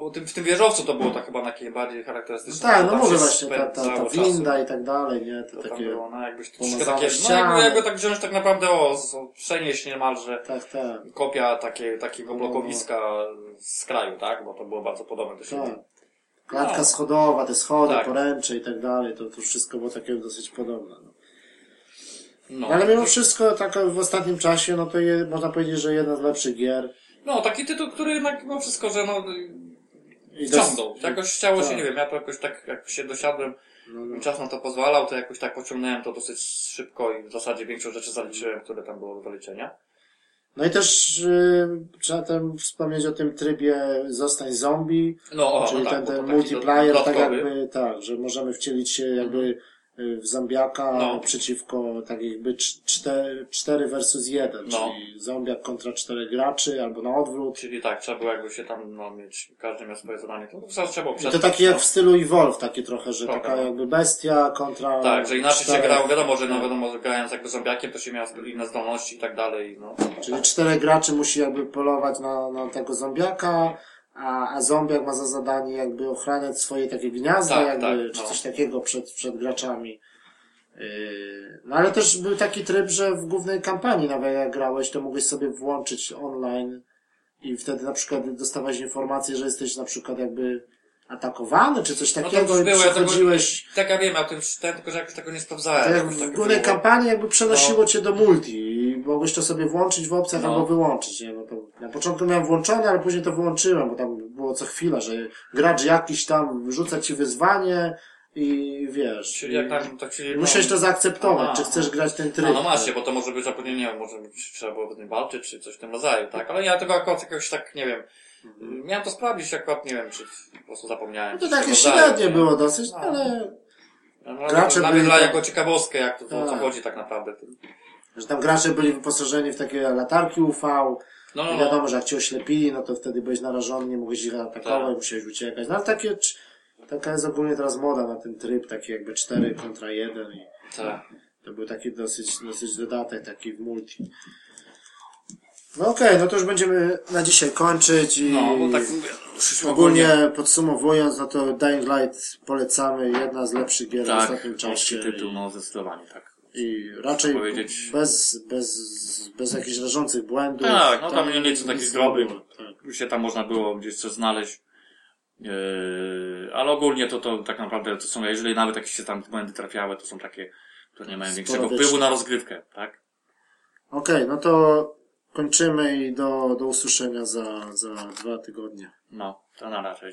o tym, w tym wieżowcu to było tak chyba takie bardziej charakterystyczne. tak, no tam mówię się właśnie, ta, ta, ta spędzało czasu. winda i tak dalej, nie? To To tam takie... było, no jakbyś troszkę takie, no jakby, jakby tak wziąć tak naprawdę o, o przenieść niemalże Tak, tak. kopia takie, takiego No. blokowiska z kraju, tak? Bo to było bardzo podobne do siebie. tak. Klatka No. schodowa, te schody, Tak. poręcze i tak dalej, to, to wszystko było takie dosyć podobne. No. No, Ale mimo wszystko, tak w ostatnim czasie, no to je, można powiedzieć, że jedna z lepszych gier. no taki tytuł, który jednak mimo wszystko, że no I wciągnął. Jakoś chciało się, tak. nie wiem, ja to jakoś tak, jak się dosiadłem, No, no. czas na to pozwalał, to jakoś tak pociągnąłem to dosyć szybko i w zasadzie większość rzeczy zaliczyłem, które tam było do zaliczenia. No i też y, trzeba tam wspomnieć o tym trybie Zostań zombie, No, o, czyli ten, tak, ten taki multiplayer, tak jakby, tak, że możemy wcielić się jakby y, w zombiaka No. przeciwko tak jakby cz- cztery, cztery versus jeden, No. czyli zombiak kontra czterech graczy, albo na odwrót. Czyli tak, trzeba było jakby się tam, no, mieć, każdy miał swoje zadanie. To zaraz trzeba było I to takie jak no. w stylu Evolve, takie trochę, że Trochę, taka no. jakby bestia kontra Tak, że inaczej się czterech- grało, wiadomo, że no wiadomo, że grając jakby zombiakiem, to się miało inne zdolności i tak dalej, no. Czyli czterech graczy musi jakby polować na, na tego zombiaka, a, a zombiak ma za zadanie jakby ochraniać swoje takie gniazda, Tak, jakby, tak, czy no. coś takiego przed, przed graczami. Yy, No ale też był taki tryb, że w głównej kampanii nawet jak grałeś, to mogłeś sobie włączyć online i wtedy na przykład dostawałeś informację, że jesteś na przykład jakby atakowany, czy coś No to takiego już i było, ja tego, przechodziłeś... tak ja wiem, o tym czytałem, tylko że jakoś tego nie sprawdzałem. Tak w tak głównej kampanii jakby przenosiło No. cię do multi i mogłeś to sobie włączyć w opcjach No. albo wyłączyć, nie? No to na początku miałem włączone, ale później to wyłączyłem, bo tam było co chwila, że gracz jakiś tam wrzuca ci wyzwanie i wiesz. Czyli jak tam, tak czyli, Musiałeś to zaakceptować, Aha. czy chcesz grać ten tryb. No, no właśnie, bo to może być zapewne, nie wiem, może być, trzeba było z nim walczyć, czy coś w tym rodzaju, tak? Ale ja tego akurat jakoś tak, nie wiem, miałem to sprawdzić, akurat, nie wiem, czy po prostu zapomniałem. No to takie średnie nie? było dosyć, No. ale No, Gracze dla byli dla jako ciekawostkę, jak to, to o co Tak. chodzi tak naprawdę. że tam gracze byli wyposażeni w takie latarki UV, No, no, i no. wiadomo, że jak cię oślepili, no to wtedy byłeś narażony, nie mogłeś ich atakować, Tak. musiałeś uciekać. No ale takie, taka jest ogólnie teraz moda na ten tryb, taki jakby 4 kontra 1 i Tak. to był taki dosyć, dosyć dodatek, taki w multi. No okej, no to już będziemy na dzisiaj kończyć i No, bo tak przyszło ogólnie podsumowując, no to Dying Light polecamy, jedna z lepszych gier w tak, ostatnim czasie. polski tytuł, no zdecydowanie, tak. I raczej powiedzieć. bez, bez, bez jakichś rażących błędów. Tak, no tam nie liczę takich drobnych. tak. Się tam można było gdzieś coś znaleźć. Yy, ale ogólnie to, to tak naprawdę to są, jeżeli nawet jakieś się tam błędy trafiały, to są takie, które nie mają większego wpływu na rozgrywkę, tak? Okej, no to kończymy i do, do usłyszenia za, za dwa tygodnie. No, to na razie.